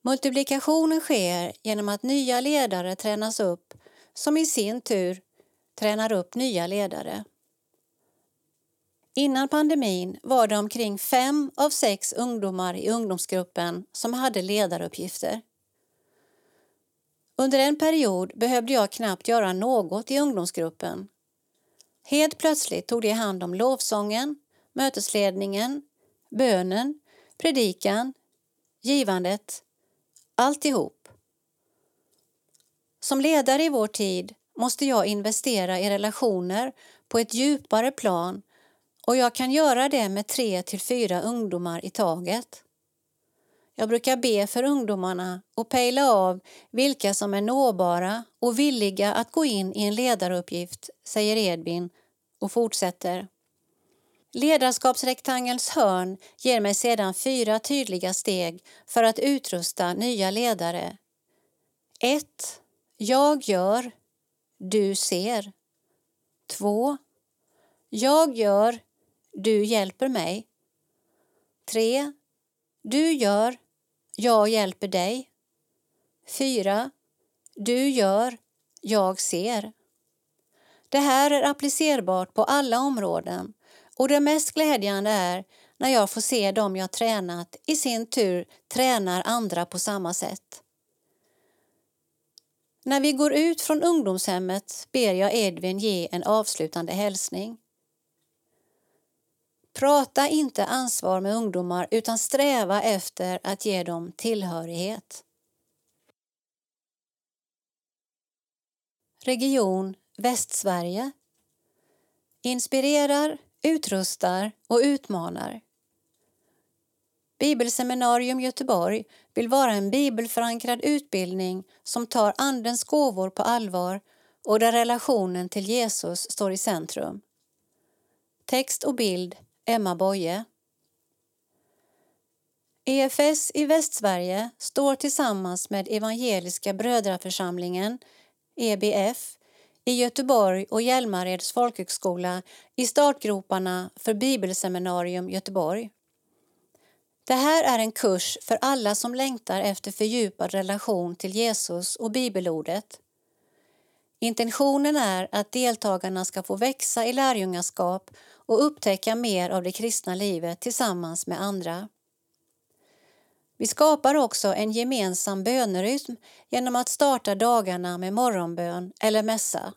Multiplikationen sker genom att nya ledare tränas upp som i sin tur tränar upp nya ledare. Innan pandemin var det omkring fem av sex ungdomar i ungdomsgruppen som hade ledaruppgifter. Under en period behövde jag knappt göra något i ungdomsgruppen. Helt plötsligt tog de hand om lovsången, mötesledningen, bönen, predikan, givandet, alltihop. Som ledare i vår tid måste jag investera i relationer på ett djupare plan och jag kan göra det med tre till fyra ungdomar i taget. Jag brukar be för ungdomarna och pejla av vilka som är nåbara och villiga att gå in i en ledaruppgift, säger Edvin och fortsätter. Ledarskapsrektangelns hörn ger mig sedan fyra tydliga steg för att utrusta nya ledare. 1. Jag gör, du ser. 2. Jag gör, du hjälper mig. 3. Du gör, jag hjälper dig. 4. Du gör, jag ser. Det här är applicerbart på alla områden och det mest glädjande är när jag får se dem jag tränat i sin tur tränar andra på samma sätt. När vi går ut från ungdomshemmet ber jag Edvin ge en avslutande hälsning. Prata inte ansvar med ungdomar utan sträva efter att ge dem tillhörighet. Region Västsverige inspirerar, utrustar och utmanar. Bibelseminarium Göteborg vill vara en bibelförankrad utbildning som tar Andens gåvor på allvar och där relationen till Jesus står i centrum. Text och bild Emma Boye. EFS i Västsverige står tillsammans med Evangeliska brödraförsamlingen, EBF, i Göteborg och Hjälmareds folkhögskola i startgroparna för Bibelseminarium Göteborg. Det här är en kurs för alla som längtar efter fördjupad relation till Jesus och bibelordet. Intentionen är att deltagarna ska få växa i lärjungaskap och upptäcka mer av det kristna livet tillsammans med andra. Vi skapar också en gemensam bönerytm genom att starta dagarna med morgonbön eller mässa.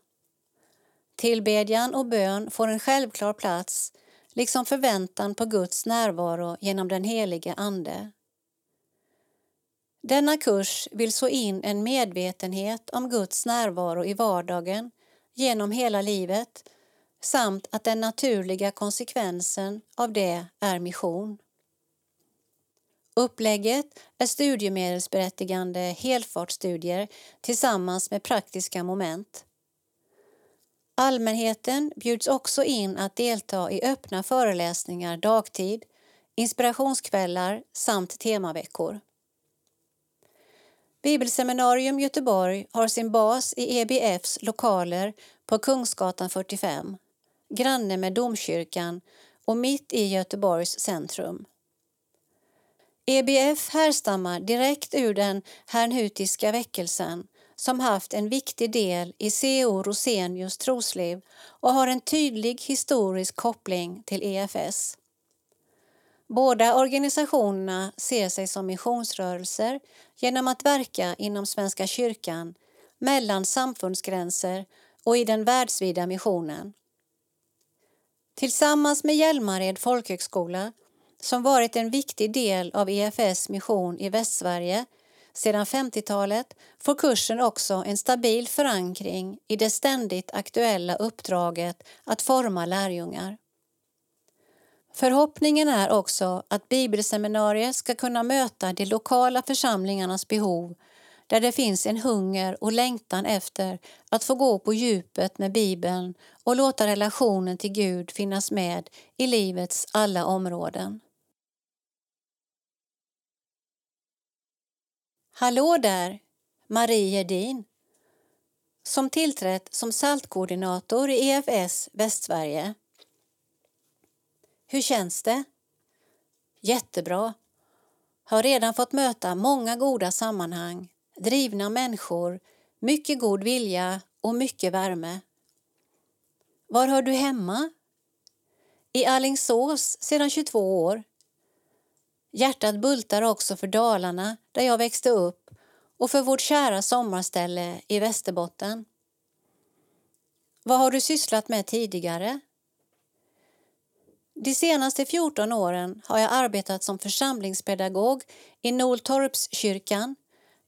Tillbedjan och bön får en självklar plats liksom förväntan på Guds närvaro genom den helige Ande. Denna kurs vill så in en medvetenhet om Guds närvaro i vardagen genom hela livet samt att den naturliga konsekvensen av det är mission. Upplägget är studiemedelsberättigande helfartsstudier tillsammans med praktiska moment. Allmänheten bjuds också in att delta i öppna föreläsningar dagtid, inspirationskvällar samt temaveckor. Bibelseminarium Göteborg har sin bas i EBFs lokaler på Kungsgatan 45, granne med domkyrkan och mitt i Göteborgs centrum. EBF härstammar direkt ur den hernhutiska väckelsen som haft en viktig del i C.O. Rosenius trosliv och har en tydlig historisk koppling till EFS. Båda organisationerna ser sig som missionsrörelser genom att verka inom Svenska kyrkan, mellan samfundsgränser och i den världsvida missionen. Tillsammans med Hjälmared folkhögskola, som varit en viktig del av EFS mission i Västsverige sedan 50-talet, får kursen också en stabil förankring i det ständigt aktuella uppdraget att forma lärjungar. Förhoppningen är också att bibelseminarier ska kunna möta de lokala församlingarnas behov där det finns en hunger och längtan efter att få gå på djupet med Bibeln och låta relationen till Gud finnas med i livets alla områden. Hallå där, Marie Gerdin, som tillträtt som saltkoordinator i EFS Västsverige. Hur känns det? Jättebra. Har redan fått möta många goda sammanhang, drivna människor, mycket god vilja och mycket värme. Var hör du hemma? I Allingsås sedan 22 år. Hjärtat bultar också för Dalarna där jag växte upp och för vårt kära sommarställe i Västerbotten. Vad har du sysslat med tidigare? De senaste 14 åren har jag arbetat som församlingspedagog i Noltorpskyrkan,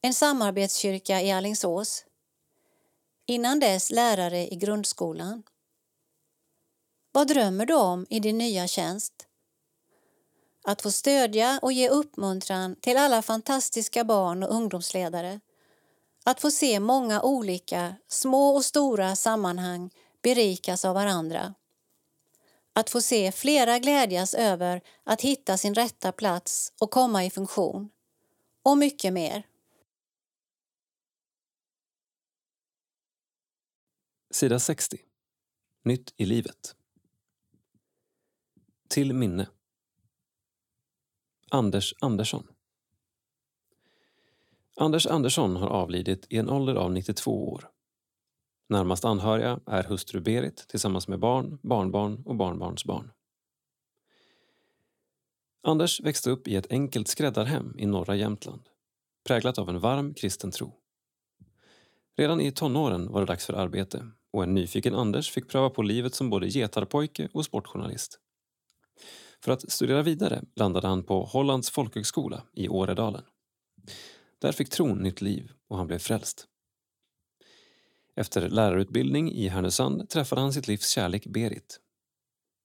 en samarbetskyrka i Allingsås. Innan dess lärare i grundskolan. Vad drömmer du om i din nya tjänst? Att få stödja och ge uppmuntran till alla fantastiska barn och ungdomsledare. Att få se många olika, små och stora sammanhang berikas av varandra att få se flera glädjas över att hitta sin rätta plats och komma i funktion. Och mycket mer. Sida 60. Nytt i livet. Till minne. Anders Andersson. Anders Andersson har avlidit i en ålder av 92 år. Närmast anhöriga är hustru Berit tillsammans med barn, barnbarn och barnbarnsbarn. Anders växte upp i ett enkelt skräddarhem i norra Jämtland, präglat av en varm kristen tro. Redan i tonåren var det dags för arbete och en nyfiken Anders fick pröva på livet som både getarpojke och sportjournalist. För att studera vidare landade han på Hollands folkhögskola i Åredalen. Där fick tron nytt liv och han blev frälst. Efter lärarutbildning i Härnösand träffade han sitt livs kärlek Berit.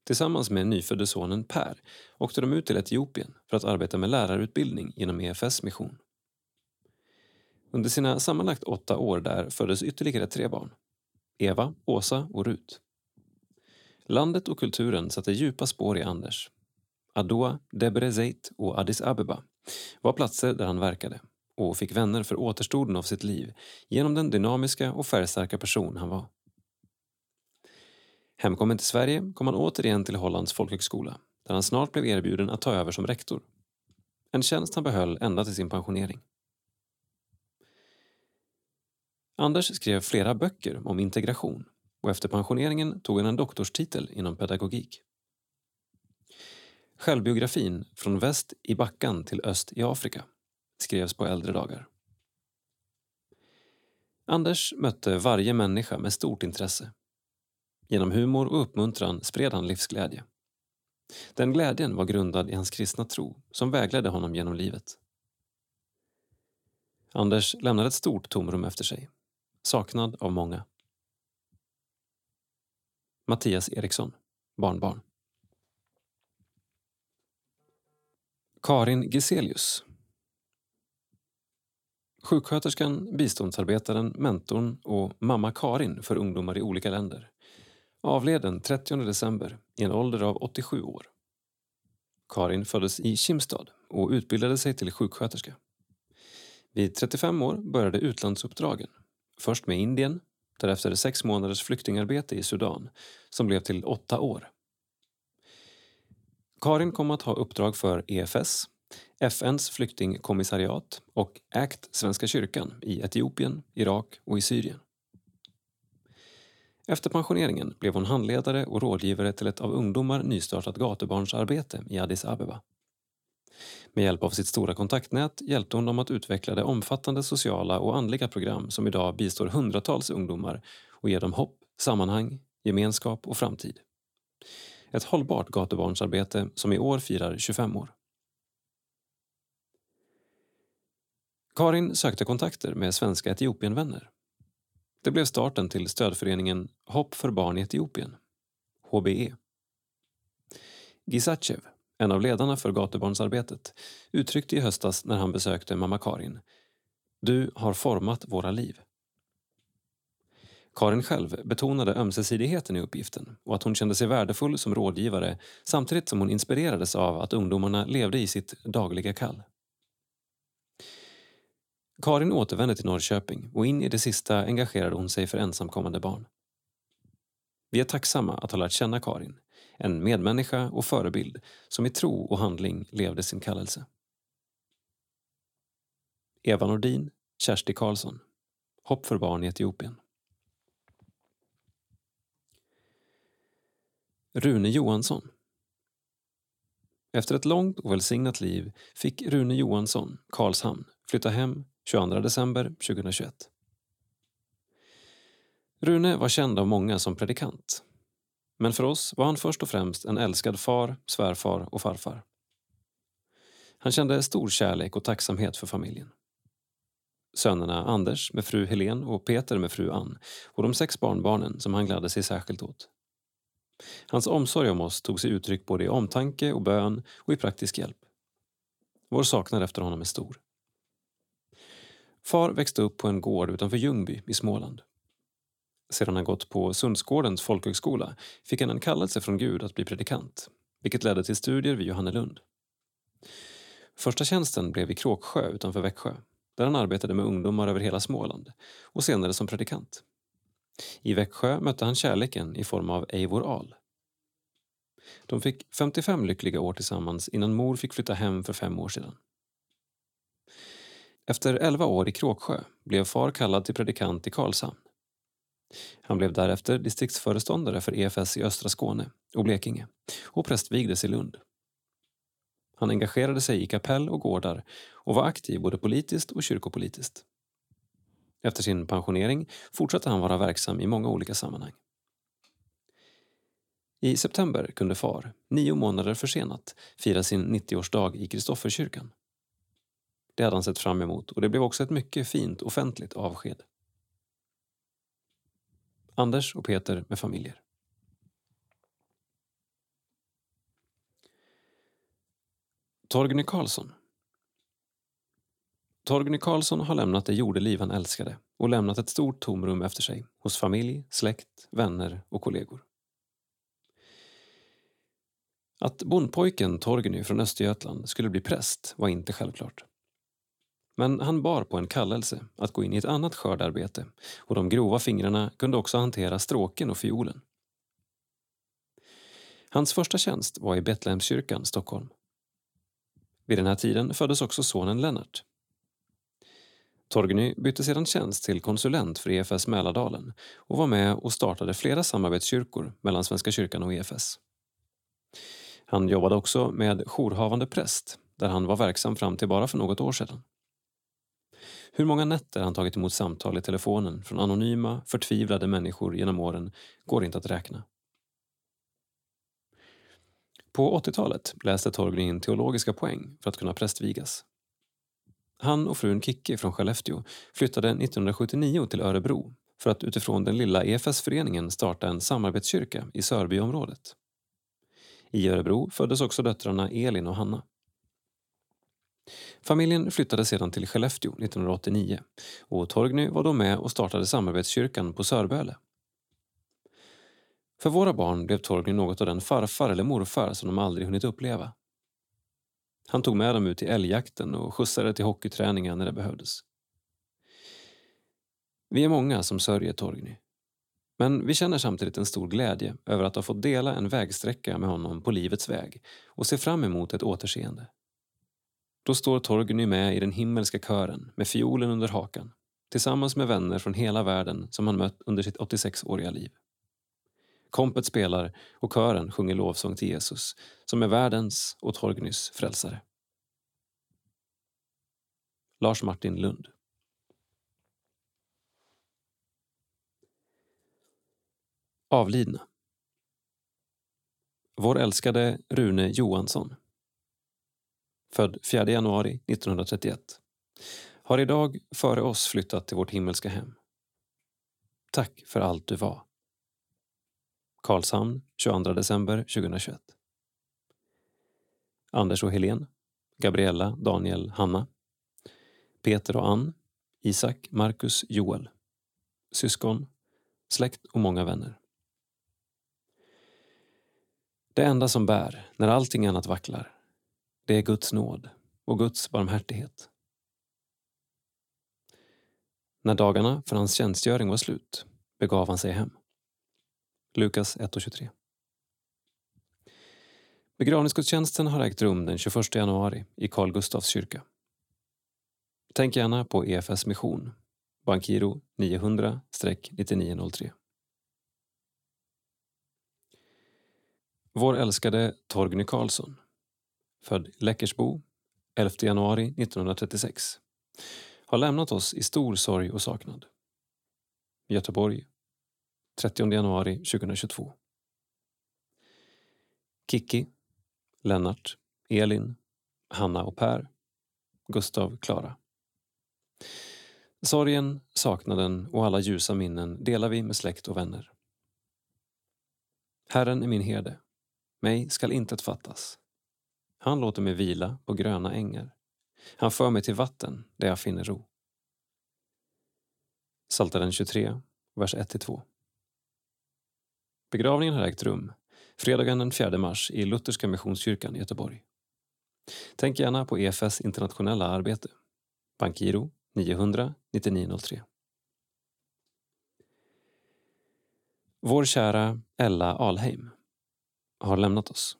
Tillsammans med nyfödde sonen Per åkte de ut till Etiopien för att arbeta med lärarutbildning genom EFS mission. Under sina sammanlagt åtta år där föddes ytterligare tre barn. Eva, Åsa och Rut. Landet och kulturen satte djupa spår i Anders. Adoa, Debre Zeit och Addis Abeba var platser där han verkade och fick vänner för återstoden av sitt liv genom den dynamiska och färgstarka person han var. Hemkommen till Sverige kom han återigen till Hollands folkhögskola där han snart blev erbjuden att ta över som rektor. En tjänst han behöll ända till sin pensionering. Anders skrev flera böcker om integration och efter pensioneringen tog han en doktorstitel inom pedagogik. Självbiografin Från väst i Backan till öst i Afrika skrevs på äldre dagar. Anders mötte varje människa med stort intresse. Genom humor och uppmuntran spred han livsglädje. Den glädjen var grundad i hans kristna tro som vägledde honom genom livet. Anders lämnade ett stort tomrum efter sig, saknad av många. Mattias Eriksson, barnbarn. Karin Geselius. Sjuksköterskan, biståndsarbetaren, mentorn och mamma Karin för ungdomar i olika länder avled den 30 december i en ålder av 87 år. Karin föddes i Kimstad och utbildade sig till sjuksköterska. Vid 35 år började utlandsuppdragen. Först med Indien, därefter sex månaders flyktingarbete i Sudan som blev till åtta år. Karin kom att ha uppdrag för EFS, FNs flyktingkommissariat och ACT Svenska kyrkan i Etiopien, Irak och i Syrien. Efter pensioneringen blev hon handledare och rådgivare till ett av ungdomar nystartat gatubarnsarbete i Addis Abeba. Med hjälp av sitt stora kontaktnät hjälpte hon dem att utveckla det omfattande sociala och andliga program som idag bistår hundratals ungdomar och ger dem hopp, sammanhang, gemenskap och framtid. Ett hållbart gatubarnsarbete som i år firar 25 år. Karin sökte kontakter med svenska Etiopienvänner. Det blev starten till stödföreningen Hopp för barn i Etiopien, HBE. Gisachev, en av ledarna för gatubarnsarbetet, uttryckte i höstas när han besökte mamma Karin Du har format våra liv. Karin själv betonade ömsesidigheten i uppgiften och att hon kände sig värdefull som rådgivare samtidigt som hon inspirerades av att ungdomarna levde i sitt dagliga kall. Karin återvände till Norrköping och in i det sista engagerade hon sig för ensamkommande barn. Vi är tacksamma att ha lärt känna Karin, en medmänniska och förebild som i tro och handling levde sin kallelse. Eva Nordin, Kersti Karlsson. Hopp för barn i Etiopien. Rune Johansson. Efter ett långt och välsignat liv fick Rune Johansson, Karlshamn, flytta hem 22 december 2021. Rune var känd av många som predikant. Men för oss var han först och främst en älskad far, svärfar och farfar. Han kände stor kärlek och tacksamhet för familjen. Sönerna Anders med fru Helen och Peter med fru Ann och de sex barnbarnen som han gladde sig särskilt åt. Hans omsorg om oss tog sig uttryck både i omtanke och bön och i praktisk hjälp. Vår saknad efter honom är stor. Far växte upp på en gård utanför Ljungby i Småland. Sedan han gått på Sundsgårdens folkhögskola fick han en kallelse från Gud att bli predikant, vilket ledde till studier vid Johannelund. Första tjänsten blev i Kråksjö utanför Växjö, där han arbetade med ungdomar över hela Småland och senare som predikant. I Växjö mötte han kärleken i form av Eivor Ahl. De fick 55 lyckliga år tillsammans innan mor fick flytta hem för fem år sedan. Efter 11 år i Kråksjö blev far kallad till predikant i Karlshamn. Han blev därefter distriktsföreståndare för EFS i östra Skåne och Blekinge och prästvigdes i Lund. Han engagerade sig i kapell och gårdar och var aktiv både politiskt och kyrkopolitiskt. Efter sin pensionering fortsatte han vara verksam i många olika sammanhang. I september kunde far, nio månader försenat, fira sin 90-årsdag i Kristofferkyrkan. Det hade han sett fram emot och det blev också ett mycket fint offentligt avsked. Anders och Peter med familjer. Torgny Karlsson Torgny Karlsson har lämnat det jordeliv han älskade och lämnat ett stort tomrum efter sig hos familj, släkt, vänner och kollegor. Att bondpojken Torgny från Östergötland skulle bli präst var inte självklart. Men han bar på en kallelse att gå in i ett annat skördarbete och de grova fingrarna kunde också hantera stråken och fiolen. Hans första tjänst var i Betlehemskyrkan, Stockholm. Vid den här tiden föddes också sonen Lennart. Torgny bytte sedan tjänst till konsulent för EFS Mälardalen och var med och startade flera samarbetskyrkor mellan Svenska kyrkan och EFS. Han jobbade också med jourhavande präst där han var verksam fram till bara för något år sedan. Hur många nätter han tagit emot samtal i telefonen från anonyma, förtvivlade människor genom åren går inte att räkna. På 80-talet läste Torgny in teologiska poäng för att kunna prästvigas. Han och frun Kicki från Skellefteå flyttade 1979 till Örebro för att utifrån den lilla EFS-föreningen starta en samarbetskyrka i Sörbyområdet. I Örebro föddes också döttrarna Elin och Hanna. Familjen flyttade sedan till Skellefteå 1989 och Torgny var då med och startade samarbetskyrkan på Sörböle. För våra barn blev Torgny något av den farfar eller morfar som de aldrig hunnit uppleva. Han tog med dem ut i älgjakten och skjutsade till hockeyträningar när det behövdes. Vi är många som sörjer Torgny. Men vi känner samtidigt en stor glädje över att ha fått dela en vägsträcka med honom på livets väg och ser fram emot ett återseende. Då står Torgny med i den himmelska kören med fiolen under hakan tillsammans med vänner från hela världen som han mött under sitt 86-åriga liv. Kompet spelar och kören sjunger lovsång till Jesus som är världens och Torgnys frälsare. Lars Martin Lund Avlidna Vår älskade Rune Johansson född 4 januari 1931 har idag före oss flyttat till vårt himmelska hem. Tack för allt du var. Karlshamn 22 december 2021 Anders och Helen Gabriella, Daniel, Hanna Peter och Ann Isak, Marcus, Joel Syskon Släkt och många vänner Det enda som bär när allting annat vacklar det är Guds nåd och Guds barmhärtighet. När dagarna för hans tjänstgöring var slut begav han sig hem. Lukas 1.23 Begravningsgudstjänsten har ägt rum den 21 januari i Carl Gustafs kyrka. Tänk gärna på EFS mission, Bankiro 900-9903. Vår älskade Torgny Karlsson född Läckersbo 11 januari 1936, har lämnat oss i stor sorg och saknad. Göteborg 30 januari 2022. Kiki, Lennart, Elin, Hanna och Per, Gustav, Klara. Sorgen, saknaden och alla ljusa minnen delar vi med släkt och vänner. Herren är min herde, mig skall intet fattas. Han låter mig vila på gröna ängar. Han för mig till vatten där jag finner ro. Psaltaren 23, vers 1-2. Begravningen har ägt rum fredagen den 4 mars i Lutherska Missionskyrkan i Göteborg. Tänk gärna på EFS internationella arbete. Bankgiro 900 9903. Vår kära Ella Alheim har lämnat oss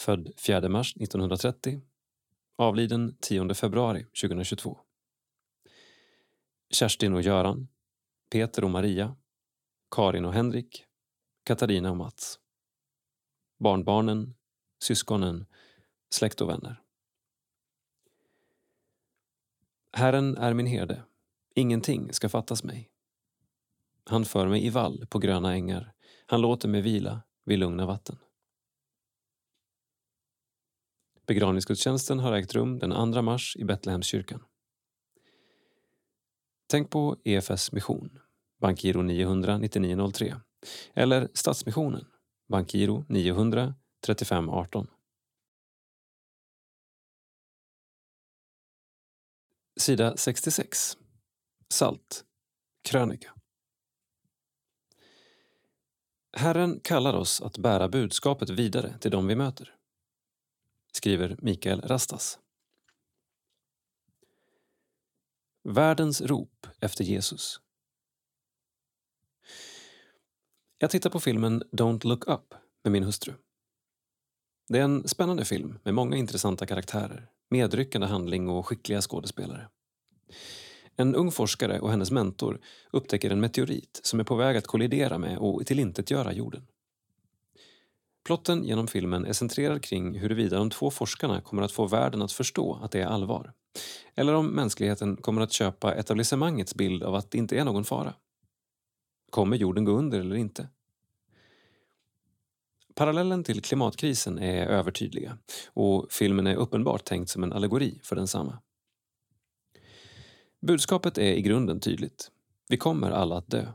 född 4 mars 1930, avliden 10 februari 2022. Kerstin och Göran, Peter och Maria, Karin och Henrik, Katarina och Mats. Barnbarnen, syskonen, släkt och vänner. Herren är min herde, ingenting ska fattas mig. Han för mig i vall på gröna ängar, han låter mig vila vid lugna vatten. Begravningsgudstjänsten har ägt rum den 2 mars i Betlehemskyrkan. Tänk på EFS mission, bankgiro 900 9903 eller Stadsmissionen, bankgiro 900 3518. Sida 66. Salt. Krönika. Herren kallar oss att bära budskapet vidare till dem vi möter skriver Mikael Rastas. Världens rop efter Jesus. Jag tittar på filmen Don't look up med min hustru. Det är en spännande film med många intressanta karaktärer, medryckande handling och skickliga skådespelare. En ung forskare och hennes mentor upptäcker en meteorit som är på väg att kollidera med och tillintetgöra jorden. Plotten genom filmen är centrerad kring huruvida de två forskarna kommer att få världen att förstå att det är allvar. Eller om mänskligheten kommer att köpa etablissemangets bild av att det inte är någon fara. Kommer jorden gå under eller inte? Parallellen till klimatkrisen är övertydliga och filmen är uppenbart tänkt som en allegori för densamma. Budskapet är i grunden tydligt. Vi kommer alla att dö.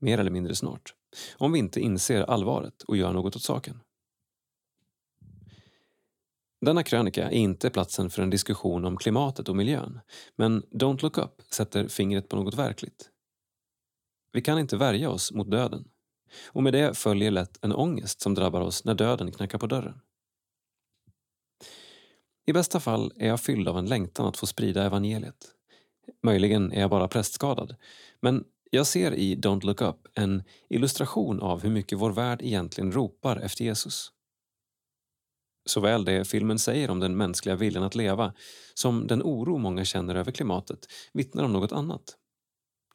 Mer eller mindre snart om vi inte inser allvaret och gör något åt saken. Denna krönika är inte platsen för en diskussion om klimatet och miljön men Don't look up sätter fingret på något verkligt. Vi kan inte värja oss mot döden och med det följer lätt en ångest som drabbar oss när döden knackar på dörren. I bästa fall är jag fylld av en längtan att få sprida evangeliet. Möjligen är jag bara prästskadad, men jag ser i Don't look up en illustration av hur mycket vår värld egentligen ropar efter Jesus. Såväl det filmen säger om den mänskliga viljan att leva som den oro många känner över klimatet vittnar om något annat.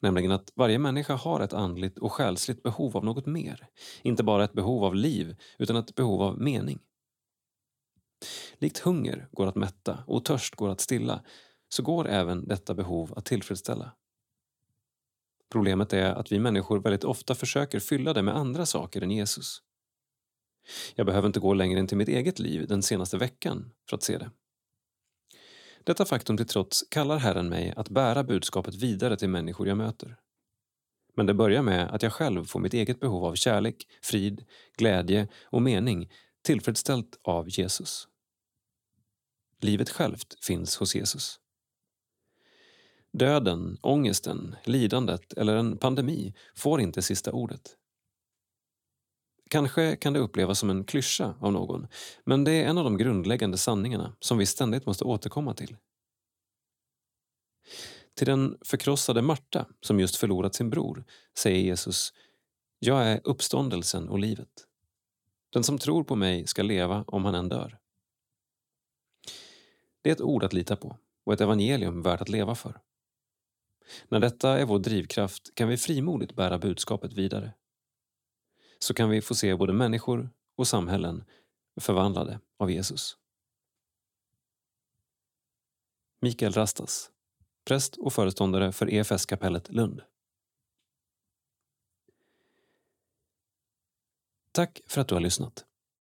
Nämligen att varje människa har ett andligt och själsligt behov av något mer. Inte bara ett behov av liv, utan ett behov av mening. Likt hunger går att mätta och törst går att stilla så går även detta behov att tillfredsställa. Problemet är att vi människor väldigt ofta försöker fylla det med andra saker än Jesus. Jag behöver inte gå längre än till mitt eget liv den senaste veckan för att se det. Detta faktum till trots kallar Herren mig att bära budskapet vidare till människor jag möter. Men det börjar med att jag själv får mitt eget behov av kärlek, frid, glädje och mening tillfredsställt av Jesus. Livet självt finns hos Jesus. Döden, ångesten, lidandet eller en pandemi får inte sista ordet. Kanske kan det upplevas som en klyscha av någon, men det är en av de grundläggande sanningarna som vi ständigt måste återkomma till. Till den förkrossade Marta, som just förlorat sin bror, säger Jesus Jag är uppståndelsen och livet. Den som tror på mig ska leva om han än dör. Det är ett ord att lita på och ett evangelium värt att leva för. När detta är vår drivkraft kan vi frimodigt bära budskapet vidare. Så kan vi få se både människor och samhällen förvandlade av Jesus. Mikael Rastas, präst och föreståndare för EFS-kapellet Lund. Tack för att du har lyssnat.